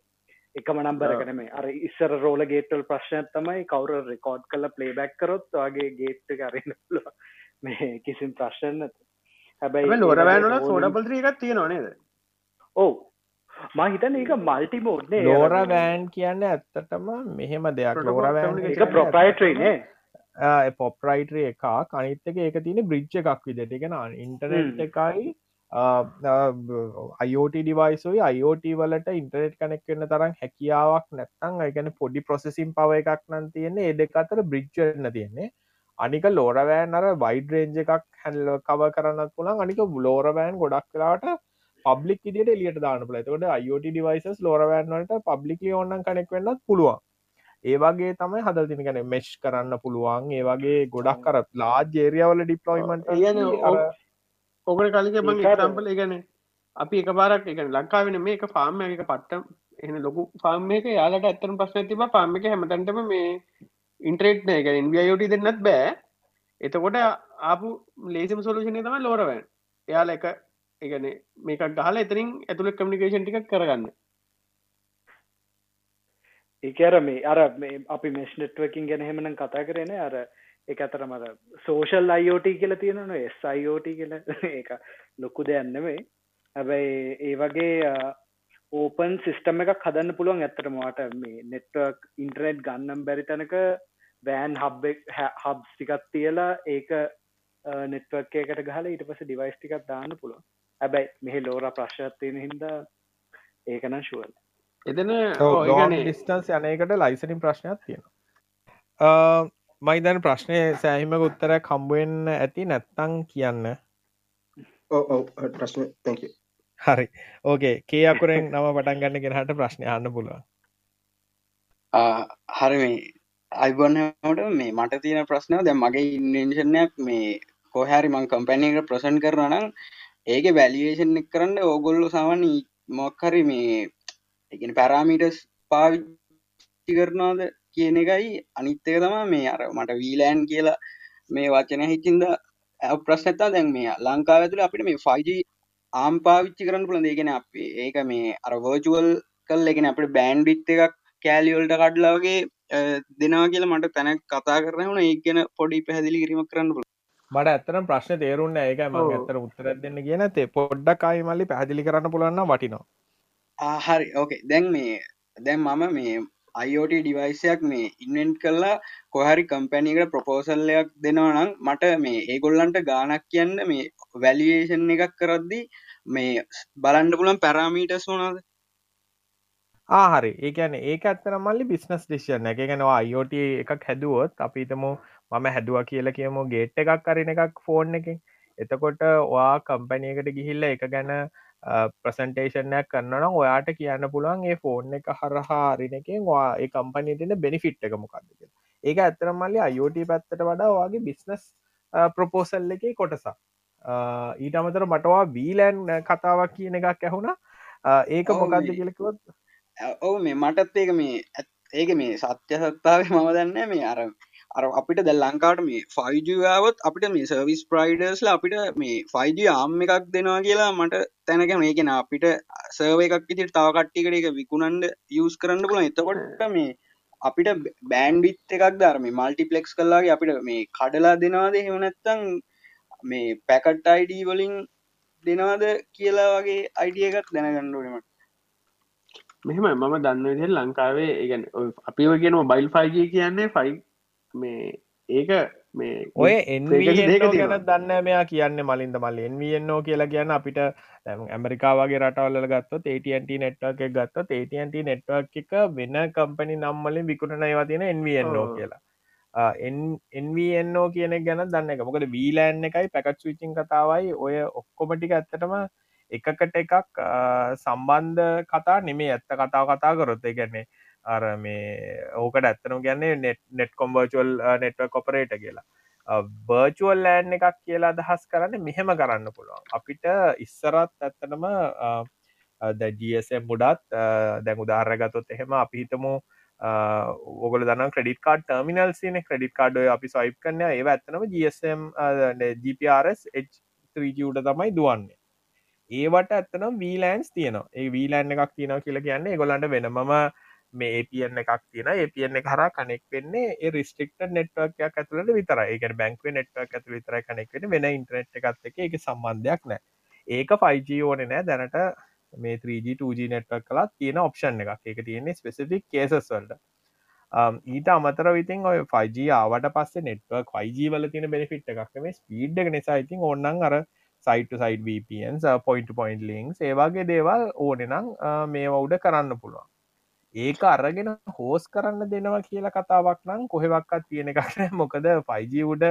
එකම නම්බර කනම අර ඉස්සර රෝල ගේටල් ප්‍රශ්නයක් තමයි කවුර රෙකෝඩ් කල පලේබැක් කරොත් වගේ ගේට්ට කරන්න මේ කිසිම් ප්‍රශ්න හැබැයි ලෝරවෑනල සෝඩපල්ත්‍ර එකක් තියෙනවානේද ඕ මා හිතන ඒක මල්ටි මෝඩ්නේ ලෝර වෑන් කියන්න ඇත්තටම මෙහෙම දෙයක්. ලෝරවෑන් එක ප්‍රොපයිට්‍රේනේ පොප්රයිටර එක කනිත්තක ඒක තියෙන බ්‍රිච්ච එකක්. විදිට එකෙන ඉන්ටනෙට් එකයි අයෝට ඩිවයිසයි අයෝට වලට ඉන්ටනෙට් කනෙක් වෙන්න තරම් හැකියාවක් නැත්තං ගැන පොඩි ප්‍රොසෙසිම් පව එකක් නම් තියෙන්නේ. ඒ දෙක අතර බ්‍රිච්චන්න තියෙන්නේ. අනික ලෝරවෑන් අර වයිඩ රේන්ජ එකක් හැල්ල කව කරන්න පුළන් අනික ලෝරවෑන් ගොඩක් කලාට පබ්ලික් විදිට එලියට දාන පල තකට අයෝට ඩිවයිසස් ලෝරවෑන් වලට පබ්ලික් ඕන්නන් කනෙක් වෙන්නත් පුළුවන්. ඒවගේ තමයි හදල් තින ගැන මෙශ් කරන්න පුළුවන්. ඒවගේ ගොඩක් කර ලාජේරියවල ඩිප්ලොයිමට ඔකට කලික මං සම්පල ගැන අපි එක පාරක් එක ලංකාවෙන මේක ෆාර්ම එක පට්ටම්. එන ලොකු ෆාර්ම එක යාලට ඇත්තන ප්‍රශ්න තිබ ෆාර්ම එක හැමතන්ටම මේ ඉන්ට්‍රේට් නෑ. ගැන ඉන්වියෝට දෙන්නත් බෑ. එතකොට ආපු ලේසිම සොලූෂණය තම ලෝරවැන් එයාල එක එකන මේක ගහල එතරින් ඇතුළ කමිකේෂන් ටික් කරගන්න. ඒකර මේ අර අපි මෙස් නෙට්වකින් ගැන හෙමනම් කතා කරන අර එක අතර මර සෝෂල් අයිෝට කියල තියෙනන එස් අයිෝට කියල. ඒක ලොක්කු දෙයන්නෙමේ හැබැයි ඒ වගේ ඕපන් සිිස්ටම එක හදන්න පුළුවන් ඇත්තටමවාට මේ නෙට්වක් ඉන්ටරනෙට් ගන්නම් බැරි තැනක වෑන් හබ් හබ් ටිකත් තියලා ඒක නෙට්වර්ක් එකට ගහලා ඊට පස්සේ ඩිවයිස් ටිකක් දාන්න පුළුවන්. හැබැයි මෙහි ලෝර ප්‍රශ්නයක් තියෙන හින්දා ඒකනම් ෂුවර් එතන ඩිස්ටන්ස් යනකට ලයිසනින් ප්‍රශ්නයක් තියෙනවා මයිදන් ප්‍රශ්නය සෑහිමක උත්තරයක් කම්බුවෙන් ඇති නැත්තං කියන්න. ප්‍රශ්න හරි. ඕකේ කේ අකුරෙන් නම පටන් ගන්න ගෙනහට ප්‍රශ්නය අන්න පුළුවන්. හරි මේ අයිබොන්නට මේ මට තියෙන ප්‍රශ්නය දැ මගේ ඉන්වෙන්ශනයක් මේ කොහැරි මං කම්පැනීකට ප්‍රසන් කරනනම් ඒක වැලියේෂන් එක් කරන්න ඕගොල්ලු සාමන මොක්හරි මේ එකන පැරාමිටස් පාවිච්චි කරනවාද කියන එකයි. අනිත්තක තමා මේ අර මට වීලෑන් කියලා මේ වචන හිචින්ද ප්‍රශ්නතා දැන් මේ ලංකාව ඇතුළ අපිට මේ ෆයිජ ආම් පාවිච්චි කරන්න පුළන් දෙගෙන අපේ ඒක මේ අර වර්චුවල් කල් එකෙන අපට බෑන්් බිත්ත එකක් කෑලිවල්ට කඩ්ලාවගේ දෙනවා කියලා මට තැන කතා කරන වුණ ඒ ගැන පොඩි පැදිලි කිරීමක් කරන්න පුළ මට ඇත්තන ප්‍රශ්න තේරුන්න ඒක ම ඇතර උත්තර දෙන්න කියන තේ පොඩ්ඩක් අයි මල්ලි පැදිලි කරන්න පුළන්න වටිනවා. ආහරි ඕකේ දැන් මේ දැන් මම මේ IoT ඩිවයිසයක් මේ ඉන්වෙන්ට් කල්ලා කොහරි කම්පැනිකට ප්‍රපෝසල්ලයක් දෙනවනම් මට මේ ඒගොල්ලන්ට ගානක් කියන්න මේ වැලියේෂන් එකක් කරද්දි මේ බලන්ඩ පුලන් පැරාමීටස් වනාද ආහරි ඒකන ඒක ඇත්තන මල්ලි බිස්නස් ඩිෂන් එක ගැනවා අයිෝට එකක් හැදුවොත් අපිතම මම හැදුව කියල කියමු ගේට් එකක් කරන එකක් ෆෝන් එකින්. එතකොට වා කම්පැනියකට ගිහිල්ල එක ගැන ප්‍රසන්ටේෂනයක් කරන්න ඔයාට කියන්න පුළුවන් ඒ ෆෝන් එක හරහා අරින එකෙන් වා ඒ කම්පනී තින බෙනිෆිට් එක මොකක්ද ඒක ඇත්තන මල්ලි අයෝට පැත්තට වඩා වගේ බිස්නස් ප්‍රපෝසල් එක කොටසා ඊට අමතර මටවා වීලෑන් කතාවක් කියන එකක් ඇහුණා. ඒක මොකක්ද කියලකුවත් ඔවු මේ මටත් ඒක මේ ඒක මේ සත්‍ය සත්තාව මම දන්න මේ අරම් අර අපිට දැ ලංකාට මේ ෆයිජාවත් අපිට මේ සර්විස් ප්‍රයිඩර්ස්ල අපිට මේ ෆයිජ ආම් එකක් දෙනවා කියලා මට තැනක මේකෙන අපිට සර්ව එකක් ඉතිට තාව කට්ටිකට එක විකුණන්ඩ යස් කරන්න පුල එතකොට මේ අපිට බෑන් බිත් එකක් ධර්ම මල්ටිපලෙක්ස් කල්ලාගේ අපිට මේ කඩලා දෙනවාද? හෙවනැත්තං මේ පැකට් අයිඩ වලින් දෙනවාද කියලා වගේ අයිඩිය එකක් දැනගණ්ඩුවනීමට මෙහෙම මම දන්න විදිහ ලංකාවේ ඉගැන අපිව කියන බයිල් ෆයිජ කියන්නේ ෆයි මේ ඒක මේ ඔය ගැන දන්න මෙයා කියන්න මලින්ද මල් එන්වෝ කියලා කියන්න අපිට ඇමරිකාවගේ රටවල්ල ගත්ත ඒටන්ට නෙට්වක් එක ගත්ත ඒටන්ට නෙට්වක් එක වෙන කම්පනි නම්මලින් විකුණන ඒවා තියෙන එන්වෝ කියලා. එන්වෝ කියන ගැන දන්න එක මොකද වීලෑන් එකයි පැකත් විචින් කතාවයි ඔය ඔක්කොමටික ඇත්තටම එකකට එකක් සම්බන්ධ කතා නෙමේ ඇත්ත කතාව කතා කරොත්. ගැන්නේ අර මේ ඕකට ඇත්තනු ගැන්නේ නෙට් නෙට් කොම්බර්චුවල් නෙට්ව කොපරේට කියලා. බර්චුවල් ලෑන් එකක් කියලා අදහස් කරන්න මෙහෙම කරන්න පුළුවන්. අපිට ඉස්සරත් ඇත්තනම දැජSM මුඩත් දැන් උදාහරගතොත් එහෙම අපිහිතමු ඔගල දන්න ක්‍රඩිට කාඩ් ටර්මිනල් සින ක්‍රඩිට කාඩ්ඩ අපි සයිප් කරන්න ඒ ඇත්තනම GSM GPRS H3ජට තමයි දුවන්නේ. ඒවට ඇත්තනම් වීලෑන්ස් තියනවා. ඒ වීලෑන් එකක් තියෙන කියලා කියන්නේ ගොලන්ට වෙනම මේ APN එකක් තියෙන APN එක හරහා කනෙක් වෙන්නේ ඒ රිස්ට්‍රික්ටඩ් නෙට්වර්ක් එකක් ඇතුළට විතරයි. ඒ කියන්නේ බැංකුවේ නෙට්වර්ක් ඇතුළට විතරයි කනෙක් වෙන්නේ වෙන ඉන්ටර්නෙට් එකත් එක්ක ඒකේ සම්බන්ධයක් නැහැ. ඒක 5G ඕනේ නැහැ දැනට මේ 3G 2G නෙට්වර්ක් වලත් තියෙන ඔප්ෂන් එකක්. ඒක තියෙන්නේ ස්පෙસિෆික් කේසස් වලට. Um, ඊට අමතරව ඉතින් ඔය 5G ආවට පස්සේ නෙට්වර්ක් 5G වල තියෙන බෙනිෆිට් එකක් නෙමෙයි ස්පීඩ් එක නිසා ඉතින් ඕනනම් අර site site VPNs point point links ඒවාගේ දේවල් ඕනෙනම් uh, මේවා උඩ කරන්න පුළුවන් ඒක අරගෙන හෝස් කරන්න දෙනවා කියලා කතාවක් නම් කොහෙවක්කත් තියෙන එකක් මොකද ෆයිජ උඩ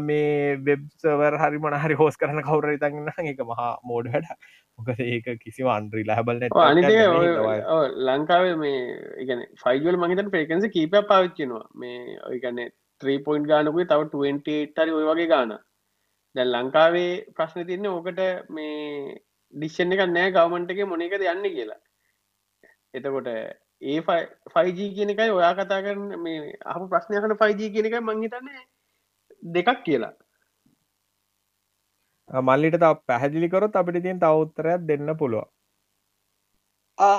මේ වෙබ් සවර් හරි මොන හරි හෝස් කරන කවුර ඉතන්න එක මහා මෝඩ වැඩ මොකද ඒක කිසිව අන්ද්‍රී ලැබල් ලංකාවේ මේ ඉගන ෆයිල් මහිතන් පේකන්ස කීප පාවිච්චනවා මේ ඔයගන්න 3 පොයින්් ගානකුයි තව 28 හරි ඔය වගේ ගාන දැන් ලංකාවේ ප්‍රශ්න තියන්න ඕකට මේ ඩිෂන් එක නෑ ගවමන්ට එක මොනකද යන්න කියලා. එතකොට ඒ ෆයිජී කියන එකයි ඔයා කතා කරන මේ අහම ප්‍රශ්නයකට ෆයිජී කියන එකයි මංහිතන්නේ දෙකක් කියලා. මල්ලිට ත පැහැදිලිකරොත් අපිට තියෙන් තව උත්තරයක් දෙන්න පුළුව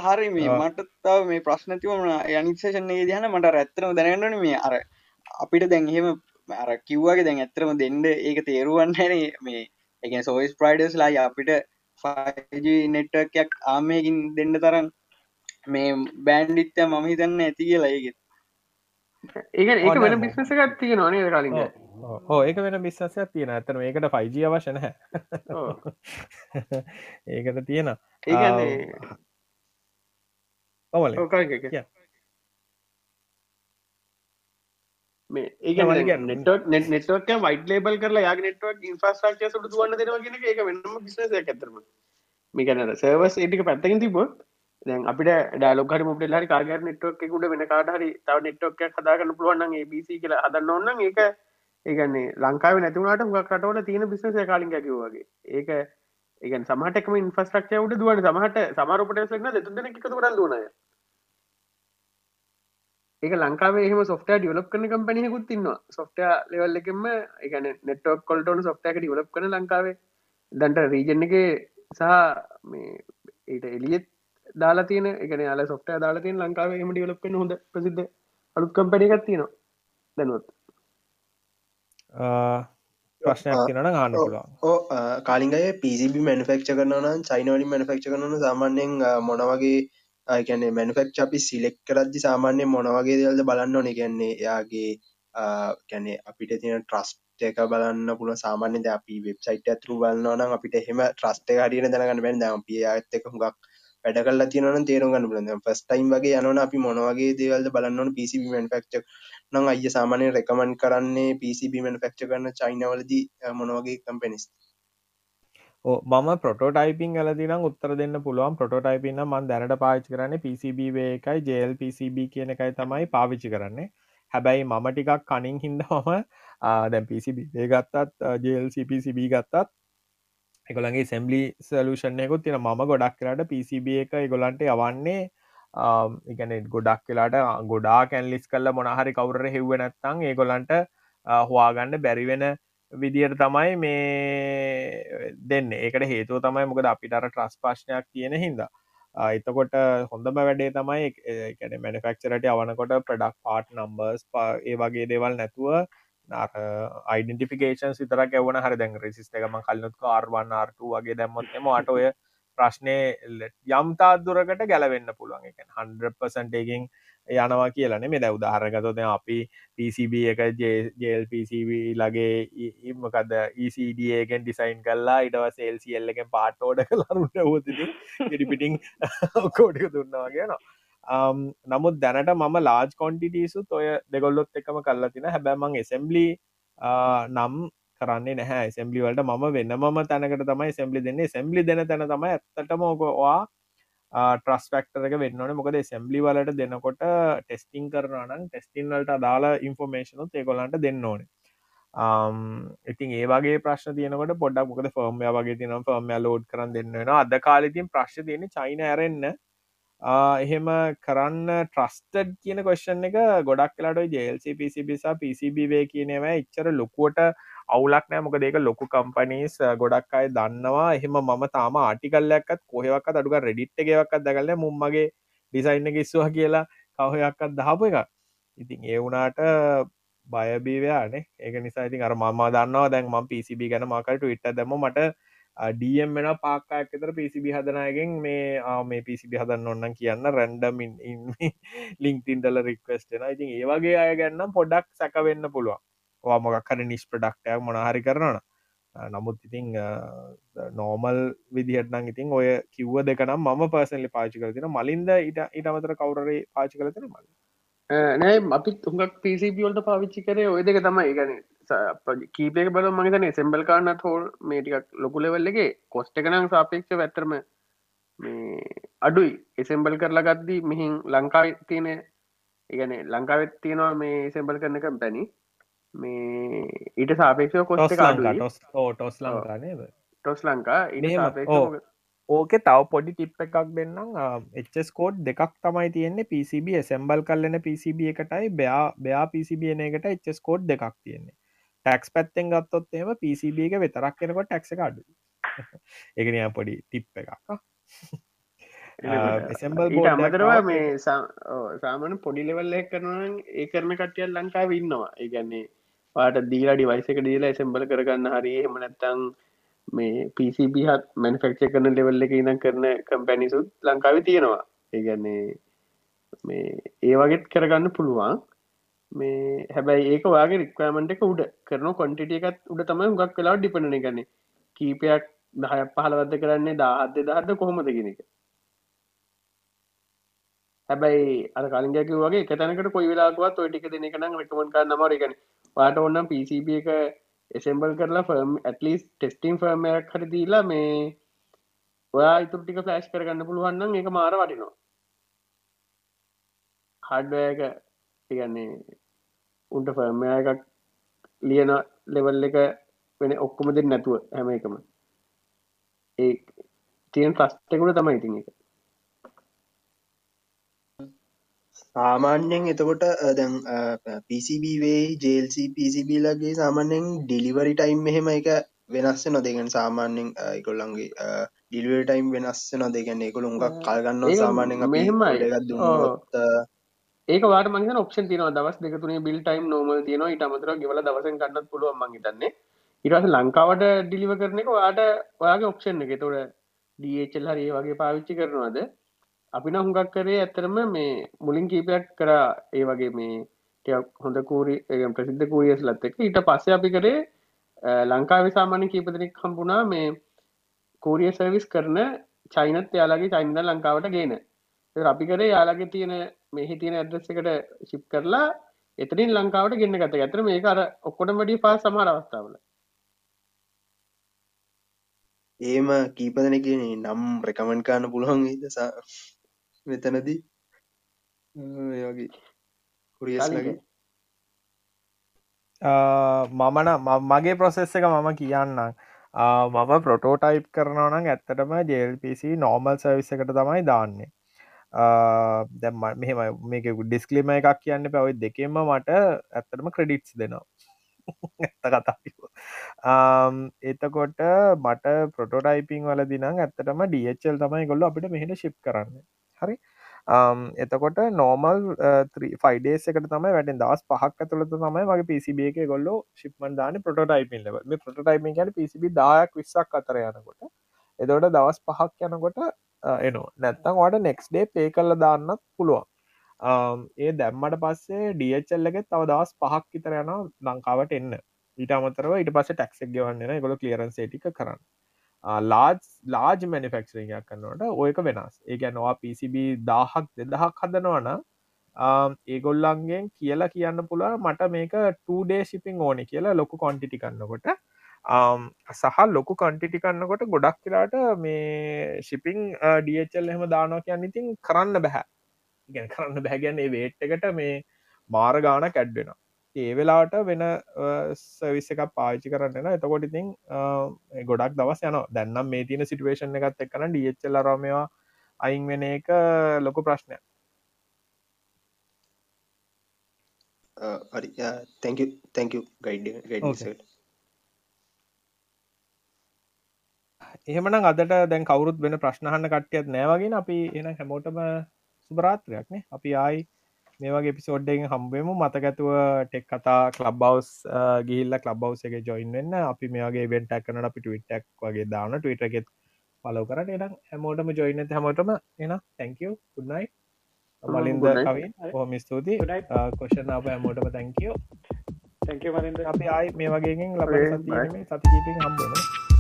හරි මේ මට තව මේ ප්‍රශ්නතිවම ඒ දයන මට ඇත්තරම දැනගන්නන මේ අර අපිට දැන්හෙම අර කිව්වාගේ දැන් ඇත්තරම දෙන්න ඒක තේරුවන්න හැන මේ එක සෝයිස් ප්‍රයිඩස් ලා අපිට ෆජ නෙට්ටක්යක් ආමයකින් දෙන්න තරන් මේ බෑන්ඩිත්ත මම හිතන්න ඇති කියලා ඒගෙත් ඒක ඒක වෙන මම- බිස්නස එකත් තියෙන නේද කලින්ග ඕ, ඒක වෙන බිස්සසයක් තියෙන ඇතන ඒකට ෆයිජ අවශ්‍ය නැහැ. ඕ. ඒකට තියෙන ඔවල. නෙටක් නෙට නෙටක් වයිට ලේබල් කරලා යාග නෙටවක් ඉන්ෆස්ට්‍රක්චර් සුදු දුවන්න දෙනවා කියන එක ඒක වෙනම බිස්නස් එකක් ඇත්තටම. මේ කියන්නේ සර්වර්ස් ඒ ටික පැත්තකින් තිබ්බොත් දැන් අපිට ඩයලොග් හරි මොබයිල් හරි කාගර් නෙට්වර්ක් එකක උඩ වෙන කාට හරි තව නෙට්වර්ක් එකක් හදාගන්න පුළුවන් නම් ABC කියලා හදන්න ඕන නම් ඒක ඒ කියන්නේ ලංකාවේ නැති වුණාට හුඟක් රටවල තියෙන බිස්නස් එක කලින් කිව්වා වගේ. ඒක ඒ කියන්නේ සමහරට එකම ඉන්ෆ්‍රාස්ට්‍රක්චර් උඩ දුවන සමහරට සමහර ඔපරේටර්ස් එක නේද දෙතුන් දෙනෙක් එකතු කරන් දුවන අය. ඒක ලංකාවේ එහෙම සොෆ්ට්වෙයාර් ඩෙවලොප් කරන කම්පැනි එකකුත් ඉන්නවා. සොෆ්ට්වෙයාර් ලෙවල් එකෙන්ම ඒ කියන්නේ නෙට්වර්ක් වලට ඕන සොෆ්ට්වෙයාර් එක ඩෙවලොප් කරන ලංකාවේ. දැන්ට රීජන් එකේ සහ මේ ඊට එළියෙත් දාලා තියෙන කියන්නේ යාලා සොෆ්ට්වෙයාර් දාලා තියෙන ලංකාවේ එහෙම ඩෙවලොප් කරන හොඳ ප්‍රසිද්ධ අලුත් කම්පැනි එකක් තියෙනවා දැනුවත්. ප්‍රශ්නයක් තිනට ගන්න පුළුවන්. ඕ කාලින්ගය පිසිබි මැනිෆෙක්ච කරනවන චයිනවලින් මැනිෆෙක්ච කරන සාමාන්‍යෙන් මොනවගේ අයකැන මැනිෆෙක්ච අපි සිලෙක් කරද්දි සාමාන්‍ය මොනවගේ දෙල්ද බලන්න ඕන? ගැන්නේ එයාගේ කැනෙ අපිට තියෙන ට්‍රස්ට එක බලන්න පුළ සාමාන්‍යද අපි වෙබ්සයිට ඇතුරු බලන්නවනම් අපිට එහෙම ට්‍රස්ට හරින දැනගන්න බැන් දම්පිය ඇත්තක හුඟක් වැඩ කල්ලා තියෙනවන තේරුම් ගන්න පුලන් ෆස් ටයිම් වගේ යනවන අපි මොනවගේ දේවල්ද බලන්නවන පිසිබි මැනිෆෙක්ච නම් අය සාමානය රෙකමන් කරන්නේ පිසිබි මැනිෆෙක්ච කරන චයිනවලදී මොනවගේ කම්පෙනිස් ඕ මම ප්‍රොටෝටයිපින් ඇලදිනම් උත්තර දෙන්න පුළුවන්. ප්‍රොටෝටයිපින්න මන් දැනට පාච් කරන්න PCB එකයි ජල් PCB කියන එකයි තමයි පාවිච්චි කරන්නේ. හැබැයි මම ටිකක් කනින් හින්ද මම දැන් PCB ඒ ගත්තත් ජල්CPCB ගත්තත් එකොළගේ සෙම්බලි සලූෂණයකුත් තින මම ගොඩක් කරට PCB එක එගොලන්ට යවන්නේ ඉගන ගොඩක් වෙලාට ගොඩා කැන්ලිස් කල්ල මොනහරි කවුර හෙව්ව නැත්තං ඒගොලන්ට හවාගන්න බැරිවෙන විදියට තමයි මේ දෙන්න. ඒකට හේතුව තමයි මොකද අපිටර ට්‍රස් පාශ්නයක් තියෙන හින්දා. එතකොට හොඳම වැඩේ තමයි එකන මැනිෆක්චරට අවනකොට ප්‍රඩක් පාට් නම්බර්ස් ඒ වගේ දේවල් නැතුව අයිඩෙන්ටිෆිකේෂන් සිතරක් එවන හරි දැන් රෙසිස්ට එකම කල්ලුත්ක ආර්වන්න ආර්ටු වගේ දැම්මොත් එම අට ඔය ප්‍රශ්නය යම්තාදුරකට ගැලවෙන්න පුළුවන්. එක හන්පසන්ටකින් යනවා කියලන මේ දැ උදාහරගතොද අපි PCB එක ජල්PCB ලගේ ඉමකද ECDගෙන් ඩිසයින් කල්ලා ඉටව සේල්සිල්ල එකෙන් පාටෝඩ කලාරුට හෝතිති ගෙඩිපිටිං කෝඩික දුන්නවා කියනවා නමුත් දැනට මම ලාජ් කොන්ටිටසු ඔය දෙගොල්ලොත් එකම කල්ලා තින. හැබැමං එසම්බලි නම් කරන්නේ නැහැ. සෙම්බලි වලට මම වෙන්නම තැනකට තමයි සෙම්බලි දෙන්නේ. සෙම්බලි දෙන තැන තමයි ඇත්තටම ඕකවා ට්‍රස් ෆක්ටර එක වෙන්නන මොකද සෙම්බලි වලට දෙනකොට ටෙස්ටිං කරනනම් ටෙස්ටින් වලට අදාලා ඉන්ෆෝර්මේශනුත් ඒකොලන්ට දෙන්න ඕනේ. ඉතින් ඒවගේ ප්‍රශ් තියනකට පොඩක් මොකද ෆර්මය වගේ තින ෆර්මය ලෝඩ් කරන්න දෙන්න වෙන අද කාලෙතින් ප්‍රශ් තියෙන චයින ඇරෙන්න්න එහෙම කරන්න ට්‍රස්ටඩ් කියන කොශ්ෂන් එක ගොඩක් කලාට ජල්C පිසිබිසා පිසිබවේ කියනව ඉච්චර ලොකුවට අවුලක් නෑ. මොක දෙක ලොකු කම්පනීස් ගොඩක් අය දන්නවා. එහෙම මම තාම ආටිකල්ලයක්ත් කොහෙවක් අඩුක රෙඩිට් එකවක්ත් දකල්ල මුම්මගේ ඩිසයින්න කිස්සවා කියලා කවහයක්ත් දහපු එක ඉතින් ඒ වුනාට බයබීවයානේ ඒක නිසා ඉතින් අර මම දන්නවා දැන් ම පිසිබි ගැන මකට විට්ට දැම මට ඩම් වෙන පාක්කායක් එතර පිසිබි හදනයගෙන් මේ මේ පිසිබි හදන්න ඔන්න කියන්න රැන්ඩමින් ලිින්ක්ටින්ටල රික්වස්ටෙන ඉතින් ඒවගේ අය ගැන්නම් පොඩක් සැකවෙන්න පුළුවන්. මොකක් හරි නිස් ප්‍රඩක්ටයක් මොනහරි කරනන නමුත් ඉතිං නෝමල් විදිහටනම් ඉතින් ඔය කිව්ව දෙකනම් මම පර්සනලි පාචි කරතින මලින්ද ඉට ඉට අමතර කවුරේ පාචි කරතින මල නෑ අපි තුඟක් පිසිපියල්ට පාවිච්චි කරේ ඔය දෙක තමයි. ගන කීපක බල මගතන සෙම්බල් කාන්නත් හෝල් මේටිකක් ලොකු ලෙවල්ලගේ කොස්ට එකනම් සාපේක්ෂ වැත්තරම මේ අඩුයි. එසෙම්බල් කරලා ගත්දී මෙහින් ලංකාව තියෙන ඉගන ලංකාවෙත් තියෙනවා මේ සෙම්බල් කරන එක පැනි මේ ඊට සාපේක්ෂ කොස්ට ටොස් ලංකානේද ටොස් ලංකා ඉ ඕක තව පොඩි ටිප් එකක් දෙන්නම්. එච්ස්කෝඩ් දෙකක් තමයි තියෙන්නේ. PCB සැම්බල් කල්ලන PCB එකටයි බයා බයා එන එකට එච්ස්කෝඩ් දෙකක් තියෙන්නේ. ටැක්ස් පැත්තෙන් ගත්තොත් එම PCB එක විතරක් කෙනකොට ටැක්ස අඩු එකන පොඩි ටිප් එකක් අමතරවා මේ සාමන පොඩි ලෙවල්ල කරන ඒ කරන කටියල් ලංකාව ඉන්නවා. ඒගැන්නේ පාට දීලා ඩිවයිසක දීලා සෙම්බල කරගන්න හරි එමනැත්තං මේ පිසිබ හත් මැනිෆෙක්ෂ කරන ලෙවල්ල එක ඉනම් කරන කම්පැනිසුත් ලංකාව තියෙනවා. ඒගැන්නේ මේ ඒ වගේත් කරගන්න පුළුවන්. මේ හැබැයි ඒක වාගේ රික්වමට එක උඩ කරන කොන්ටිටිය එකත් උඩ තමයි ගක් කලාව ඩිපනන ගන්න කීපයක් දහයක් පහලවද කරන්නේ දාහත්ද දහද කොහොමද ගෙනක හැබැයි අර කලින්ගැක වගේ තැනකට කොයි වෙලාකුවත් ඔය ටික දෙන කනම් රකමන් කර නමරගන වාට ඔන්නම් පිසිප එක එසෙම්බල් කරලා ෆර්ම් ඇටලිස් ටෙස්ටිං ෆර්මයක් හරි දීලා මේ ඔයා ඉතුර ටික ෆලෑශ් කරගන්න පුළුවන්න්න එක මාර වටිනවා හඩ්වයක තිගන්නේ උන්ට ෆර්මය එකක් ලියන ලෙවල් එක වෙන ඔක්කොම දෙ නැතුව හැම එකම. ඒ තියෙන් ෆස්ටකුට තමයි ඉතින් එක සාමාන්‍යයෙන් එතකොට දැන් පිසිබවේ ජල්C පිසිබලගේ සාමාන්‍යෙන් ඩිලිවරි ටයිම් එහෙම එක වෙනස්ස නොදගන් සාමාන්‍යෙන් ඉකොල්ලන්ගේ ඩිල්වර් ටයිම් වෙනස්ස නොදගන්න එකකුළු උඟක් කල්ගන්න සාමාන්‍යෙන් මෙහෙම දුන්නොත් ඒක වාට මංගන ඔප්ෂන් තියන දවස් දෙකතුනේ බිල් ටයිම් නෝම තියන ඉට අමතර ගෙවල දවසෙන් කන්නත් පුළුව මංගතන්නේ ඉරස ලංකාවට ඩිලිව කරන එක වාට ඔයාගේ ඔප්ෂන් එක. තොට ඩල් හරි වගේ පාවිච්චි කරනවාද අපි නම් හුඟක් කරේ ඇත්තරම මේ මුලින් කීපයක් කර ඒ වගේ මේ හොඳ කූරි ප්‍රසිද්ධ කූරියස් ලත් එක ඊට පස්සේ අපි කරේ ලංකාව සාමාන්‍ය කීපදනෙක් හම්බුණා මේ කෝරිය සර්විස් කරන චයිනත් යාලාගේ චයින්ද ලංකාවට ගේන. අපි කරේ යාලාගේ තියෙන මෙහි තියෙන ඇඩ්‍රස් එකට ශිප් කරලා එතනින් ලංකාවට ගෙන්න්න ගත ඇතර මේ අර ඔක්කොට වැඩි පා සමහර අවස්ථාවල. ඒම කීපදන කියන නම් රැකමෙන්් කාන්න පුළුවන් දසා මෙතනදී වගේ කුරියස්ලගේ මමන මගේ ප්‍රොසෙස් එක මම කියන්නම්. මම ප්‍රොටෝටයිප් කරනවනම් ඇත්තටම ජල්පC නෝමල් සවිස්ස එකට තමයි දාන්නේ. දැම් මෙහම මේක ඩිස්කලිම එකක් කියන්න පැවයි දෙකෙම මට ඇත්තටම ක්‍රඩිට්ස් දෙනවා. ඇත්ත කතා එතකොට මට පොටෝටයිපිං වල දින ඇත්තටම ඩල් තමයි ගොල්ල අපිට මෙහෙට ශිප් කරන්න හරි? එතකොට නෝමල් ෆයිඩේස් එකට තම වැට දස් පහක් ඇතුලත තමයි මගේ පිසිබ එක ගොල්ල ශිප්මන් දාන පොටයිපින් ලව මේ පොටයිපින් කියන පිසිබි දායක් විස්සක් අතර යනකොට. එතකොට දවස් පහක් යනකොට එනවා. නැත්තම් වාට නෙක්ස්ඩේ පේ කල්ල දාන්නත් පුළුවන්. ඒ දැම්මට පස්සේ ඩියචල්ලගෙ තව දවස් පහක් විතර යන ලංකාවට එන්න. ඊට අමතරව ඉට පස ටක්ක් ගවන්න ගොල කලියරන් සේටික කරන්න. ලාජ් ලාජ් මනිෆෙක්ෂරියක් කන්නට ඔයක වෙනස්. ඒ නවා පිසිබ දාහක් දෙදහක් හදනවන ඒගොල්ලන්ගෙන් කියලා කියන්න පුළුව මට මේක 2ඩේ ශිපිං ඕනි කියලා ලොකු කොන්ටිටි කන්නකොට සහ ලොකු කන්ටිටි කන්නකොට ගොඩක් කියලාට මේ ශිපිං ඩියචල් එහෙම දානවා කියන්න ඉතින් කරන්න බැහැ ගැන කරන්න බැහැගැන්නේ වේට් එකට මේ මාර ගාන කැඩ්වෙන ඒ වෙලාට වෙන සවිස්ස එකක් පාචි කරන්න එතකොට ඉතින් ගොඩක් දවස් යන දැන්නම් මේ තින සිටුවේෂන් එකත් එක්කන ඩියච්චල් රමවා අයින් වෙන එක ලොකු ප්‍රශ්නය හරි. තැක තැක ගයිඩ එහෙමනම් අදට දැන් කවුරුත් වෙන ප්‍රශ්නහන්න කට්ටියත් නෑවගෙන අපි එන හැමෝටම සුභරාත්‍රයක්නේ අපි ආයි මේවගේ පිසෝඩ්ඩෙන් හම්බෙමු මතකැතුව ටෙක් කතා කලබ්බවස් ගිල්ල කලබ්බවස එක ජොයින් වෙන්න. අපි මේගේ වෙන්ටක් කනට අපි ටවිටක් වගේ දාන ටවිට එකෙත් පලෝ කරට එනම් හැමෝටම ජොයින්න හැමෝටම එන තැංකව කුඩ්නයි මලින්ද කවින් හොම ස්තුති කොෂන් අප හැමෝටම තැංකෝ අපි ආයි මේ වගේෙන් ලබ සතිීමේ සතිකීපින් හම්බුවන